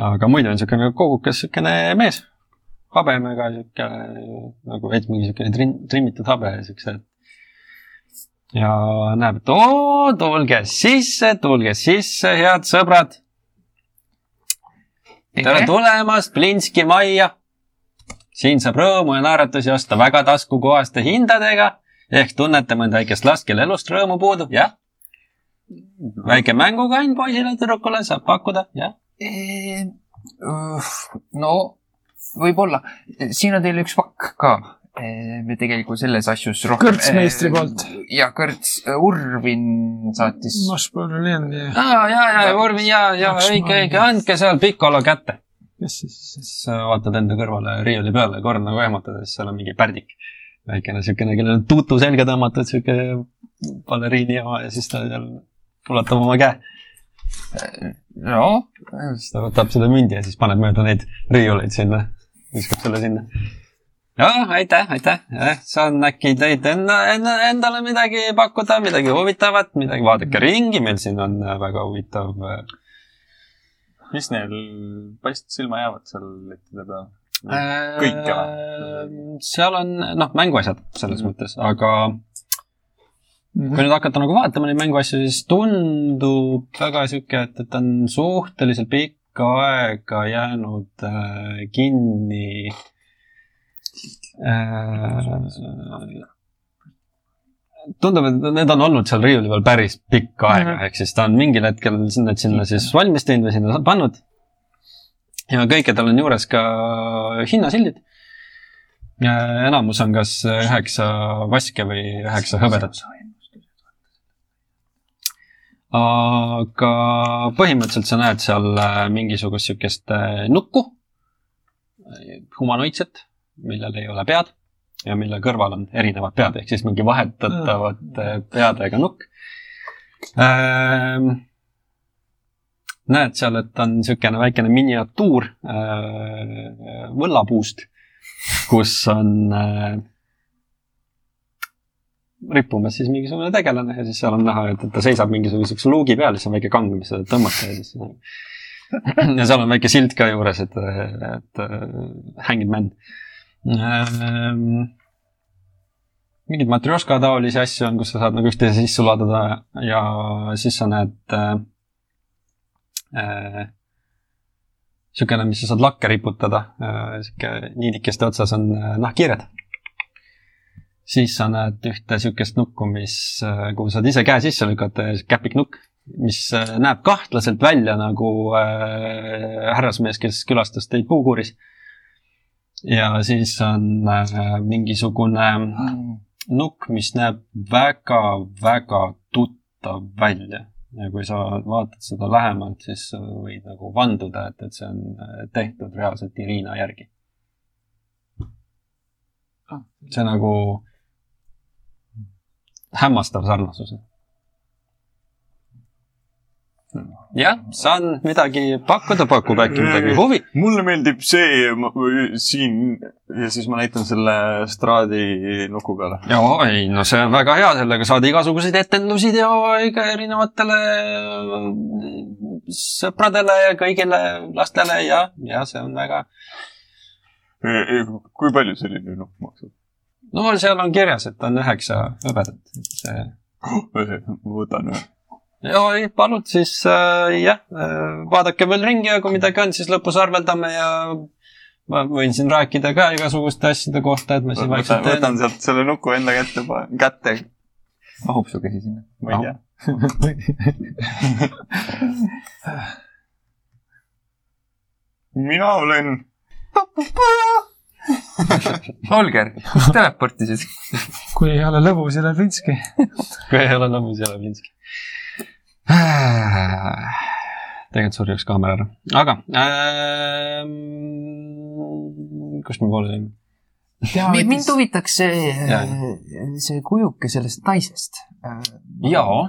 aga muidu on niisugune kogukas niisugune mees, habemega niisugune nagu veits mingi niisugune trim-, trimmitud habe siukse. Ja näeb, et oo, tulge sisse, tulge sisse, head sõbrad. tere tulemast Plinski majja siin saab rõõmu ja naeratusi osta väga taskukohaste hindadega ehk tunnete mõnda väikest last, kelle elust rõõmu puudub, jah? väike mängukann poisile, tüdrukule saab pakkuda, jah? No võib-olla, siin on teil üks pakk ka. Me tegelikult selles asjus rohkem. Kõrtsmeistri poolt.. ja Kõrts, Urvin saatis. Mošpollen ja aa, ja, ja, Urvi, ja, ja õige, õige, andke seal Piccolo kätte. kes siis? siis sa vaatad enda kõrvale riiuli peale, kord nagu ehmatad ja siis seal on mingi pärdik. väikene siukene, kellel on tutu selga tõmmatud, siuke baleriini oma ja siis ta seal ulatab oma käe. no, siis ta võtab selle mündi ja siis paneb mööda neid riiuleid sinna, viskab selle sinna. jah, aitäh, aitäh, saan äkki teid enda, enda, endale midagi pakkuda, midagi huvitavat, midagi, vaadake ringi, meil siin on äh, väga huvitav äh, mis neil paist silma jäävad seal lettide peal? Kõike või? seal on, noh, mänguasjad selles Mhm. mõttes, aga kui nüüd hakata nagu vaatama neid mänguasju, siis tundub väga sihuke, et, et ta on suhteliselt pikka aega jäänud äh, kinni äh,. tundub, et need on olnud seal riiuli peal päris pikka aega mm. -hmm. ehk siis ta on mingil hetkel sinna, sinna siis valmis teinud või sinna pannud. ja kõikidel on juures ka hinnasildid. enamus on kas üheksa vaske või üheksa hõbedat. aga põhimõtteliselt sa näed seal äh, mingisugust siukest äh, nukku, humanoidset, millel ei ole pead ja mille kõrval on erinevad pead, ehk siis mingi vahetatavate peadega nukk. Ähm,. näed seal, et on niisugune väikene miniatuur äh, võllapuust, kus on äh, rippumas siis mingisugune tegelane ja siis seal on näha, et, et ta seisab mingisuguse siukse luugi peal, siis on väike kang, mis seda tõmmata ja siis ja seal on väike silt ka juures, et, et hanged man. ähm, mingeid matrjoška taolisi asju on, kus sa saad nagu üksteise sisse ladada ja siis sa näed äh, äh, niisugune, mis sa saad lakke riputada äh,, niisugune niidikeste otsas on äh, nahkhiired. siis sa näed ühte niisugust nukku, mis äh,, kuhu saad ise käe sisse lükata, käpiknukk, mis äh, näeb kahtlaselt välja nagu äh, härrasmees, kes külastas teid puukuuris. Ja siis on äh, mingisugune nukk, mis näeb väga-väga tuttav välja. Ja kui sa vaatad seda lähemalt, siis võid nagu vanduda, et, et see on äh, tehtud reaalselt Irina järgi. see nagu hämmastav sarnasus jah, saan midagi pakkuda, pakub äkki midagi huvi. mulle meeldib see ma, siin ja siis ma näitan selle straadi nuku peale. jaa, ei no see on väga hea, sellega saad igasuguseid etendusi teha ikka erinevatele sõpradele ja kõigile lastele ja, ja see on väga. kui palju selline nukk maksab? no seal on kirjas, et on üheksa hõbedat, see. ma võtan ühe ja ei, palun siis äh, jah äh,, vaadake veel ringi ja kui midagi on, siis lõpus arveldame ja ma võin siin rääkida ka igasuguste asjade kohta, et ma siin vaikselt teen. võtan sealt selle nuku enda kätte, kätte. mahub su käsi sinna? ma ei tea mina olen Holger, teleportisid kui ei ole lõbus, ei ole prinski kui ei ole lõbus, ei ole prinski tegelikult surjaks kaamera ära, aga ähm, kust me poole jäime? mind huvitaks see, see kujuke sellest naisest. jaa.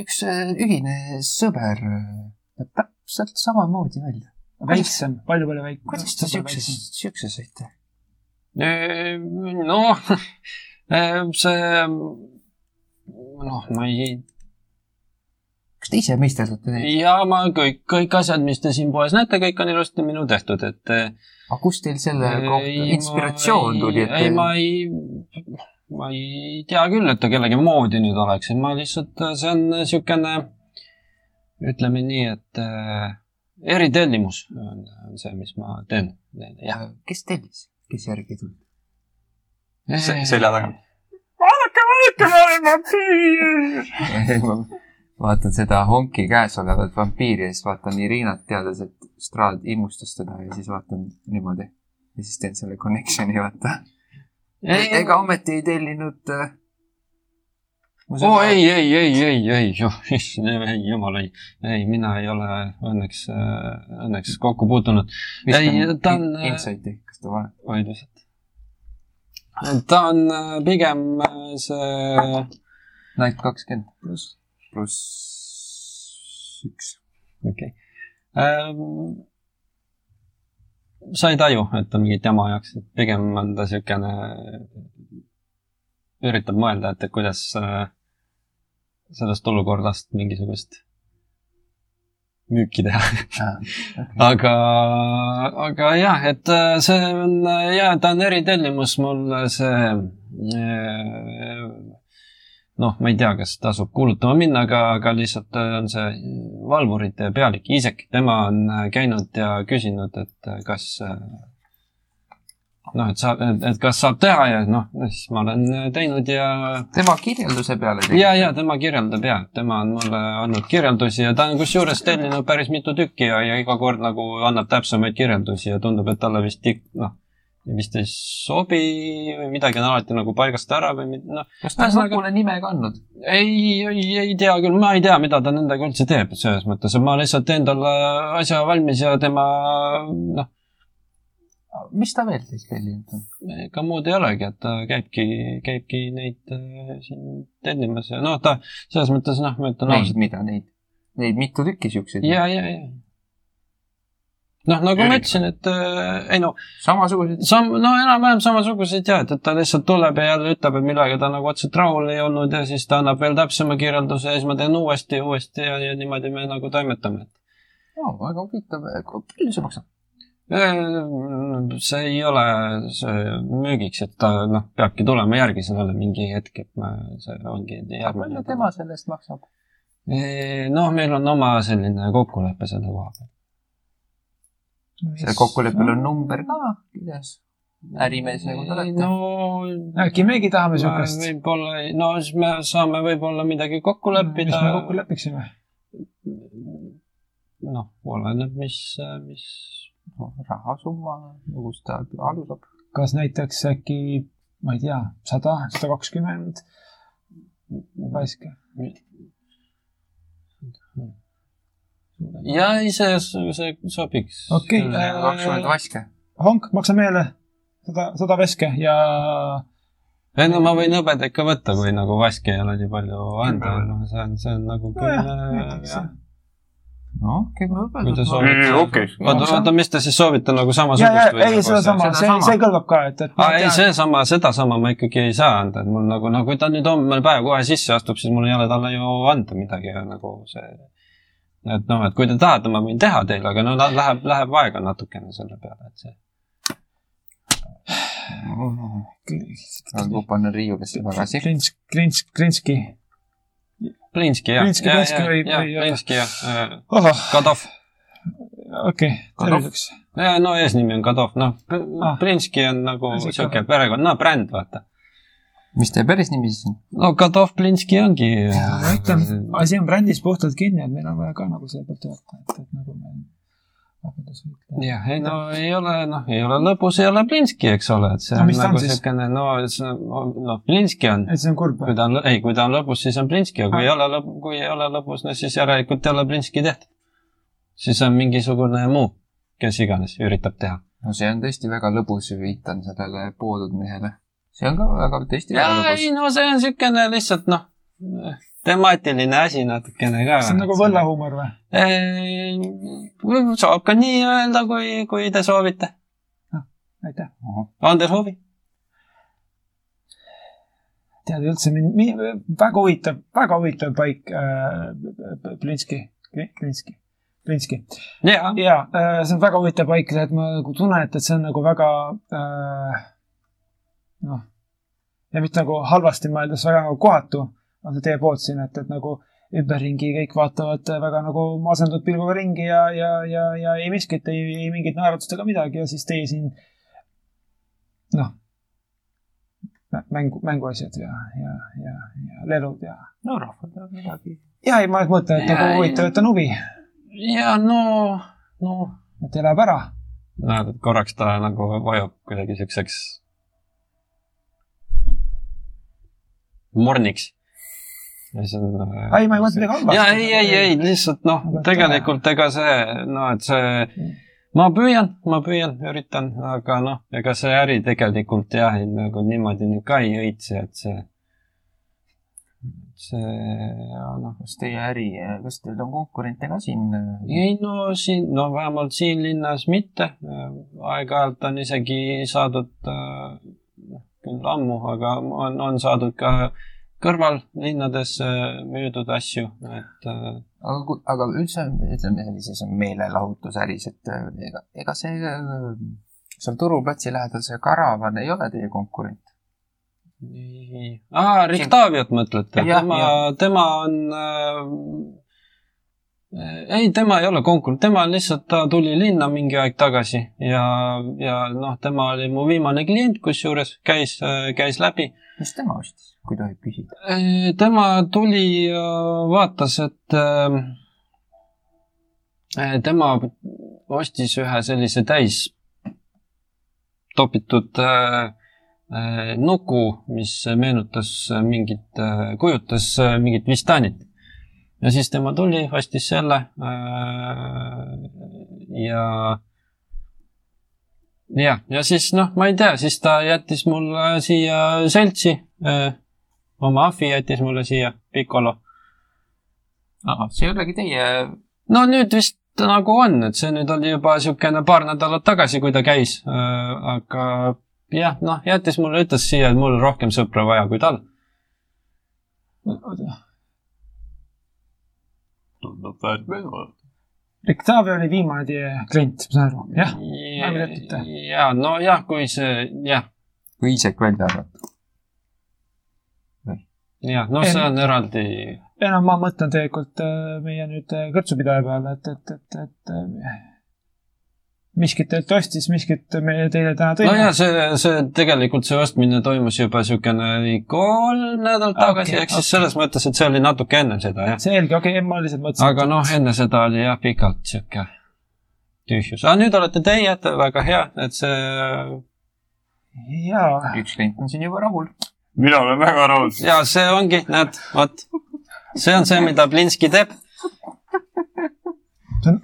üks ühine sõber näeb täpselt samamoodi välja. väiksem, palju-palju väiksem. kuidas te siukse, siukse saite? noh, see, noh, ma ei kas te ise meisterdatte neid? ja ma kõik, kõik asjad, mis te siin poes näete, kõik on ilusti minu tehtud, et. aga kust teil selle kohta inspiratsioon tuli, et? ei, ma ei, ma ei tea küll, et ta kellegi moodi nüüd oleks, ma lihtsalt, see on niisugune, ütleme nii, et äh, eritellimus on, on see, mis ma teen, jah. kes tellis, kes järgi tuli? selja tagant. vaadake, vaadake, ma olen vampiir vaatan seda honki käes olevat vampiiri ja siis vaatan Irinat, teades, et Strahd immustas teda ja siis vaatan niimoodi. ja siis teen selle connection'i, vaata. ega ometi ei tellinud äh, oo oh, ei, ei, ei, ei, ei, oh, issand, ei, jumal, ei, ei, mina ei ole õnneks, õnneks kokku puutunud. ei, ta on. Äh, Insight'i, kas ta oi, lihtsalt. ta on äh, pigem see. Night kakskümmend pluss pluss üks. okei okay. sa ei taju, et ta mingit jama ajaks, et pigem on ta niisugune, üritab mõelda, et kuidas äh, sellest olukorrast mingisugust müüki teha ah, okay. aga, aga jah, et äh, see on, ja ta on eritellimus mul see äh, noh, ma ei tea, kas tasub kuulutama minna, aga, aga lihtsalt äh, on see valvurite pealik Iisek, tema on äh, käinud ja küsinud, et äh, kas noh, et saab, et kas saab teha ja noh, siis ma olen teinud ja. tema kirjelduse peale tegid? ja, ja tema kirjeldab ja, tema on mulle andnud kirjeldusi ja ta on kusjuures tellinud päris mitu tükki ja, ja iga kord nagu annab täpsemaid kirjeldusi ja tundub, et talle vist noh vist ei sobi või midagi on alati nagu paigast ära või noh. kas ta on nupule nime kandnud? ei, ei, ei tea küll, ma ei tea, mida ta nendega üldse teeb, selles mõttes, et ma lihtsalt teen talle asja valmis ja tema noh. mis ta veel siis tellinud on? ega muud ei olegi, et ta käibki, käibki neid äh, siin tellimas ja noh, ta selles mõttes noh, ma ütlen ausalt. mida neid? Neid mitu tükki siukseid? ja, ja, ja noh, nagu ma ütlesin, et äh, ei no samasugused. sam-, no enam-vähem samasuguseid ja, et, et ta lihtsalt tuleb ja jälle ütleb, et millega ta nagu otseselt rahul ei olnud ja siis ta annab veel täpsema kirjelduse ja siis ma teen uuesti ja uuesti ja, ja niimoodi me nagu toimetame. väga huvitav, palju see maksab? see ei ole see müügiks, et ta noh, peabki tulema järgi sellele mingi hetk, et me, see ongi palju järgmine. tema selle eest maksab? noh, meil on oma selline kokkulepe selle koha peal. Sellel kokkuleppel on number ka kirjas. ärimees nagu te olete no.. no äkki meiegi tahame siukest, võib-olla, no siis me saame võib-olla midagi kokku mis leppida me kokku lepiksime. noh, oleneb, mis, mis, rahasumma, kust ta alustab. kas näiteks äkki, ma ei tea, sada, sada kakskümmend vaiske. Ja ei, see, see sobiks. Okei, kakskümmend vaske. Honk, maksa meile sada, sada veske ja ei no ma võin hõbeda ikka võtta, kui nagu vaske ei ole nii palju anda, noh, see on, see on nagu küll näiteks jah. noh, kümme hõbedat. oota, oota, mis te siis soovite nagu ja, ja samasugust ei, sedasama, see, see kõlbab ka, et, et. aa, ei, seesama, sedasama ma ikkagi ei saa anda, et mul nagu, no kui ta nüüd homne päev kohe sisse astub, siis mul ei ole talle ju anda midagi nagu see. Et noh, et kui te tahate, ma võin teha teile, aga no läheb, läheb aega natukene selle peale, et see. panen riiulisse tagasi. Klints, Klints, Klintski. Plinski jah. Plinski, Plinski või- või- Plinski jah, Kadov. okei, terviseks. no eesnimi on Kadov, noh Ah., Plinski on nagu Kadov. perekond, no bränd, vaata. Mis teie päris nimi siis on? no Kadov Plinski ongi. ma ütlen, asi on brändis puhtalt kinni, et meil on vaja ka nagu selle pealt öelda, et, et nagu me jah, ei no ei ole, noh, ei ole lõbus, ei ole Plinski, eks ole, et see No on nagu siis? siukene, no noh, Plinski on. et see on kurb kui ta on, ei, kui ta on lõbus, siis on Plinski, aga kui Ah. ei ole lõb-, kui ei ole lõbus, no siis järelikult ei ole Plinski tehtud. siis on mingisugune muu, kes iganes üritab teha. no see on tõesti väga lõbus, viitan sellele poodud mehele. See on ka väga, tõesti ja väga ei no see on siukene lihtsalt noh, temaatiline asi natukene ka. see on nagu. võllahuumor või? saab ka nii öelda, kui, kui te soovite. aitäh. on teil huvi? tead üldse mind, väga huvitav, väga huvitav paik äh,, Plinski, Klinski, Plinski. jaa, ja äh, see on väga huvitav paik, et ma nagu tunnen, et, et see on nagu väga äh, noh, ja mitte nagu halvasti mõeldes väga nagu kohatu on see teie poolt siin, et, et nagu ümberringi kõik vaatavad väga nagu masendatud pilguga ringi ja, ja, ja, ja ei miskit, ei, ei mingit naeratust ega midagi ja siis teie siin noh, mängu, mänguasjad ja, ja, ja, ja lelud ja. no rahval peab midagi. ja ei, ma mõtlen, et nagu ei. huvitav, et on huvi, ja no, no et elab ära näed, et korraks ta nagu vajub kuidagi siukseks morniks. ja siis on. ei, ma ei mõtle midagi halvasti. ja ei, ei, ei lihtsalt noh tegelikult ega see, no et see, ma püüan, ma püüan, üritan, aga noh, ega see äri tegelikult jah, nagu niimoodi nüüd ka ei õitse, et see, see noh, kas teie äri, kas teil on konkurente ka siin? ei no siin, no vähemalt siin linnas mitte. aeg-ajalt on isegi saadud, küll ammu, aga on, on saadud ka kõrvallinnades müüdud asju, et äh, aga, aga üldse ütleme sellises meelelahutusäris, et äh, ega, ega see äh, seal turuplatsi lähedal see karavan ei ole teie konkurent? nii. aa, Rictaviot mõtlete? Tema tema on äh, ei, tema ei ole konkurent, tema on lihtsalt, ta tuli linna mingi aeg tagasi ja, ja noh, tema oli mu viimane klient, kusjuures käis, käis läbi mis tema ostis, kui tohib küsida? Eh, tema tuli ja vaatas, et äh, eh, tema ostis ühe sellise täis topitud äh, äh, nuku, mis meenutas mingit, kujutas äh, mingit Vistanit. Ja siis tema tuli, ostis selle äh, ja jah, ja siis noh, ma ei tea, siis ta jättis mulle siia seltsi äh, oma ahvi jättis mulle siia, Piccolo. see ei olegi teie, no nüüd vist nagu on, et see nüüd oli juba niisugune paar nädalat tagasi, kui ta käis, aga jah, noh, jättis mulle, ütles siia, et mul on rohkem sõpra vaja kui tal. Tundub väärt meelde vaadata. Octavia oli viimane teie klient, ma saan aru, jah? ja nojah, kui see jah, kui isegi välja arvata. jah, noh, see on eraldi ei no ma mõtlen tegelikult äh, meie nüüd äh, kõrtsupidaja peale, et, et, et, et äh, miskit teilt ostis, miskit me teile täna tõime nojah, see, see tegelikult see ostmine toimus juba niisugune kolm nädalat tagasi Okei, okay,, ehk siis okei. selles mõttes, et see oli natuke enne seda, jah. selge, okei okay,, ma lihtsalt mõtlesin. aga noh, enne seda oli jah, pikalt niisugune tühjus. aga nüüd olete teie, väga hea, et see jaa, üks klient on siin juba rahul. mina olen väga rahul. ja see ongi, näed, vot, see on see, mida Plinski teeb. See on-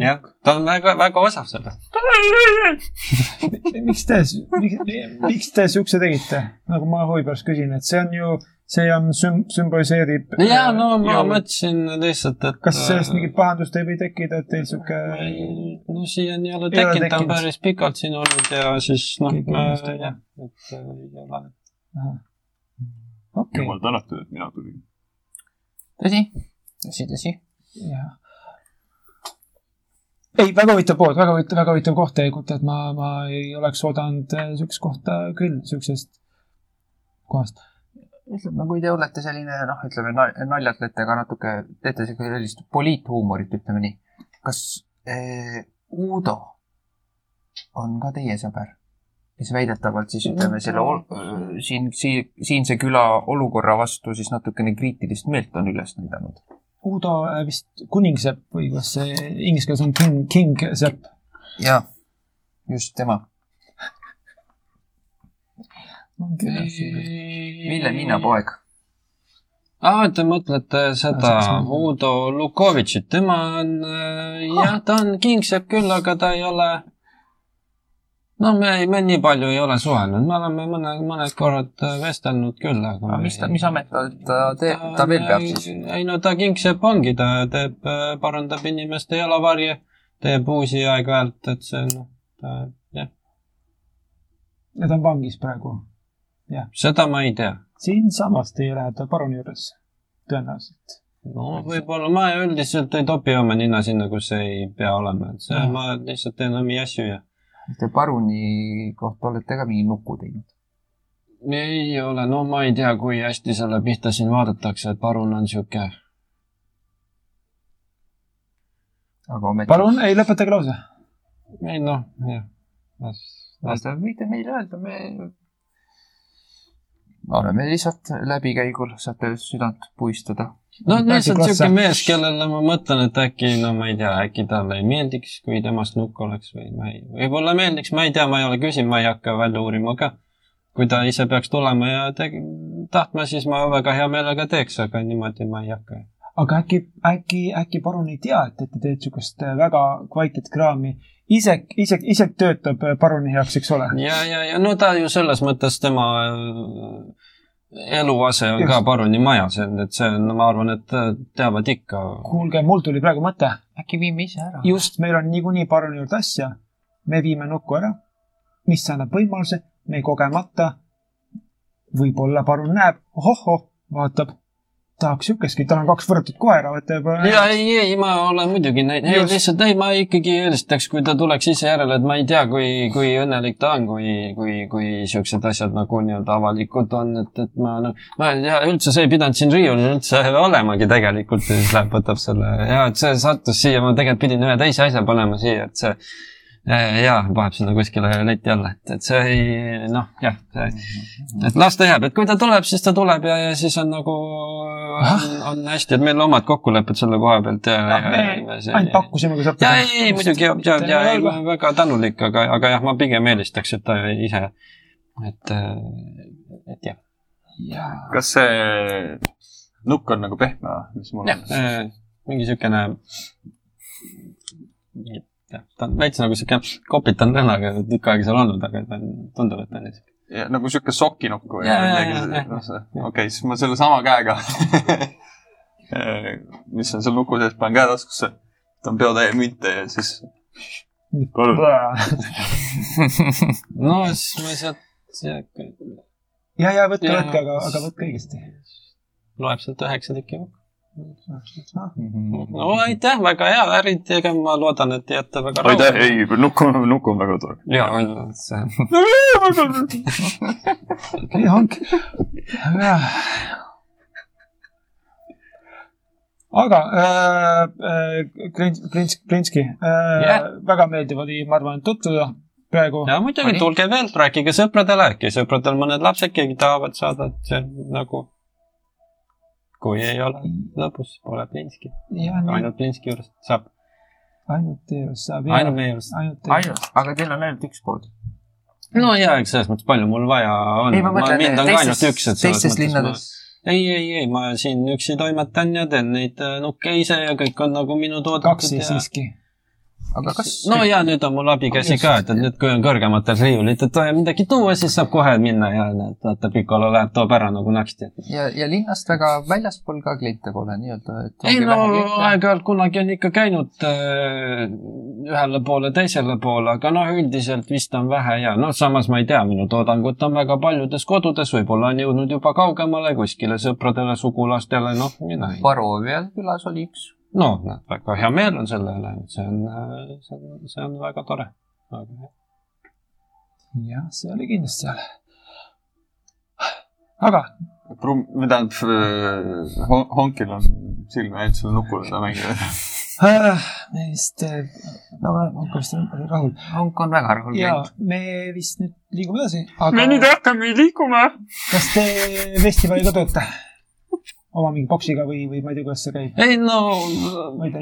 jah, ta on väga, väga osav selles. miks te, miks te siukse tegite, nagu ma huvi pärast küsin, et see on ju, see on süm-, sümboliseerib. ja no ma mõtlesin lihtsalt, et kas sellest mingit pahandust ei või tekkida, et teil sihuke, no siiani ei ole tekkinud, ta on päris pikalt siin olnud ja siis noh jah, et äh, ei ole okei, jumal tänatud, et mina tulin. tõsi, tõsi, tõsi. jah. ei, väga huvitav pood, väga huvitav, väga huvitav koht tegelikult, et ma, ma ei oleks oodanud äh, siukest kohta küll, siuksest kohast. ütleme, kui te olete selline, noh, ütleme nal- naljatlete ka natuke, teete sellist poliithuumorit, ütleme nii. kas eh, Uudo on ka teie sõber? kes väidetavalt siis ütleme selle siin, siin, siinse küla olukorra vastu siis natukene kriitilist meelt on üles näidanud. Uudo äh, vist kuningsepp või kas see inglise keeles on king, king sepp. jaa, just tema. Ville Ninnapoeg. aa, te mõtlete seda Ah, see- Udo Lukovitšit, tema on äh, jah, ta on kingsepp küll, aga ta ei ole no me, me nii palju ei ole suhelnud, me oleme mõne, mõned korrad äh, vestelnud küll, aga aga mis ta, mis amet ta, teeb, ta veel peab siis? ei no ta kingsepp ongi, ta teeb, parandab inimeste jalavarje, teeb uusi aeg-ajalt, et see noh, ta jah, ja ta on vangis praegu. seda ma ei tea. siinsamas teie lähedal paruni juures, tõenäoliselt. no võib-olla ma üldiselt ei topi oma nina sinna, kus ei pea olema, et see ma lihtsalt teen omi asju ja Te paruni kohta olete ka mingi nuku teinud? ei ole, no ma ei tea, kui hästi selle pihta siin vaadatakse, et parun on sihuke, aga ometi. palun, ei lõpetage lause. ei noh, jah. Te võite meile öelda, me oleme lihtsalt läbikäigul, saate südant puistada. No lihtsalt sihuke mees, kellele ma mõtlen, et äkki, no ma ei tea, äkki talle ei meeldiks, kui temast nukk oleks või ma ei, võib-olla meeldiks, ma ei tea, ma ei ole küsinud, ma ei hakka välja uurima ka. kui ta ise peaks tulema ja teg-, tahtma, siis ma väga hea meelega teeks, aga niimoodi ma ei hakka. aga äkki, äkki, äkki parun ei tea, et, et te teete siukest äh, väga kvaliteet kraami. ise, ise, ise töötab äh, paruni heaks, eks ole? ja, ja, ja no ta ju selles mõttes tema äh, eluase on ka Just. paruni majas, et see on, ma arvan, et äh, teavad ikka. kuulge, mul tuli praegu mõte. äkki viime ise ära? just, meil on niikuinii paruni juurde asja. me viime nukku ära, mis annab võimaluse, me kogemata, võib-olla parun näeb, ohoh-oh, vaatab, tahaks siukestki, tal on kaks võrratut koera, vaata juba. ja ei, ei, ma olen muidugi näinud, ei lihtsalt ei, ma ikkagi eelistaks, kui ta tuleks ise järele, et ma ei tea, kui, kui õnnelik ta on, kui, kui, kui siuksed asjad nagu nii-öelda avalikud on, et, et ma noh, ma ei tea, üldse see ei pidanud siin riiulil üldse olemagi tegelikult ja siis läheb, võtab selle ja et see sattus siia, ma tegelikult pidin ühe teise asja panema siia, et see ja paneb sinna kuskile leti alla, et, et see ei noh, jah, et las ta jääb, et kui ta tuleb, siis ta tuleb ja, ja siis on nagu, on, on hästi, et meil omad kokkulepped selle koha pealt ja, ja, ja, ja see- ainult pakkusime, kui saab ja ei, muidugi ja, ja, ja ei, ma olen väga tänulik, aga, aga jah, ma pigem eelistaks, et ta ise, et, et jah, kas see nukk on nagu pehme või, mis mul on?, mingi siukene, jah, ta on veits nagu siuke kopitanud lõhnaga tükk aega seal olnud, aga ta on, tundub, et ta on siuke. Ja, nagu sihuke sokinukk või Ja, ja, ja, ja. midagi? okei, siis ma selle sama käega, mis on seal nuku sees, panen käe taskusse, ta on peotäie münte ja siis palun, no siis ma sealt, sealt ja, ja võtke, võtke, aga, aga võtke õigesti. loeb sealt üheksa tükki kokku. Mhm. no aitäh, väga hea äri tegema, ma loodan, et jääte väga aitäh, ei, nuku, nuku on väga tore. ja, see, nii ongi. aga äh, äh, Klins-, Klins-, Klinski äh, Jah. väga meeldiv oli, ma arvan, tutvuda praegu. ja muidugi tulge veel, rääkige sõpradele, äkki sõpradel mõned lapsed, keegi tahavad saada, et see on nagu. Kui ei ole lõbus, pole Plinski, ainult Plinski juurest saab, ainult teie juures saab. ainult meie juurest. ainult aga teil on ainult üks pood. no ja, eks selles mõttes palju mul vaja on. ei, ma mõtlen mind on ka ainult teistes üks, et, selles teistes mõttes linnades. ma ei, ei, ei, ma siin üksi toimetan ja teen neid äh, nukke ise ja kõik on nagu minu kaks toodetud siis ja siiski. Aga kas no ja nüüd on mul abikäsi ka, et, et nüüd, kui on kõrgematel riiulitel vaja midagi tuua, siis saab kohe minna ja näed, vaata, Piccola läheb, toob ära nagu naksti. ja, ja linnast väga väljaspool ka kliente pole nii-öelda, et ei no aeg-ajalt kunagi on ikka käinud äh, ühele poole, teisele poole, aga noh, üldiselt vist on vähe ja noh, samas ma ei tea, minu toodangut on väga paljudes kodudes, võib-olla on jõudnud juba kaugemale kuskile sõpradele, sugulastele, noh, mina ei. Barovia külas oli üks. no, väga hea meel on selle üle, see on, see on, see on väga tore. jah, see oli kindlasti seal. aga Prumm, või tähendab, Honkil on silme ainult selle nukule ta mängib. äh, me vist äh, väga, ma vist olen rahul. Honk on väga rahul ja me vist nüüd liigume edasi, aga hakkame liikuma. kas te festivali ka teete? Oma mingi boksiga või, või ma ei tea, kuidas see käib? ei no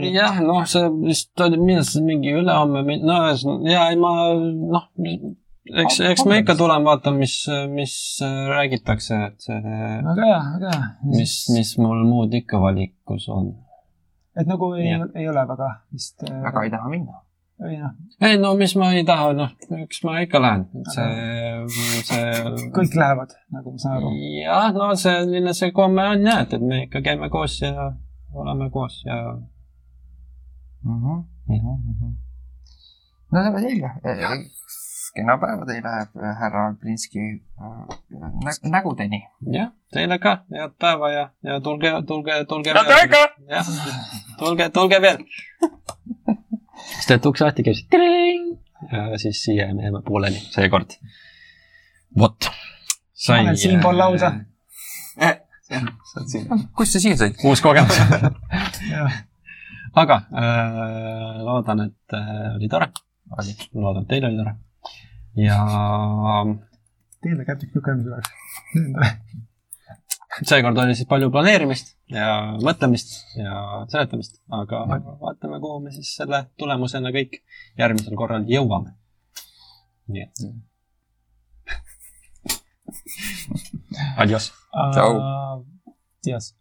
jah, noh, see vist oli, millal see mingi ülehomme, no ühesõnaga, ja ei ma noh, eks, eks ma ikka tulen vaatan, mis, mis räägitakse, et see, väga hea, väga hea. mis, mis mul muud ikka valikus on. et nagu ei ei ole väga vist. väga ei taha minna. Ei noh, ei no mis ma ei taha, noh, eks ma ikka lähen, see, see. kõik lähevad, nagu ma saan aru. jah, no selline see komme on jah, et, me ikka käime koos ja oleme koos ja no väga selge. kena päeva teile, härra Plinski nä nägudeni. jah, teile ka head päeva ja, ja tulge, tulge, tulge. Head aega! jah, tulge, tulge veel. siis teed ukse lahti, käib siis siia me jääme pooleli seekord. vot. ma olen siinpool lauda. saad siin. kust sa siia said? uus kogemus. aga äh, loodan, et äh, oli tore. loodan, et teil oli tore. ja teeme kätük lükamise juures. seekord oli siis palju planeerimist ja mõtlemist ja seletamist, aga vaatame, kuhu me siis selle tulemusena kõik järgmisel korral jõuame. nii et. Adios. Tšau. Adios.